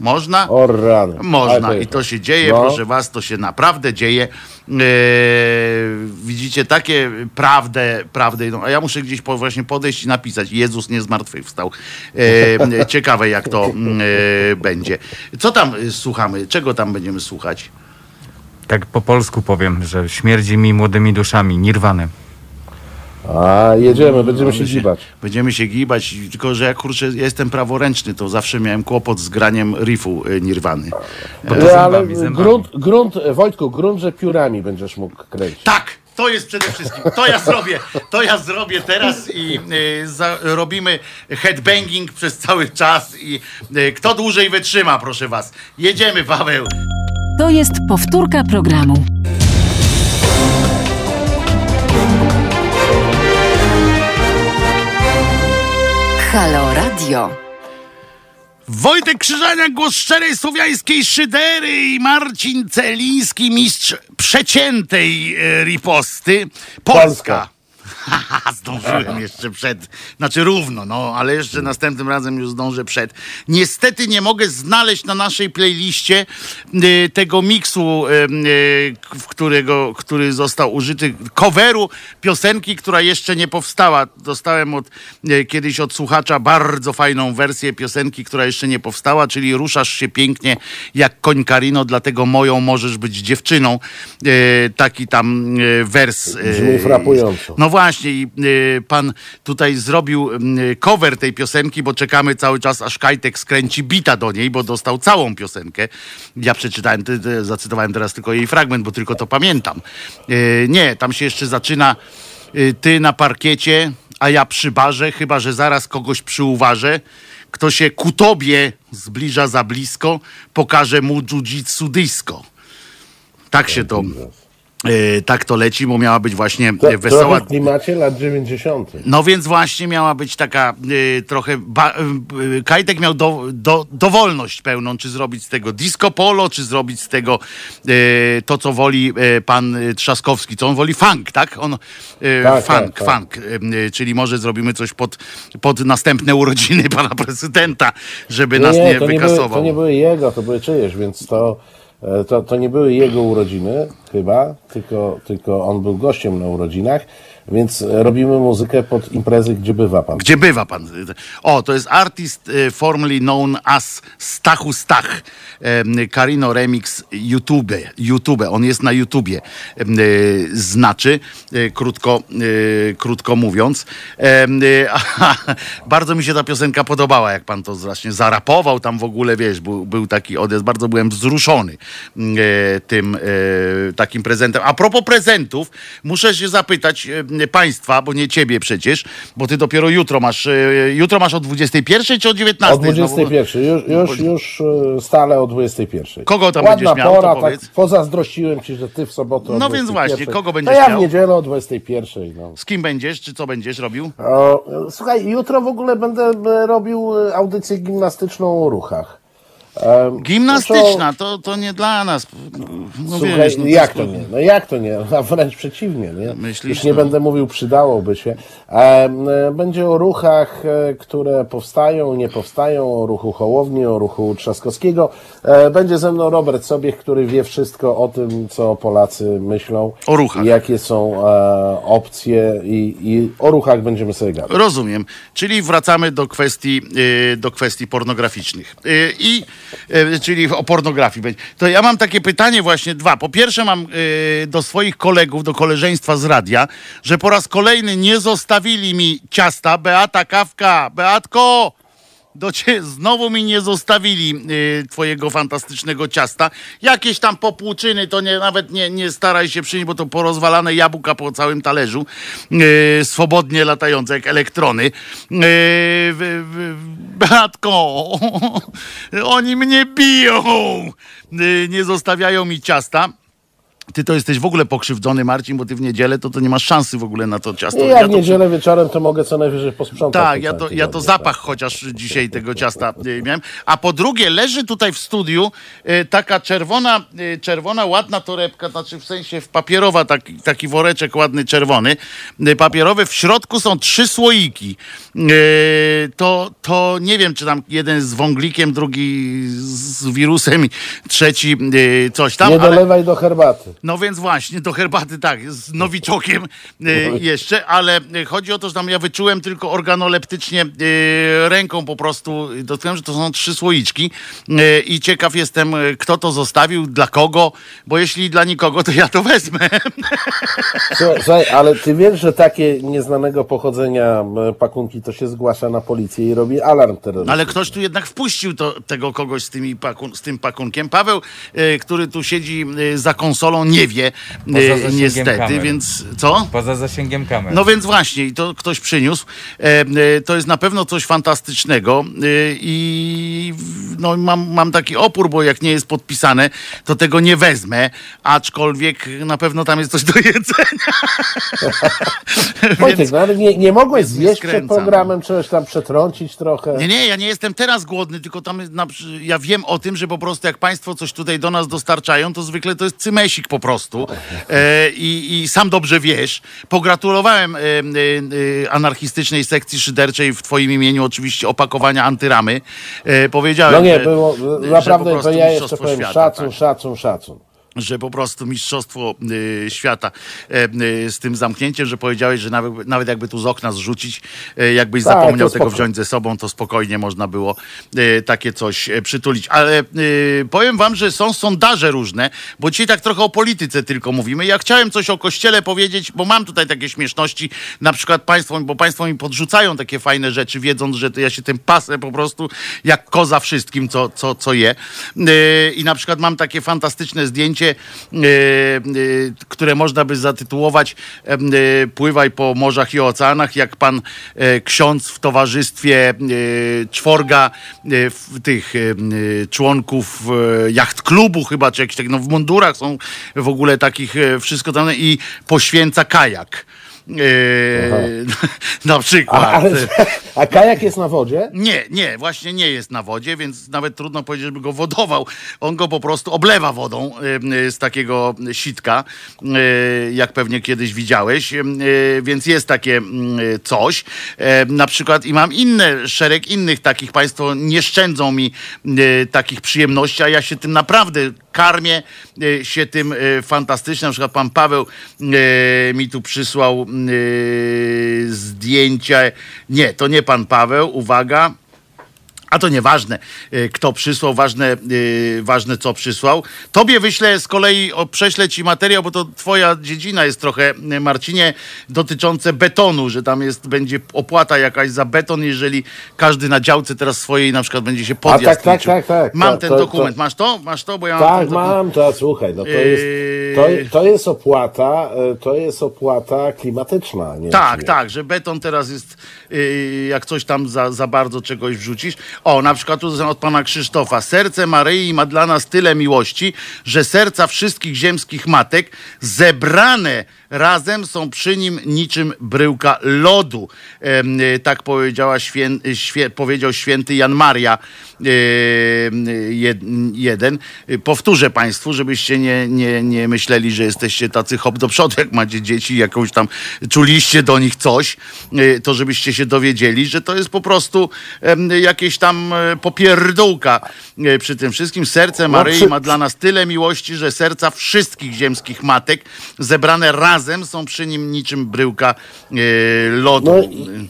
Można? O rany. Można i to się dzieje, No. proszę was, to się naprawdę dzieje. Eee, widzicie, takie prawdę, prawdę, no, a ja muszę gdzieś po, właśnie podejść i napisać, Jezus nie zmartwychwstał. Eee, ciekawe jak to e, będzie. Co tam słuchamy? Czego tam będziemy słuchać? Tak po polsku powiem, że śmierdzi mi młodymi duszami, nirwany. A, jedziemy, będziemy się gibać. Będziemy się gibać, tylko że ja kurczę, ja jestem praworęczny, to zawsze miałem kłopot z graniem riffu e, Nirwany. Nie, ale zębami, zębami. grunt, grunt, Wojtku, grunt, że piórami będziesz mógł kręcić. Tak, to jest przede wszystkim. To ja zrobię. To ja zrobię teraz i y, za, robimy headbanging przez cały czas i y, kto dłużej wytrzyma, proszę was. Jedziemy, Paweł. To jest powtórka programu. Halo Radio. Wojtek Krzyżaniak, głos szczerej słowiańskiej szydery i Marcin Celiński, mistrz przeciętej e, riposty. Polska. Polska. Haha, Zdążyłem jeszcze przed, znaczy równo, no, ale jeszcze następnym razem już zdążę przed. Niestety nie mogę znaleźć na naszej playliście y, tego miksu, y, y, w którego, który został użyty, coveru piosenki, która jeszcze nie powstała. Dostałem od, y, kiedyś od słuchacza bardzo fajną wersję piosenki, która jeszcze nie powstała, czyli Ruszasz się pięknie jak koń Karino, dlatego moją możesz być dziewczyną. Y, taki tam y, wers. y, Brzmi frapująco. no właśnie, i y, pan tutaj zrobił y, cover tej piosenki, bo czekamy cały czas, aż Kajtek skręci bita do niej, bo dostał całą piosenkę. Ja przeczytałem, zacytowałem teraz tylko jej fragment, bo tylko to pamiętam. Y, nie, tam się jeszcze zaczyna y, ty na parkiecie, a ja przy barze, chyba że zaraz kogoś przyuważę. kto się ku tobie zbliża za blisko, pokaże mu jiu-jitsu disco. Tak się to, tak to leci, bo miała być właśnie To, e, wesoła... W klimacie lat 90. No więc właśnie miała być taka y, trochę. Ba, Kajtek miał do, do, dowolność pełną, czy zrobić z tego disco polo, czy zrobić z tego y, to, co woli y, pan Trzaskowski. Co on woli funk, tak? On, Tak, funk, tak, tak. funk. Y, czyli może zrobimy coś pod, pod następne urodziny pana prezydenta, żeby nas nie, to, nie były, wykasował. to nie były jego, to były czyjeś, więc to, e, to, to nie były jego urodziny chyba, tylko, tylko on był gościem na urodzinach, więc e, robimy muzykę pod imprezy, gdzie bywa pan. Gdzie bywa pan? O, to jest artist e, formerly known as Stachu Stach. Em, Carino Remix YouTube. YouTube. On jest na YouTubie. e, Znaczy, krótko, krótko mówiąc. Bardzo mi się ta piosenka podobała, jak pan to właśnie zarapował tam w ogóle, wiesz, był, był taki odjazd. Bardzo byłem wzruszony mm, tym takim prezentem. A propos prezentów, muszę się zapytać państwa, bo nie ciebie przecież, bo ty dopiero jutro masz, e, jutro masz o 21 czy o 19? O 21. Już, już, już e, stale o 21. Kogo tam Ładna będziesz miał, pora, to powiedz. tak pozazdrościłem ci, że ty w sobotę o No więc 21. właśnie, kogo To będziesz ja miał? w niedzielę o 21. No. Z kim będziesz, czy co będziesz robił? O, słuchaj, jutro w ogóle będę e, robił e, audycję gimnastyczną o ruchach. Gimnastyczna, to, to nie dla nas. No Słuchaj, wiesz, no jak to nie? No jak to nie? A wręcz przeciwnie, nie? Myślisz, Już nie no. będę mówił, przydałoby się. E, Będzie o ruchach, e, które powstają, nie powstają, o ruchu Hołowni, o ruchu Trzaskowskiego. E, Będzie ze mną Robert Sobiech, który wie wszystko o tym, co Polacy myślą. O ruchach. Jakie są opcje i, i o ruchach będziemy sobie gadać. Rozumiem. Czyli wracamy do kwestii, do kwestii pornograficznych. I czyli o pornografii będzie. To ja mam takie pytanie właśnie dwa. Po pierwsze mam y, do swoich kolegów, do koleżeństwa z radia, że po raz kolejny nie zostawili mi ciasta. Beata Kawka, Beatko! Do znowu mi nie zostawili y, twojego fantastycznego ciasta. Jakieś tam popłuczyny, to nie, nawet nie, nie staraj się przynieść, bo to porozwalane jabłka po całym talerzu, y, swobodnie latające jak elektrony. Y, Beatko, oni mnie biją, y, nie zostawiają mi ciasta. Ty to jesteś w ogóle pokrzywdzony, Marcin, bo ty w niedzielę to, to nie masz szansy w ogóle na to ciasto. I ja w to niedzielę wieczorem to mogę co najwyżej posprzątać. tak, ja to, ja to zapach tak. chociaż dzisiaj tego ciasta y, miałem. A po drugie, leży tutaj w studiu y, taka czerwona, y, czerwona, ładna torebka, znaczy w sensie w papierowa, taki, taki woreczek ładny, czerwony, y, papierowy. W środku są trzy słoiki. To, to nie wiem, czy tam jeden z wąglikiem, drugi z wirusem, trzeci coś tam. Nie ale- dolewaj do herbaty. No więc właśnie, do herbaty tak, z nowiczokiem y, jeszcze, ale chodzi o to, że tam ja wyczułem tylko organoleptycznie y, ręką po prostu, dotknąłem, że to są trzy słoiczki y, i ciekaw jestem, kto to zostawił, dla kogo, bo jeśli dla nikogo, to ja to wezmę. Słuchaj, ale ty wiesz, że takie nieznanego pochodzenia pakunki to się zgłasza na policję i robi alarm terrorystyczny. Ale ktoś tu jednak wpuścił to, tego kogoś z, tymi pakun, z tym pakunkiem. Paweł, który tu siedzi za konsolą, nie wie Poza zasięgiem niestety, kamer. więc co? Poza zasięgiem kamer. No więc właśnie, i to ktoś przyniósł. E, e, to jest na pewno coś fantastycznego e, i no, mam, mam taki opór, bo jak nie jest podpisane, to tego nie wezmę, aczkolwiek na pewno tam jest coś do jedzenia. Wojtek, no ale nie, nie mogłeś zjeść przed programem, czegoś tam przetrącić trochę. Nie, nie, ja nie jestem teraz głodny, tylko tam jest na, ja wiem o tym, że po prostu jak państwo coś tutaj do nas dostarczają, to zwykle to jest cymesik po prostu. E, i, I sam dobrze wiesz. Pogratulowałem e, e, anarchistycznej sekcji szyderczej w twoim imieniu oczywiście opakowania antyramy. Powiedziałem, No nie, że, było, że po naprawdę to ja jeszcze powiem świata, szacun, tak szacun, szacun. Że po prostu mistrzostwo y, świata e, y, z tym zamknięciem, że powiedziałeś, że nawet, nawet jakby tu z okna zrzucić, e, jakbyś Tak, zapomniał tego wziąć ze sobą, to spokojnie można było e, takie coś e, przytulić. Ale y, powiem wam, że są sondaże różne, bo dzisiaj tak trochę o polityce tylko mówimy. Ja chciałem coś o kościele powiedzieć, bo mam tutaj takie śmieszności, na przykład państwo, bo państwo mi podrzucają takie fajne rzeczy, wiedząc, że ja się tym pasę po prostu jak koza wszystkim, co, co, co je. Y, I na przykład mam takie fantastyczne zdjęcie e, e, które można by zatytułować e, Pływaj po morzach i oceanach, jak pan ksiądz w towarzystwie czworga tych członków jacht klubu chyba, czy jakichś tak, no w mundurach są w ogóle takich, wszystko tam i poświęca kajak. E, na przykład. A, ale, a kajak jest na wodzie? Nie, nie, właśnie nie jest na wodzie, więc nawet trudno powiedzieć, żeby go wodował. On go po prostu oblewa wodą y, y, z takiego sitka, jak pewnie kiedyś widziałeś, więc jest takie coś. Na przykład i mam inne, szereg innych takich, państwo nie szczędzą mi takich przyjemności, a ja się tym naprawdę karmię się tym y, fantastycznie. Na przykład pan Paweł y, mi tu przysłał zdjęcie. Nie, to nie pan Paweł, uwaga. A to nieważne, y, kto przysłał, ważne, y, ważne co przysłał. Tobie wyślę z kolei, o, prześlę ci materiał, bo to twoja dziedzina jest trochę, y, Marcinie, dotyczące betonu, że tam jest, będzie opłata jakaś za beton, jeżeli każdy na działce teraz swojej na przykład będzie się podjazd tak, tak, liczył. tak, tak. Mam To- ten to- to- dokument. Masz to? Masz to? Bo ja mam Tak, mam, to słuchaj, no to jest, to, to jest opłata, to jest opłata klimatyczna. Nie Tak, tak, że beton teraz jest, yy, jak coś tam za, za bardzo czegoś wrzucisz. O, na przykład tu od pana Krzysztofa. Serce Maryi ma dla nas tyle miłości, że serca wszystkich ziemskich matek zebrane razem są przy nim niczym bryłka lodu. Yy, tak powiedziała świę, świe, powiedział święty Jan Maria jed, jeden. Powtórzę państwu, żebyście nie, nie, nie myśleli, że jesteście tacy hop do przodu, jak macie dzieci, jakąś tam czuliście do nich coś, yy, to żebyście się dowiedzieli, że to jest po prostu jakieś tam e, popierdółka e, przy tym wszystkim. Serce Maryi przy- ma dla nas tyle miłości, że serca wszystkich ziemskich matek zebrane razem są przy nim niczym bryłka e, lodu. No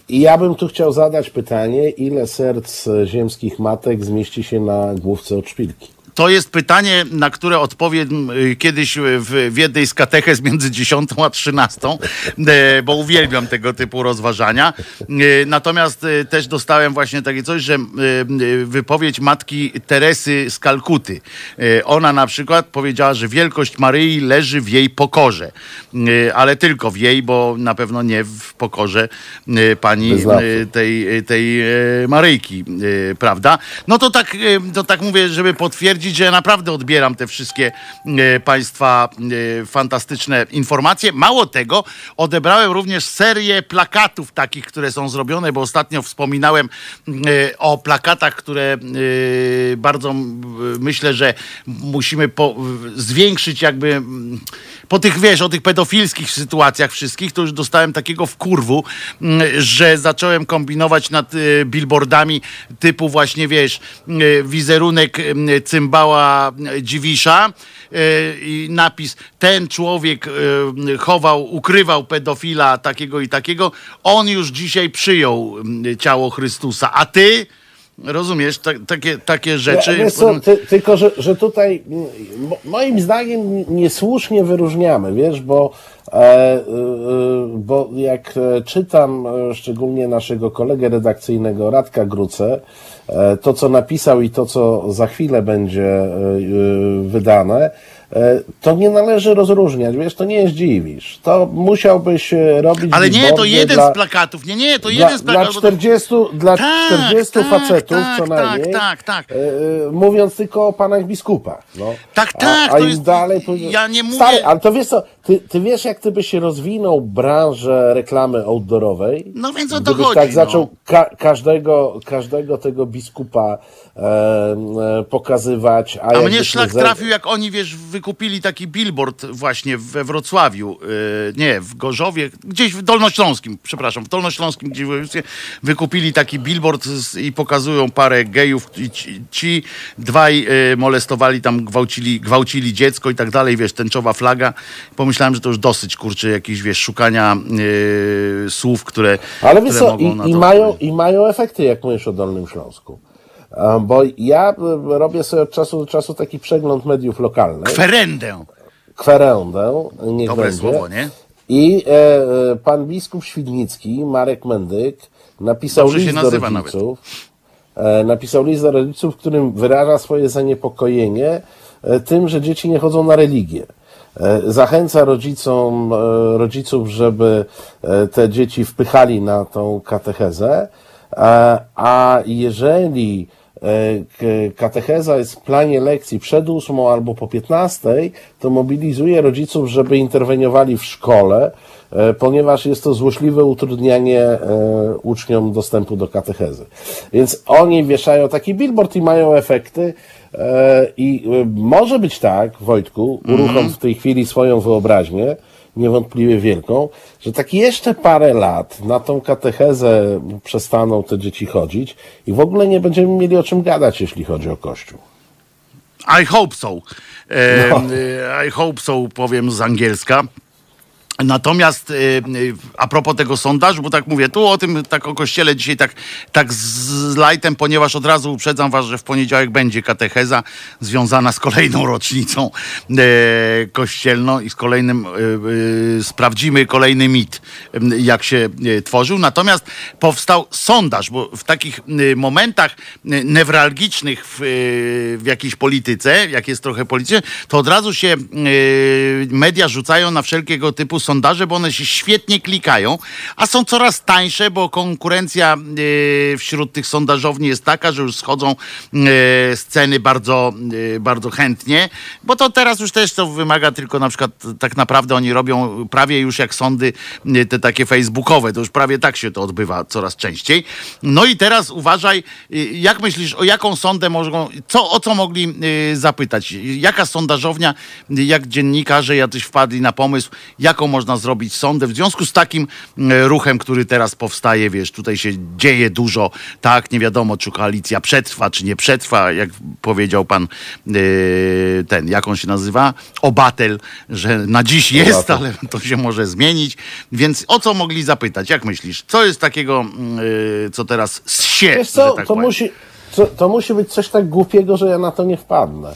ja bym tu chciał zadać pytanie, ile serc ziemskich matek zmieści się na główce od szpilki? To jest pytanie, na które odpowiem y, kiedyś y, w, w jednej z katechez między 10 a 13, e, bo uwielbiam tego typu rozważania. Natomiast też dostałem właśnie takie coś, że wypowiedź matki Teresy z Kalkuty. Ona na przykład powiedziała, że wielkość Maryi leży w jej pokorze, ale tylko w jej, bo na pewno nie w pokorze pani tej, tej Maryjki, prawda? No to tak, to tak mówię, żeby potwierdzić, że ja naprawdę odbieram te wszystkie e, państwa e, fantastyczne informacje. Mało tego, odebrałem również serię plakatów takich, które są zrobione, bo ostatnio wspominałem e, o plakatach, które bardzo myślę, że musimy po, zwiększyć jakby po tych, wiesz, o tych pedofilskich sytuacjach wszystkich, to już dostałem takiego wkurwu, mm, że zacząłem kombinować nad y, billboardami typu właśnie, wiesz, y, wizerunek y, cymbała Dziwisza i napis ten człowiek chował, ukrywał pedofila takiego i takiego, on już dzisiaj przyjął ciało Chrystusa, a ty... Rozumiesz, ta, takie, takie rzeczy. Ja, co, ty, tylko, że, że tutaj mo- moim zdaniem niesłusznie wyróżniamy, wiesz, bo, e, e, bo jak e, czytam e, szczególnie naszego kolegę redakcyjnego Radka Gruce, to co napisał i to co za chwilę będzie wydane, to nie należy rozróżniać, wiesz, to nie jest dziwisz. To musiałbyś e, robić Ale nie, to jeden dla, z plakatów. Nie, nie, to dla, jeden z dla plakatów. bo to- 40, dla Tak, 40 tak, facetów tak, co najmniej. tak, tak, tak. E, e, mówiąc tylko o panach biskupach. No. Tak, tak, A, a to im jest- dalej. To... ja nie mówię- Stary, ale to wiesz co, ty, ty wiesz, jak ty byś rozwinął branżę reklamy outdoorowej? No więc o to chodzi, tak no. zaczął ka- każdego, każdego tego biskupa e, e, pokazywać. A, A mnie szlak ze- trafił, jak oni, wiesz, wykupili taki billboard właśnie we Wrocławiu, yy, nie, w Gorzowie, gdzieś w Dolnośląskim, przepraszam, w Dolnośląskim gdzieś w wykupili taki billboard z, i pokazują parę gejów i ci, ci dwaj yy, molestowali tam, gwałcili, gwałcili dziecko i tak dalej, wiesz, tęczowa flaga. Pomyślałem, że to już dosyć, kurczę, jakichś, wiesz, szukania yy, słów, które, Ale które co, mogą na i, i, to... mają, i mają efekty, jak mówisz o Dolnym Śląsku. Bo ja e, robię sobie od czasu do czasu taki przegląd mediów lokalnych. Kwerendę. kwerendę, niech Dobre będzie. słowo, nie? I e, e, pan biskup Świdnicki, Marek Mendyk, napisał Dobrze list do rodziców. E, napisał list do rodziców, w którym wyraża swoje zaniepokojenie tym, że dzieci nie chodzą na religię. E, Zachęca rodzicom, e, rodziców, żeby e, te dzieci wpychali na tą katechezę, a jeżeli katecheza jest w planie lekcji przed ósmą albo po piętnastej, to mobilizuje rodziców, żeby interweniowali w szkole, ponieważ jest to złośliwe utrudnianie e, uczniom dostępu do katechezy. Więc oni wieszają taki billboard i mają efekty. e, I e, może być tak, Wojtku, uruchom w tej chwili swoją wyobraźnię, niewątpliwie wielką, że tak jeszcze parę lat na tą katechezę przestaną te dzieci chodzić i w ogóle nie będziemy mieli o czym gadać, jeśli chodzi o Kościół. I hope so. E, No. e, I hope so, powiem z angielska. Natomiast e, e, a propos tego sondażu, bo tak mówię, tu o tym, tak o kościele dzisiaj tak, tak z lajtem, ponieważ od razu uprzedzam was, że w poniedziałek będzie katecheza związana z kolejną rocznicą e, kościelną i z kolejnym, e, e, sprawdzimy kolejny mit, jak się tworzył. Natomiast powstał sondaż, bo w takich momentach newralgicznych w, w jakiejś polityce, jak jest trochę politycznie, to od razu się media rzucają na wszelkiego typu sondaże, bo one się świetnie klikają, a są coraz tańsze, bo konkurencja e, wśród tych sondażowni jest taka, że już schodzą e, sceny bardzo, e, bardzo chętnie, bo to teraz już też to wymaga tylko na przykład tak naprawdę oni robią prawie już jak sądy te takie facebookowe, to już prawie tak się to odbywa coraz częściej. No i teraz uważaj, jak myślisz, o jaką sondę mogą, co, o co mogli zapytać? Jaka sondażownia, jak dziennikarze jacyś wpadli na pomysł, jaką można zrobić sondę w związku z takim e, ruchem, który teraz powstaje, wiesz, tutaj się dzieje dużo, tak, nie wiadomo, czy koalicja przetrwa, czy nie przetrwa, jak powiedział pan e, ten, jak on się nazywa? Obatel, że na dziś jest, Obatel. ale to się może zmienić, więc o co mogli zapytać, jak myślisz? Co jest takiego, mm, e, co teraz zsie, Wiesz że co, tak to, powiem? musi, to, to musi być coś tak głupiego, że ja na to nie wpadnę.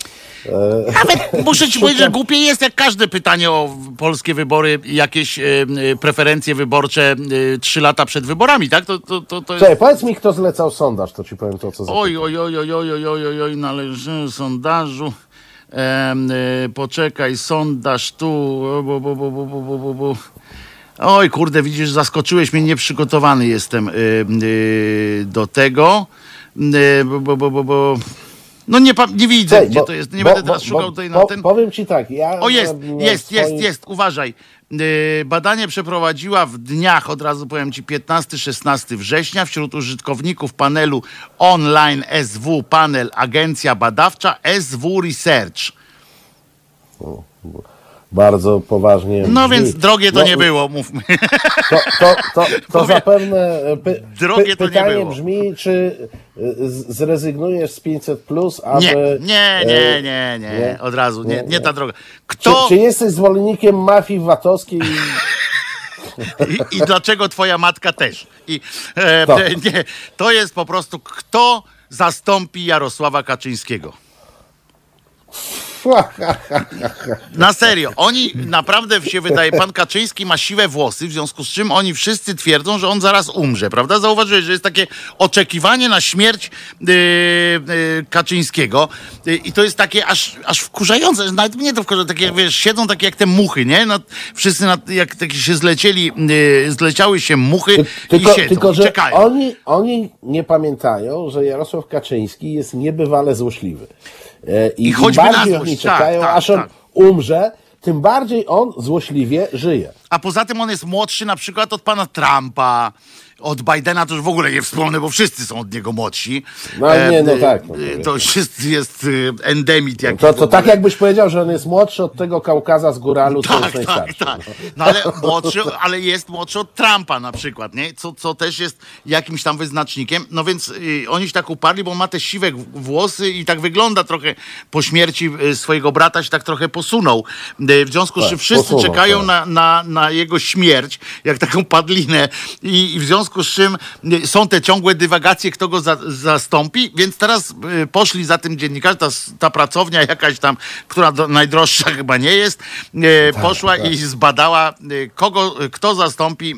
Nawet muszę ci powiedzieć, że głupie jest jak każde pytanie o polskie wybory, jakieś e, e, preferencje wyborcze e, trzy lata przed wyborami, tak? To, to, to, to jest... Czekaj, powiedz mi, kto zlecał sondaż, to ci powiem to, co Oj, oj, oj, oj, oj, oj, oj, oj, oj, należy sondażu. E, poczekaj, sondaż tu. Bu, bu, bu, bu, bu, bu, bu, bu. Oj, kurde, widzisz, zaskoczyłeś mnie, nieprzygotowany jestem y, y, do tego. Y, bo, bo, bo, bo. No nie, nie widzę, Czekaj, gdzie bo- to jest. Nie bo- będę bo- teraz szukał bo- tutaj po- na ten. Powiem ci tak, ja... O, jest, jest, jest, swoim- jest, uważaj. Yy, Badanie przeprowadziła w dniach, od razu powiem ci, 15-16 września wśród użytkowników panelu online SW Panel Agencja Badawcza SW Research. Bardzo poważnie No brzmi. więc drogie to No, nie było, mówmy. To, to, to, to Powiem- zapewne e, py, Drogie to nie pytanie było. brzmi, czy e, zrezygnujesz z 500 plus, aby... Nie, nie, nie, nie, nie, nie? od razu, nie, Nie, nie ta droga. Czy, Kto czy jesteś zwolennikiem mafii VAT-owskiej? i, i dlaczego twoja matka też? I, e, To. e, nie, to jest po prostu kto zastąpi Jarosława Kaczyńskiego. Na serio, oni naprawdę się wydaje, pan Kaczyński ma siwe włosy, w związku z czym oni wszyscy twierdzą, że on zaraz umrze, prawda? Zauważyłeś, że jest takie oczekiwanie na śmierć yy, yy, Kaczyńskiego yy, i to jest takie aż, aż wkurzające, nawet mnie to wkurza, takie wiesz, siedzą takie jak te muchy, nie? No, wszyscy na, jak takie się zlecieli, yy, zleciały się muchy Tylko, i siedzą, tylko że czekają. oni, oni nie pamiętają, że Jarosław Kaczyński jest niebywale złośliwy. E, I, I im choćby na bardziej złość, oni tak, czekają, tak, aż on tak. umrze, tym bardziej on złośliwie żyje. A poza tym on jest młodszy na przykład od pana Trumpa. Od Bidena to już w ogóle nie wspomnę, bo wszyscy są od niego młodsi. No, nie, no e, tak, no, e, to to już jest, jest e, endemit jakiś. To, to tak jakbyś powiedział, że on jest młodszy od tego Kaukaza z Góralu, co Tak, jest tak, najstarszy. tak. No ale młodszy, ale jest młodszy od Trumpa na przykład, nie? Co, co też jest jakimś tam wyznacznikiem. No więc y, oni się tak uparli, bo ma te siwe włosy i tak wygląda trochę po śmierci y, swojego brata się tak trochę posunął. Y, w związku z Tak, czym wszyscy posunął, czekają tak. na, na, na jego śmierć, jak taką padlinę i, i w związku związku z czym są te ciągłe dywagacje, kto go za, zastąpi, więc teraz y, poszli za tym dziennikarzem, ta, ta pracownia jakaś tam, która do, najdroższa chyba nie jest, y, Tak, poszła i zbadała, y, kogo, kto zastąpi,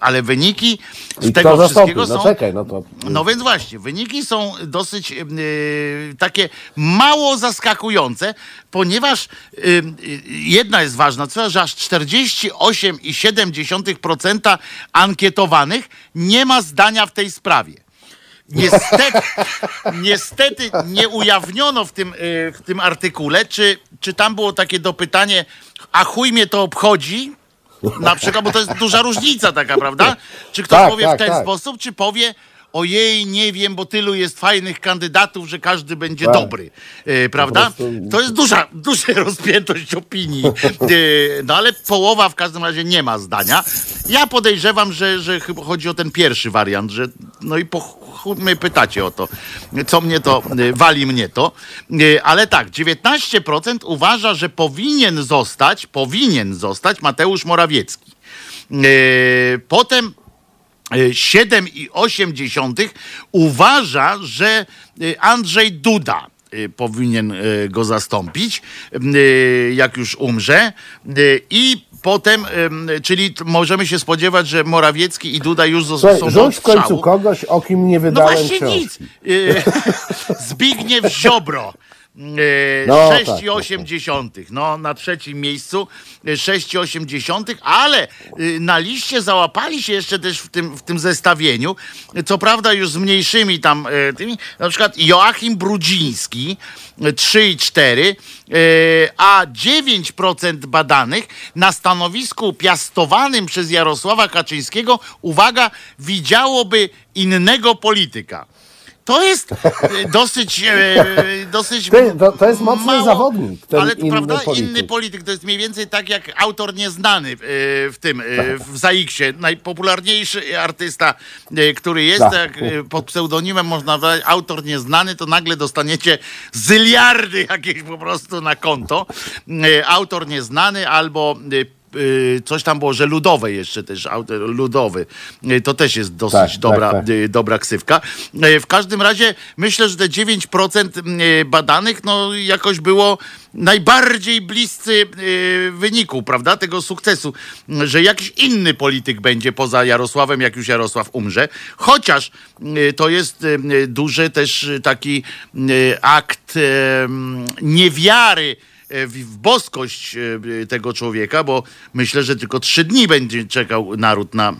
ale wyniki z I tego wszystkiego No są... czekaj, no to... No więc właśnie, wyniki są dosyć takie mało zaskakujące, ponieważ jedna jest ważna, to, że aż 48,7% ankietowanych nie ma zdania w tej sprawie. Niestety, niestety nie ujawniono w tym, yy, w tym artykule, czy, czy tam było takie dopytanie, a chuj mnie to obchodzi, na przykład, bo to jest duża różnica taka, prawda? Czy ktoś Tak, powie tak, w ten tak. sposób, czy powie ojej, nie wiem, bo tylu jest fajnych kandydatów, że każdy będzie Tak. dobry, e, prawda? prostu- To jest duża, duża rozpiętość opinii, e, no ale połowa w każdym razie nie ma zdania. Ja podejrzewam, że, że chyba chodzi o ten pierwszy wariant, że no i po, mnie pytacie o to, co mnie to, e, wali mnie to, ale tak, 19% uważa, że powinien zostać, powinien zostać Mateusz Morawiecki. Potem 7,8 uważa, że e, Andrzej Duda e, powinien e, go zastąpić, jak już umrze. I potem, em, czyli możemy się spodziewać, że Morawiecki i Duda już zos- Słuchaj, są do rzuć w końcu kogoś, o kim nie No wydałem właśnie książki. nic. Y, Zbigniew Ziobro. Y, No, 6,8. No, na trzecim miejscu y, 6,8, ale y, na liście załapali się jeszcze też w tym, w tym zestawieniu, co prawda już z mniejszymi tam tymi, na przykład Joachim Brudziński y, 3,4, y, a 9% badanych na stanowisku piastowanym przez Jarosława Kaczyńskiego, uwaga, widziałoby innego polityka. To jest e, dosyć, e, dosyć Ty, to- to jest mocny mało, zawodnik, ale to, inny prawda, polityk. inny polityk. To jest mniej więcej tak jak autor nieznany e, w tym, e, w ZAX-ie. Najpopularniejszy artysta, który jest, Tak. jak pod pseudonimem można wydać autor nieznany, to nagle dostaniecie zyliardy jakieś po prostu na konto. Autor nieznany albo coś tam było, że ludowe jeszcze też, autor ludowy. Y, To też jest dosyć Tak, dobra, tak, tak. y, dobra ksywka. Y, W każdym razie myślę, że te 9% y, badanych no jakoś było najbardziej bliscy y, wyniku, prawda, tego sukcesu, y, że jakiś inny polityk będzie poza Jarosławem, jak już Jarosław umrze. Chociaż y, to jest y, y, duży też y, taki y, akt y, niewiary w, w boskość e, tego człowieka, bo myślę, że tylko trzy dni będzie czekał naród na,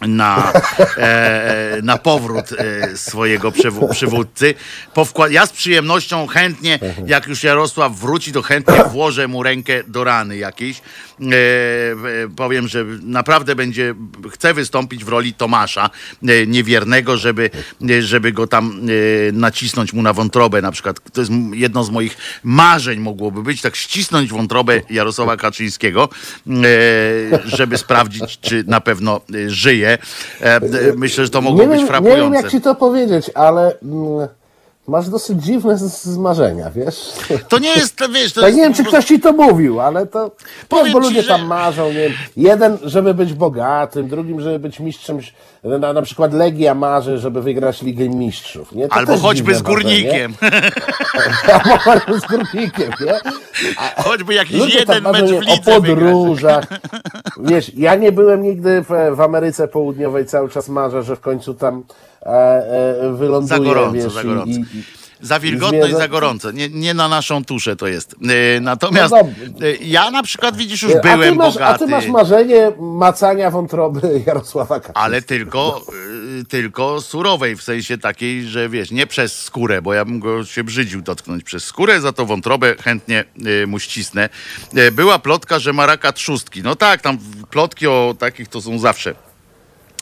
na, e, na powrót e, swojego przewo- przywódcy. Powkład- ja z przyjemnością chętnie, jak już Jarosław wróci, to chętnie włożę mu rękę do rany jakiejś. E, e, powiem, że naprawdę będzie, chce wystąpić w roli Tomasza e, niewiernego, żeby, e, żeby go tam e, nacisnąć mu na wątrobę na przykład. To jest jedno z moich marzeń mogłoby być, tak ścisnąć wątrobę Jarosława Kaczyńskiego, e, żeby sprawdzić, czy na pewno e, żyje. E, Myślę, że to mogło Nie być wiem, nie frapujące. wiem, jak ci to powiedzieć, ale mm, masz dosyć dziwne marzenia, wiesz? To nie jest, to wiesz, to Tak jest nie wiem, czy ktoś ci to mówił, ale to Powiem bo ci, ludzie że- tam marzą, nie wiem, jeden, żeby być bogatym, drugim, żeby być mistrzem, na, na przykład Legia marzy, żeby wygrać Ligę Mistrzów, nie? To Albo choćby z górnikiem. Albo choćby z górnikiem, nie? Choćby jakiś Ludzie jeden tam mecz w o lidze wygrać. podróżach. Wiesz, ja nie byłem nigdy w, w Ameryce Południowej, cały czas marzę, że w końcu tam e, e, wyląduję, Za gorąco, wiesz, za gorąco. i, i, Za wilgotno i za gorąco. Nie, nie na naszą tuszę to jest. E, Natomiast No e, ja na przykład, widzisz, już a, byłem masz, a bogaty. ty masz marzenie macania wątroby Jarosława Kaczyńskiego. Ale tylko, tylko surowej, w sensie takiej, że wiesz, nie przez skórę, bo ja bym go się brzydził dotknąć przez skórę, za to wątrobę chętnie mu ścisnę. Była plotka, że ma raka trzustki. No tak, tam plotki o takich to są zawsze.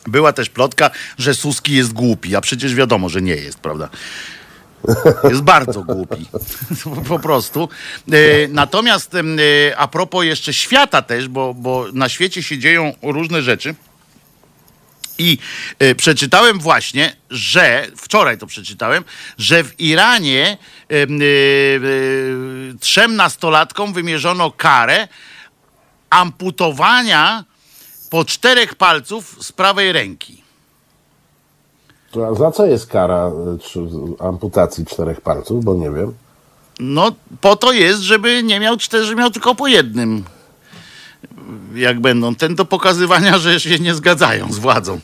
Była też plotka, że Suski jest głupi, a przecież wiadomo, że nie jest, prawda? Jest bardzo głupi. Po prostu. E, Natomiast e, a propos jeszcze świata też, bo, bo na świecie się dzieją różne rzeczy. I e, przeczytałem właśnie, że wczoraj to przeczytałem, że w Iranie em, trzem nastolatkom wymierzono karę amputowania po czterech palców z prawej ręki. To a za co jest kara e, czy, amputacji czterech palców? Bo nie wiem. No, po to jest, żeby nie miał czterech, żeby miał tylko po jednym. Jak będą. Ten do pokazywania, że się nie zgadzają z władzą.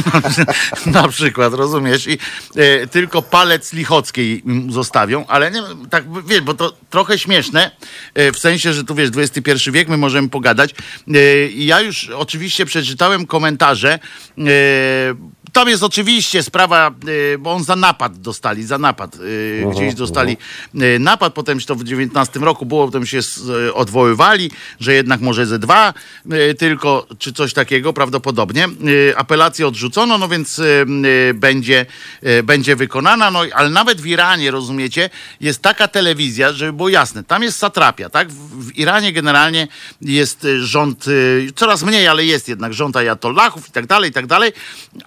Na przykład, rozumiesz? I e, tylko palec lichockiej zostawią, ale nie, tak wiesz, bo to trochę śmieszne, e, w sensie, że tu wiesz, XXI wiek, my możemy pogadać. E, ja już oczywiście przeczytałem komentarze. Tam jest oczywiście sprawa, e, bo on za napad dostali, za napad. e, Gdzieś dostali e, napad, potem się to w 19 roku było, potem się odwoływali, że jednak może ze dwa tylko, czy coś takiego prawdopodobnie. Apelację odrzucono, no więc będzie, będzie wykonana. No ale nawet w Iranie, rozumiecie, jest taka telewizja, żeby było jasne, tam jest satrapia, tak? W, Iranie generalnie jest rząd, coraz mniej, ale jest jednak rząd ajatollahów i tak dalej, i tak dalej.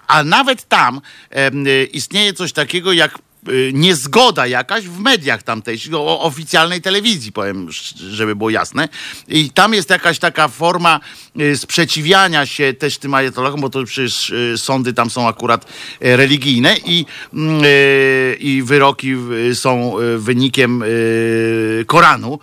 A nawet tam e, istnieje coś takiego jak y, niezgoda jakaś w mediach tamtejszych, o oficjalnej telewizji, powiem, żeby było jasne. I tam jest jakaś taka forma y, sprzeciwiania się też tym ajatollahom, bo to przecież y, sądy tam są akurat y, religijne i, mm, y, i wyroki y, są y, wynikiem y, Koranu,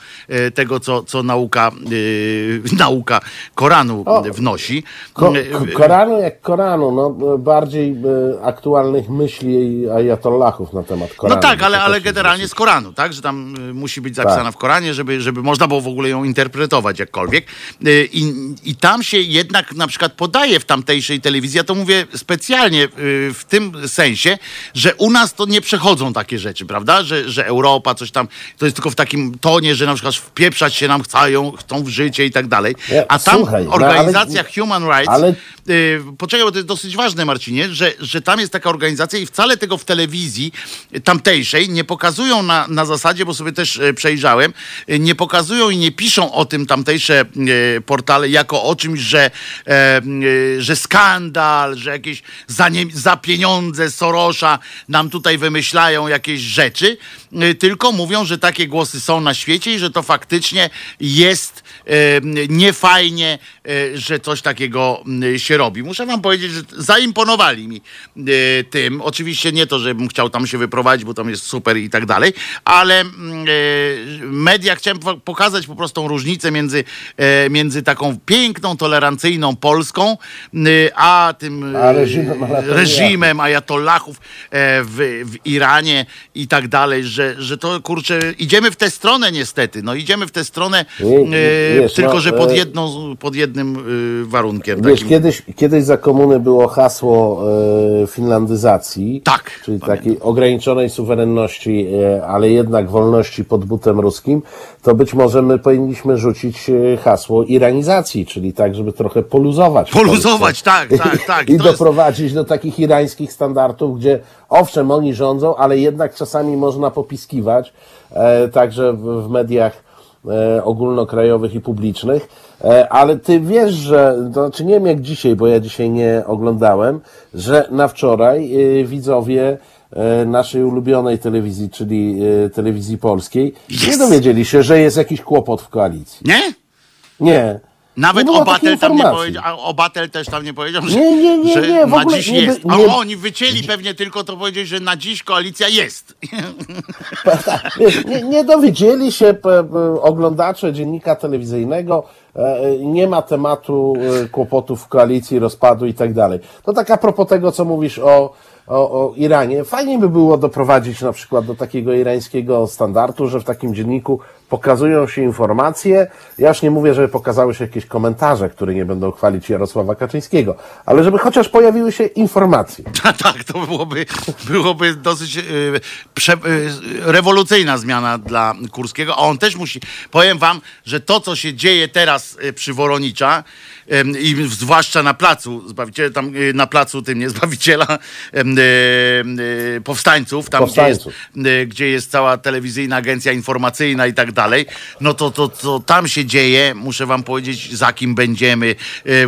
y, tego co, co nauka, y, nauka Koranu O. wnosi. Ko- Y, ko- Koranu jak Koranu, no bardziej aktualnych myśli ajatollahów na temat Koranu. No tak, ale, ale generalnie z Koranu, tak? Że tam y, musi być zapisana Tak. w Koranie, żeby, żeby można było w ogóle ją interpretować jakkolwiek. Y, I, I tam się jednak na przykład podaje w tamtejszej telewizji, ja to mówię specjalnie y, w tym sensie, że u nas to nie przechodzą takie rzeczy, prawda? Że, że Europa coś tam, to jest tylko w takim tonie, że na przykład wpieprzać się nam chcą, chcą w życie i tak dalej. A tam słuchaj, no ale- organizacja Human Rights ale- Y, Poczekaj, bo to jest dosyć ważne, Marcinie, że, że tam jest taka organizacja i wcale tego w telewizji tamtejszej nie pokazują na, na zasadzie, bo sobie też e, przejrzałem, nie pokazują i nie piszą o tym tamtejsze portale jako o czymś, że, e, e, że skandal, że jakieś za, nie, za pieniądze Sorosza nam tutaj wymyślają jakieś rzeczy, e, tylko mówią, że takie głosy są na świecie i że to faktycznie jest e, niefajnie, e, że coś takiego się robi. Muszę wam powiedzieć, że zaimponowali mi e, tym. Oczywiście nie to, żebym chciał tam się wyprowadzić, bo tam jest super i tak dalej, ale media chciałem po- pokazać po prostu różnicę między, między taką piękną, tolerancyjną Polską, m, a tym A reżimem ajatollahów. reżimem ajatollahów e, w, w Iranie i tak dalej, że, że to kurczę, idziemy w tę stronę niestety, no idziemy w tę stronę, Nie, e, wiesz, tylko no, że pod, e, jedną, pod jednym e, warunkiem. Wiesz, takim. kiedyś, kiedyś za komuny było hasło finlandyzacji, Tak, czyli pamiętam. takiej ograniczonej suwerenności, ale jednak wolności pod butem ruskim, to być może my powinniśmy rzucić hasło iranizacji, czyli tak, żeby trochę poluzować. Poluzować, tak, tak, tak. I To jest- doprowadzić do takich irańskich standardów, gdzie owszem, oni rządzą, ale jednak czasami można popiskiwać, e, także w, w mediach e, ogólnokrajowych i publicznych. E, ale ty wiesz, że, to znaczy nie wiem jak dzisiaj, bo ja dzisiaj nie oglądałem, że na wczoraj e, widzowie e, naszej ulubionej telewizji, czyli e, telewizji polskiej, nie Yes! dowiedzieli się, że jest jakiś kłopot w koalicji. Nie? Nie. Nawet nie Obatel tam nie powiedział, a Obatel też tam nie powiedział, że, Nie, nie, nie, że nie, na dziś nie jest. A nie- oni wycięli pewnie tylko to powiedzieć, że na dziś koalicja jest. Nie, nie dowiedzieli się p, p, oglądacze dziennika telewizyjnego, e, nie ma tematu e, kłopotów w koalicji, rozpadu i tak dalej. To tak a propos tego, co mówisz o, o, o Iranie. Fajnie by było doprowadzić na przykład do takiego irańskiego standardu, że w takim dzienniku pokazują się informacje. Ja już nie mówię, żeby pokazały się jakieś komentarze, które nie będą chwalić Jarosława Kaczyńskiego, ale żeby chociaż pojawiły się informacje. A tak, to byłoby, byłoby dosyć y, prze, y, rewolucyjna zmiana dla Kurskiego. A on też musi. Powiem wam, że to, co się dzieje teraz y, przy Woronicza i zwłaszcza na placu Zbawiciela, tam y, na placu tym nie Zbawiciela, y, y, powstańców, tam Powstańców. Gdzie, jest, gdzie jest cała telewizyjna agencja informacyjna i tak dalej, no to, to, to tam się dzieje, muszę wam powiedzieć, za kim będziemy,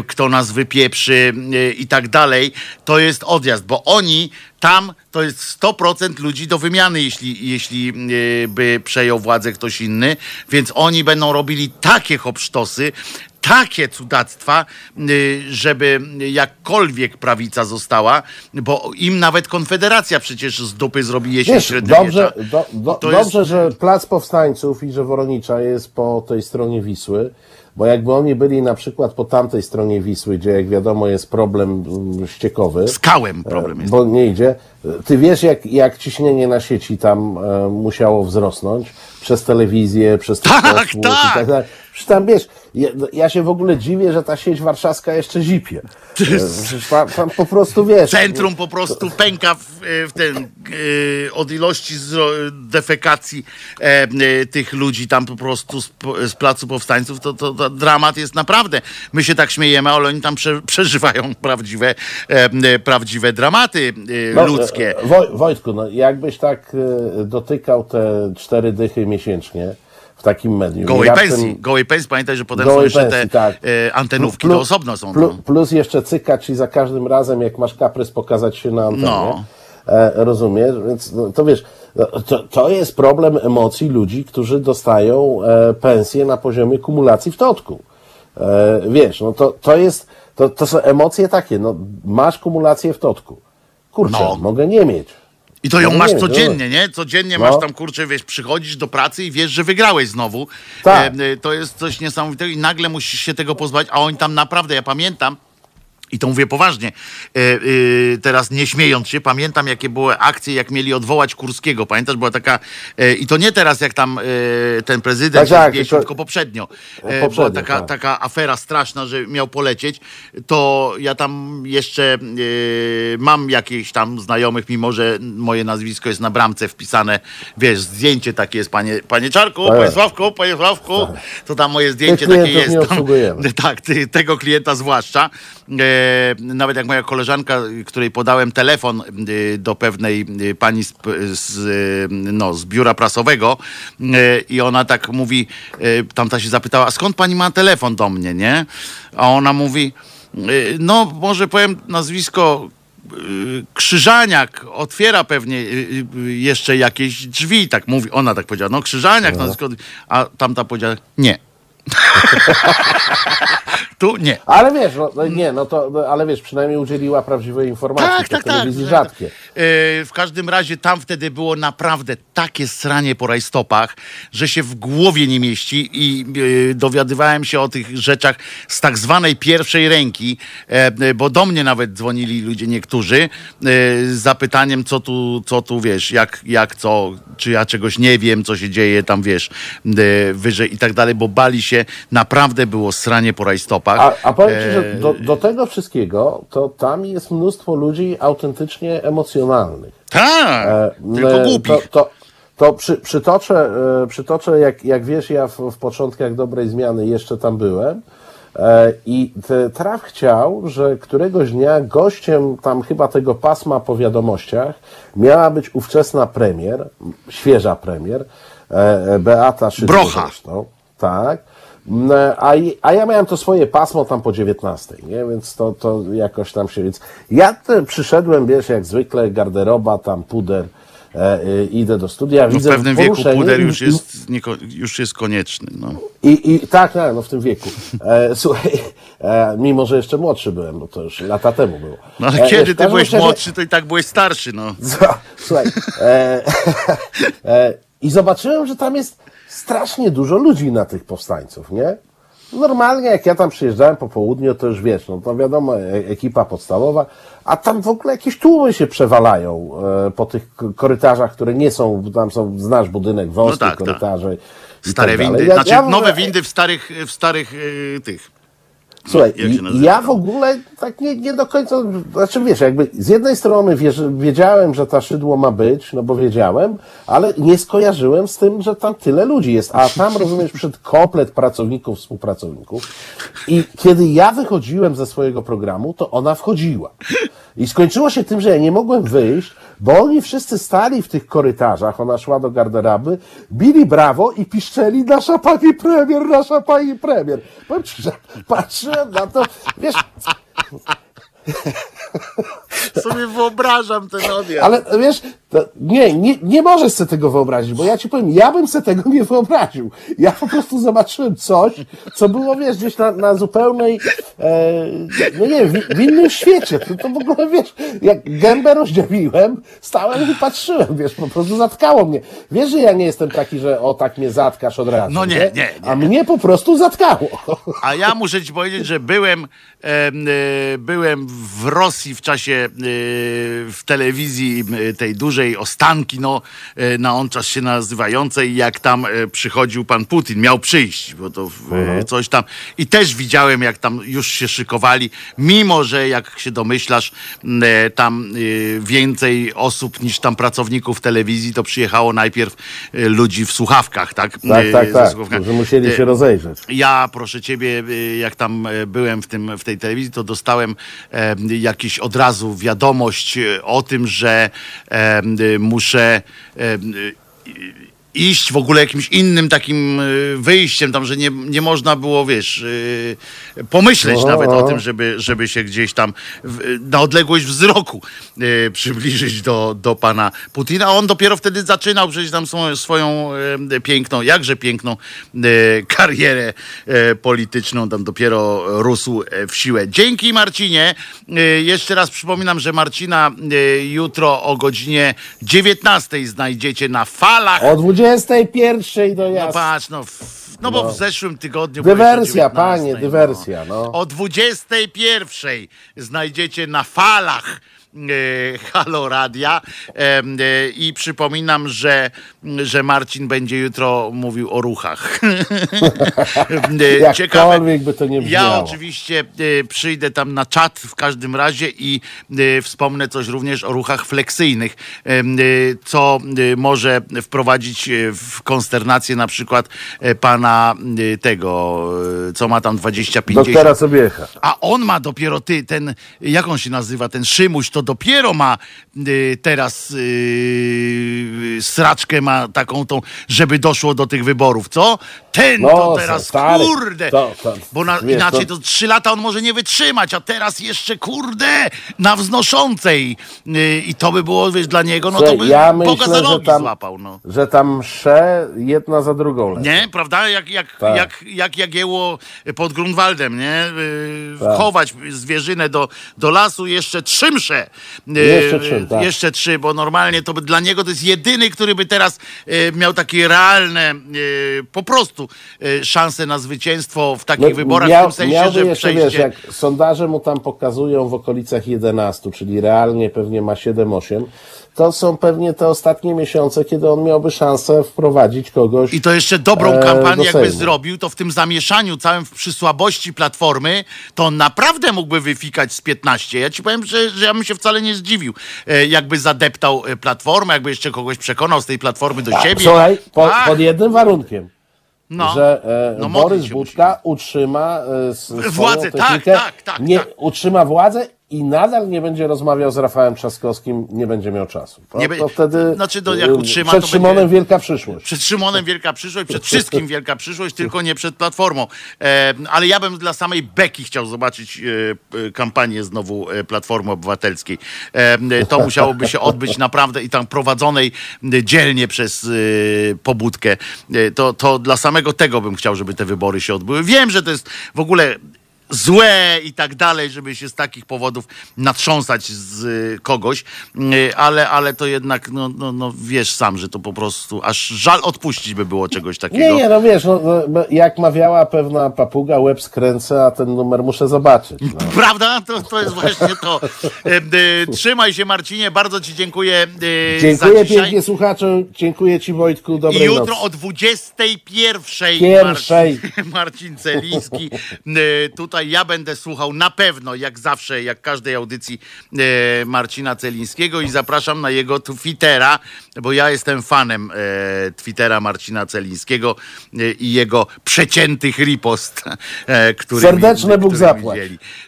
kto nas wypieprzy i tak dalej, to jest odjazd, bo oni tam to jest 100% ludzi do wymiany, jeśli, jeśli by przejął władzę ktoś inny, więc oni będą robili takie hopsztosy, takie cudactwa, y, żeby jakkolwiek prawica została, bo im nawet Konfederacja przecież z dupy zrobi jesień Wiesz, dobrze, do, do, To dobrze jest- że Plac Powstańców i że Woronicza jest po tej stronie Wisły, bo jakby oni byli na przykład po tamtej stronie Wisły, gdzie jak wiadomo jest problem mm, ściekowy, Z kałem problem jest. bo nie idzie. Ty wiesz, jak, jak ciśnienie na sieci tam e, musiało wzrosnąć przez telewizję, przez Tak, posłów tak. i tak dalej. Przecież tam wiesz, ja, ja się w ogóle dziwię, że ta sieć warszawska jeszcze zipie. E, przecież Tam, tam po prostu wiesz. Centrum po prostu pęka w, w ten, e, od ilości defekacji e, e, tych ludzi tam po prostu z, z placu powstańców, to, to, to dramat jest naprawdę. My się tak śmiejemy, ale oni tam prze, przeżywają prawdziwe, e, e, prawdziwe dramaty e, No, ludzkie. E, Woj, Wojtku, no, jakbyś tak e, dotykał te cztery dychy miesięcznie w takim medium. Gołej raptem- pensji, gołej pensji, pamiętaj, że potem są jeszcze pensji, te tak. e, antenówki, Plu- to osobno są. Plu, no. plus jeszcze cykać i za każdym razem, jak masz kaprys, pokazać się na antenie. No. E, rozumiesz? Więc no, to wiesz, no, to, to jest problem emocji ludzi, którzy dostają e, pensję na poziomie kumulacji w totku. E, wiesz, no to, to jest, to, to są emocje takie, no masz kumulację w totku. Kurczę, No. mogę nie mieć. I to ją No masz nie, no. codziennie, nie? Codziennie No. masz tam, kurczę, wiesz, przychodzisz do pracy i wiesz, że wygrałeś znowu. Tak. E, to jest coś niesamowitego i nagle musisz się tego pozbawić, a oni tam naprawdę, ja pamiętam, i to mówię poważnie, e, e, teraz nie śmiejąc się, pamiętam jakie były akcje, jak mieli odwołać Kurskiego. Pamiętasz, była taka, e, i to nie teraz jak tam ten prezydent Tak, tak, tylko- poprzednio. Poprzednio, była taka, tak. taka afera straszna, że miał polecieć, to ja tam jeszcze mam jakichś tam znajomych, mimo że moje nazwisko jest na bramce wpisane, wiesz, zdjęcie takie jest, panie, panie Czarku, Tak. panie Sławku, panie Sławku, to tam moje zdjęcie takie jest. Tam, tak, ty, tego klienta zwłaszcza. E, nawet jak moja koleżanka, której podałem telefon e, do pewnej e, pani z, z, e, no, z biura prasowego e, i ona tak mówi, e, tamta się zapytała, a skąd pani ma telefon do mnie, nie? A ona mówi, e, no może powiem nazwisko e, Krzyżaniak otwiera pewnie e, e, jeszcze jakieś drzwi, tak mówi, ona tak powiedziała, no Krzyżaniak, nazwisko, a tamta powiedziała, nie. tu nie. Ale wiesz, no, no nie, no to, no, ale wiesz, przynajmniej udzieliła prawdziwej informacji. Tak, tak, w telewizji tak. rzadkie. E, w każdym razie tam wtedy było naprawdę takie sranie po rajstopach, że się w głowie nie mieści i e, dowiadywałem się o tych rzeczach z tak zwanej pierwszej ręki, e, bo do mnie nawet dzwonili ludzie niektórzy z zapytaniem, co tu, co tu wiesz, jak, jak co, czy ja czegoś nie wiem, co się dzieje tam, wiesz, wyżej i tak dalej, bo bali się, naprawdę było sranie po rajstopach. A, a powiem ci, E, że do, do tego wszystkiego, to tam jest mnóstwo ludzi autentycznie emocjonalnych. Tak, tylko E, głupich. To, to, to przy, przytoczę, e, przytoczę jak, jak wiesz, ja w, w początkach dobrej zmiany jeszcze tam byłem. E, I Traf chciał, że któregoś dnia gościem tam chyba tego pasma po wiadomościach miała być ówczesna premier, świeża premier, e, e, Beata Szydło Brocha. zresztą. Tak. Mm, A, a ja miałem to swoje pasmo tam po 19, nie? Więc to, to jakoś tam się. Więc ja przyszedłem, wiesz, jak zwykle, garderoba, tam puder, e, idę do studia, No w widzę pewnym wieku puder już jest, już jest konieczny. No. I, i tak, tak, no w tym wieku. E, słuchaj, e, mimo że jeszcze młodszy byłem, bo to już lata temu było. no ale E, kiedy w ty byłeś razie- młodszy, to i tak byłeś starszy. No. Słuchaj, e, e, i zobaczyłem, że tam jest strasznie dużo ludzi na tych powstańców, nie? Normalnie, jak ja tam przyjeżdżałem po południu, to już wiesz, no to wiadomo, e- ekipa podstawowa, a tam w ogóle jakieś tłumy się przewalają e, po tych korytarzach, które nie są, tam są, znasz budynek, wąskie tak, tak. korytarze. i Stare tak windy, Ja- znaczy ja nowe windy w starych, w starych y, tych. Słuchaj, ja w ogóle tak nie, nie do końca, znaczy wiesz, jakby z jednej strony wiedziałem, że ta szydło ma być, no bo wiedziałem, ale nie skojarzyłem z tym, że tam tyle ludzi jest, a tam rozumiesz przed komplet pracowników, współpracowników. I kiedy ja wychodziłem ze swojego programu, to ona wchodziła. I skończyło się tym, że ja nie mogłem wyjść, bo oni wszyscy stali w tych korytarzach, ona szła do garderoby, bili brawo i piszczeli nasza pani premier, nasza pani premier. Że patrzyłem na to, wiesz, Sobie wyobrażam ten odjazd. ale wiesz, To, nie, nie, nie możesz sobie tego wyobrazić, bo ja ci powiem, ja bym sobie tego nie wyobraził. Ja po prostu zobaczyłem coś, co było, wiesz, gdzieś na, na zupełnej, e, no nie wiem, w, w innym świecie. To, to w ogóle, wiesz, jak gębę rozdziawiłem, stałem i patrzyłem, wiesz, po prostu zatkało mnie. Wiesz, że ja nie jestem taki, że o tak mnie zatkasz od razu. No nie, nie, nie. A mnie po prostu zatkało. A ja muszę ci powiedzieć, że byłem, em, e, byłem w Rosji w czasie e, w telewizji tej dużej Ostanki, no, e, na on czas się nazywającej, jak tam e, przychodził pan Putin, miał przyjść, bo to e, coś tam. I też widziałem, jak tam już się szykowali, mimo że jak się domyślasz, e, tam więcej osób niż tam pracowników telewizji, to przyjechało najpierw ludzi w słuchawkach, tak? Tak, tak, tak. Że musieli się rozejrzeć. ja, proszę ciebie, jak tam byłem w, tym, w tej telewizji, to dostałem jakiś od razu wiadomość o tym, że muszę e, y, iść w ogóle jakimś innym takim y, wyjściem, tam, że nie, nie można było, wiesz, y, pomyśleć O, nawet o o. tym, żeby, żeby się gdzieś tam na odległość wzroku y, przybliżyć do, do pana Putina. On dopiero wtedy zaczynał przecież tam swoją, swoją piękną, jakże piękną karierę polityczną, tam dopiero rósł w siłę. Dzięki Marcinie. Jeszcze raz przypominam, że Marcina jutro o godzinie 19 znajdziecie na falach. O 21 do No jasna. patrz, no, w, no bo w zeszłym tygodniu... Dywersja, byłeś o 19, panie, dywersja, no. O 21 znajdziecie na falach Halo Radia e, i przypominam, że, że Marcin będzie jutro mówił o ruchach. E, Jakkolwiek by to nie Ja oczywiście e, przyjdę tam na czat w każdym razie i e, wspomnę coś również o ruchach fleksyjnych, e, co e, może wprowadzić e, w konsternację na przykład e, pana e, tego, e, co ma tam 20-50. Doktora Sobiecha. A on ma dopiero ty, ten, jak on się nazywa, ten Szymuś, to dopiero ma y, teraz y, sraczkę ma taką tą, żeby doszło do tych wyborów, co? Ten No, to teraz, stary, kurde, to- to- bo na, wiesz, inaczej to- trzy lata on może nie wytrzymać, a teraz jeszcze, kurde, na wznoszącej y, i to by było, wiesz, dla niego, no to by ja myślę, że tam, złapał, no. że tam msze jedna za drugą lecą. Nie, prawda? Jak, jak, Tak. jak, jak Jagieło pod Grunwaldem, nie? Yy, Tak. Chować zwierzynę do, do lasu, jeszcze trzy msze. Yy, Jeszcze trzy, tak. Jeszcze trzy, bo normalnie to by dla niego to jest jedyny, który by teraz yy, miał takie realne, yy, po prostu szanse na zwycięstwo w takich wyborach, No, miał- w tym sensie, że jeszcze, przejście... wiesz, jak sondaże mu tam pokazują w okolicach 11, czyli realnie pewnie ma 7-8, to są pewnie te ostatnie miesiące, kiedy on miałby szansę wprowadzić kogoś. I to jeszcze dobrą e, kampanię do jakby zrobił, to w tym zamieszaniu całym, w przysłabości Platformy, to on naprawdę mógłby wyfikać z 15. Ja ci powiem, że, że ja bym się wcale nie zdziwił, e, jakby zadeptał e, Platformę, jakby jeszcze kogoś przekonał z tej Platformy do siebie. Słuchaj, po, Ach, pod jednym warunkiem. no. że e, No, Borys Budka utrzyma e, Władzę, tak, tak, tak, nie, tak. utrzyma władzę i nadal nie będzie rozmawiał z Rafałem Trzaskowskim, nie będzie miał czasu. To, Nie be- to wtedy Znaczy, to jak e, utrzyma, przed to Szymonem będzie- wielka przyszłość. Przed Szymonem wielka przyszłość, przed wszystkim wielka przyszłość, tylko nie przed Platformą. E, ale ja bym dla samej Beki chciał zobaczyć e, kampanię znowu e, Platformy Obywatelskiej. E, to musiałoby się odbyć naprawdę i tam prowadzonej e, dzielnie przez e, pobudkę. To, to dla samego tego bym chciał, żeby te wybory się odbyły. Wiem, że to jest w ogóle złe i tak dalej, żeby się z takich powodów natrząsać z y, kogoś, y, ale, ale to jednak, no, no, no wiesz sam, że to po prostu aż żal odpuścić by było czegoś takiego. Nie, nie, no wiesz, no, no, jak mawiała pewna papuga, łeb skręcę, a ten numer muszę zobaczyć. No. Prawda? To, to jest właśnie to. E, e, Trzymaj się Marcinie, bardzo ci dziękuję e, Dziękuję za dzisiaj. pięknie słuchaczom, dziękuję Ci Wojtku, I dobrej jutro nocy. o 21 Pierwszej. Marcin, Marcin Celiński. E, Ja będę słuchał na pewno, jak zawsze, jak każdej audycji e, Marcina Celińskiego i zapraszam na jego Twittera, bo ja jestem fanem e, Twittera Marcina Celińskiego e, i jego przeciętych ripost, e, który Serdeczny Bóg zapłać.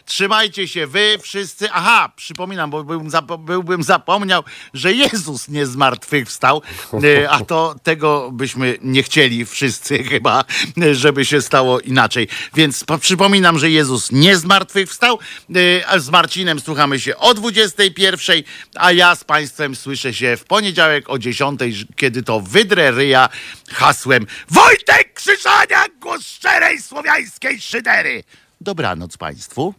Trzymajcie się wy wszyscy. Aha, przypominam, bo byłbym, zapo- byłbym zapomniał, że Jezus nie zmartwychwstał, e, a to tego byśmy nie chcieli wszyscy chyba, żeby się stało inaczej. Więc po- przypominam, że Jezus nie zmartwychwstał. A Z Marcinem słuchamy się o 21, a ja z Państwem słyszę się w poniedziałek o 10, kiedy to wydrę ryja hasłem Wojtek Krzyżania, głos szczerej słowiańskiej szydery. Dobranoc Państwu.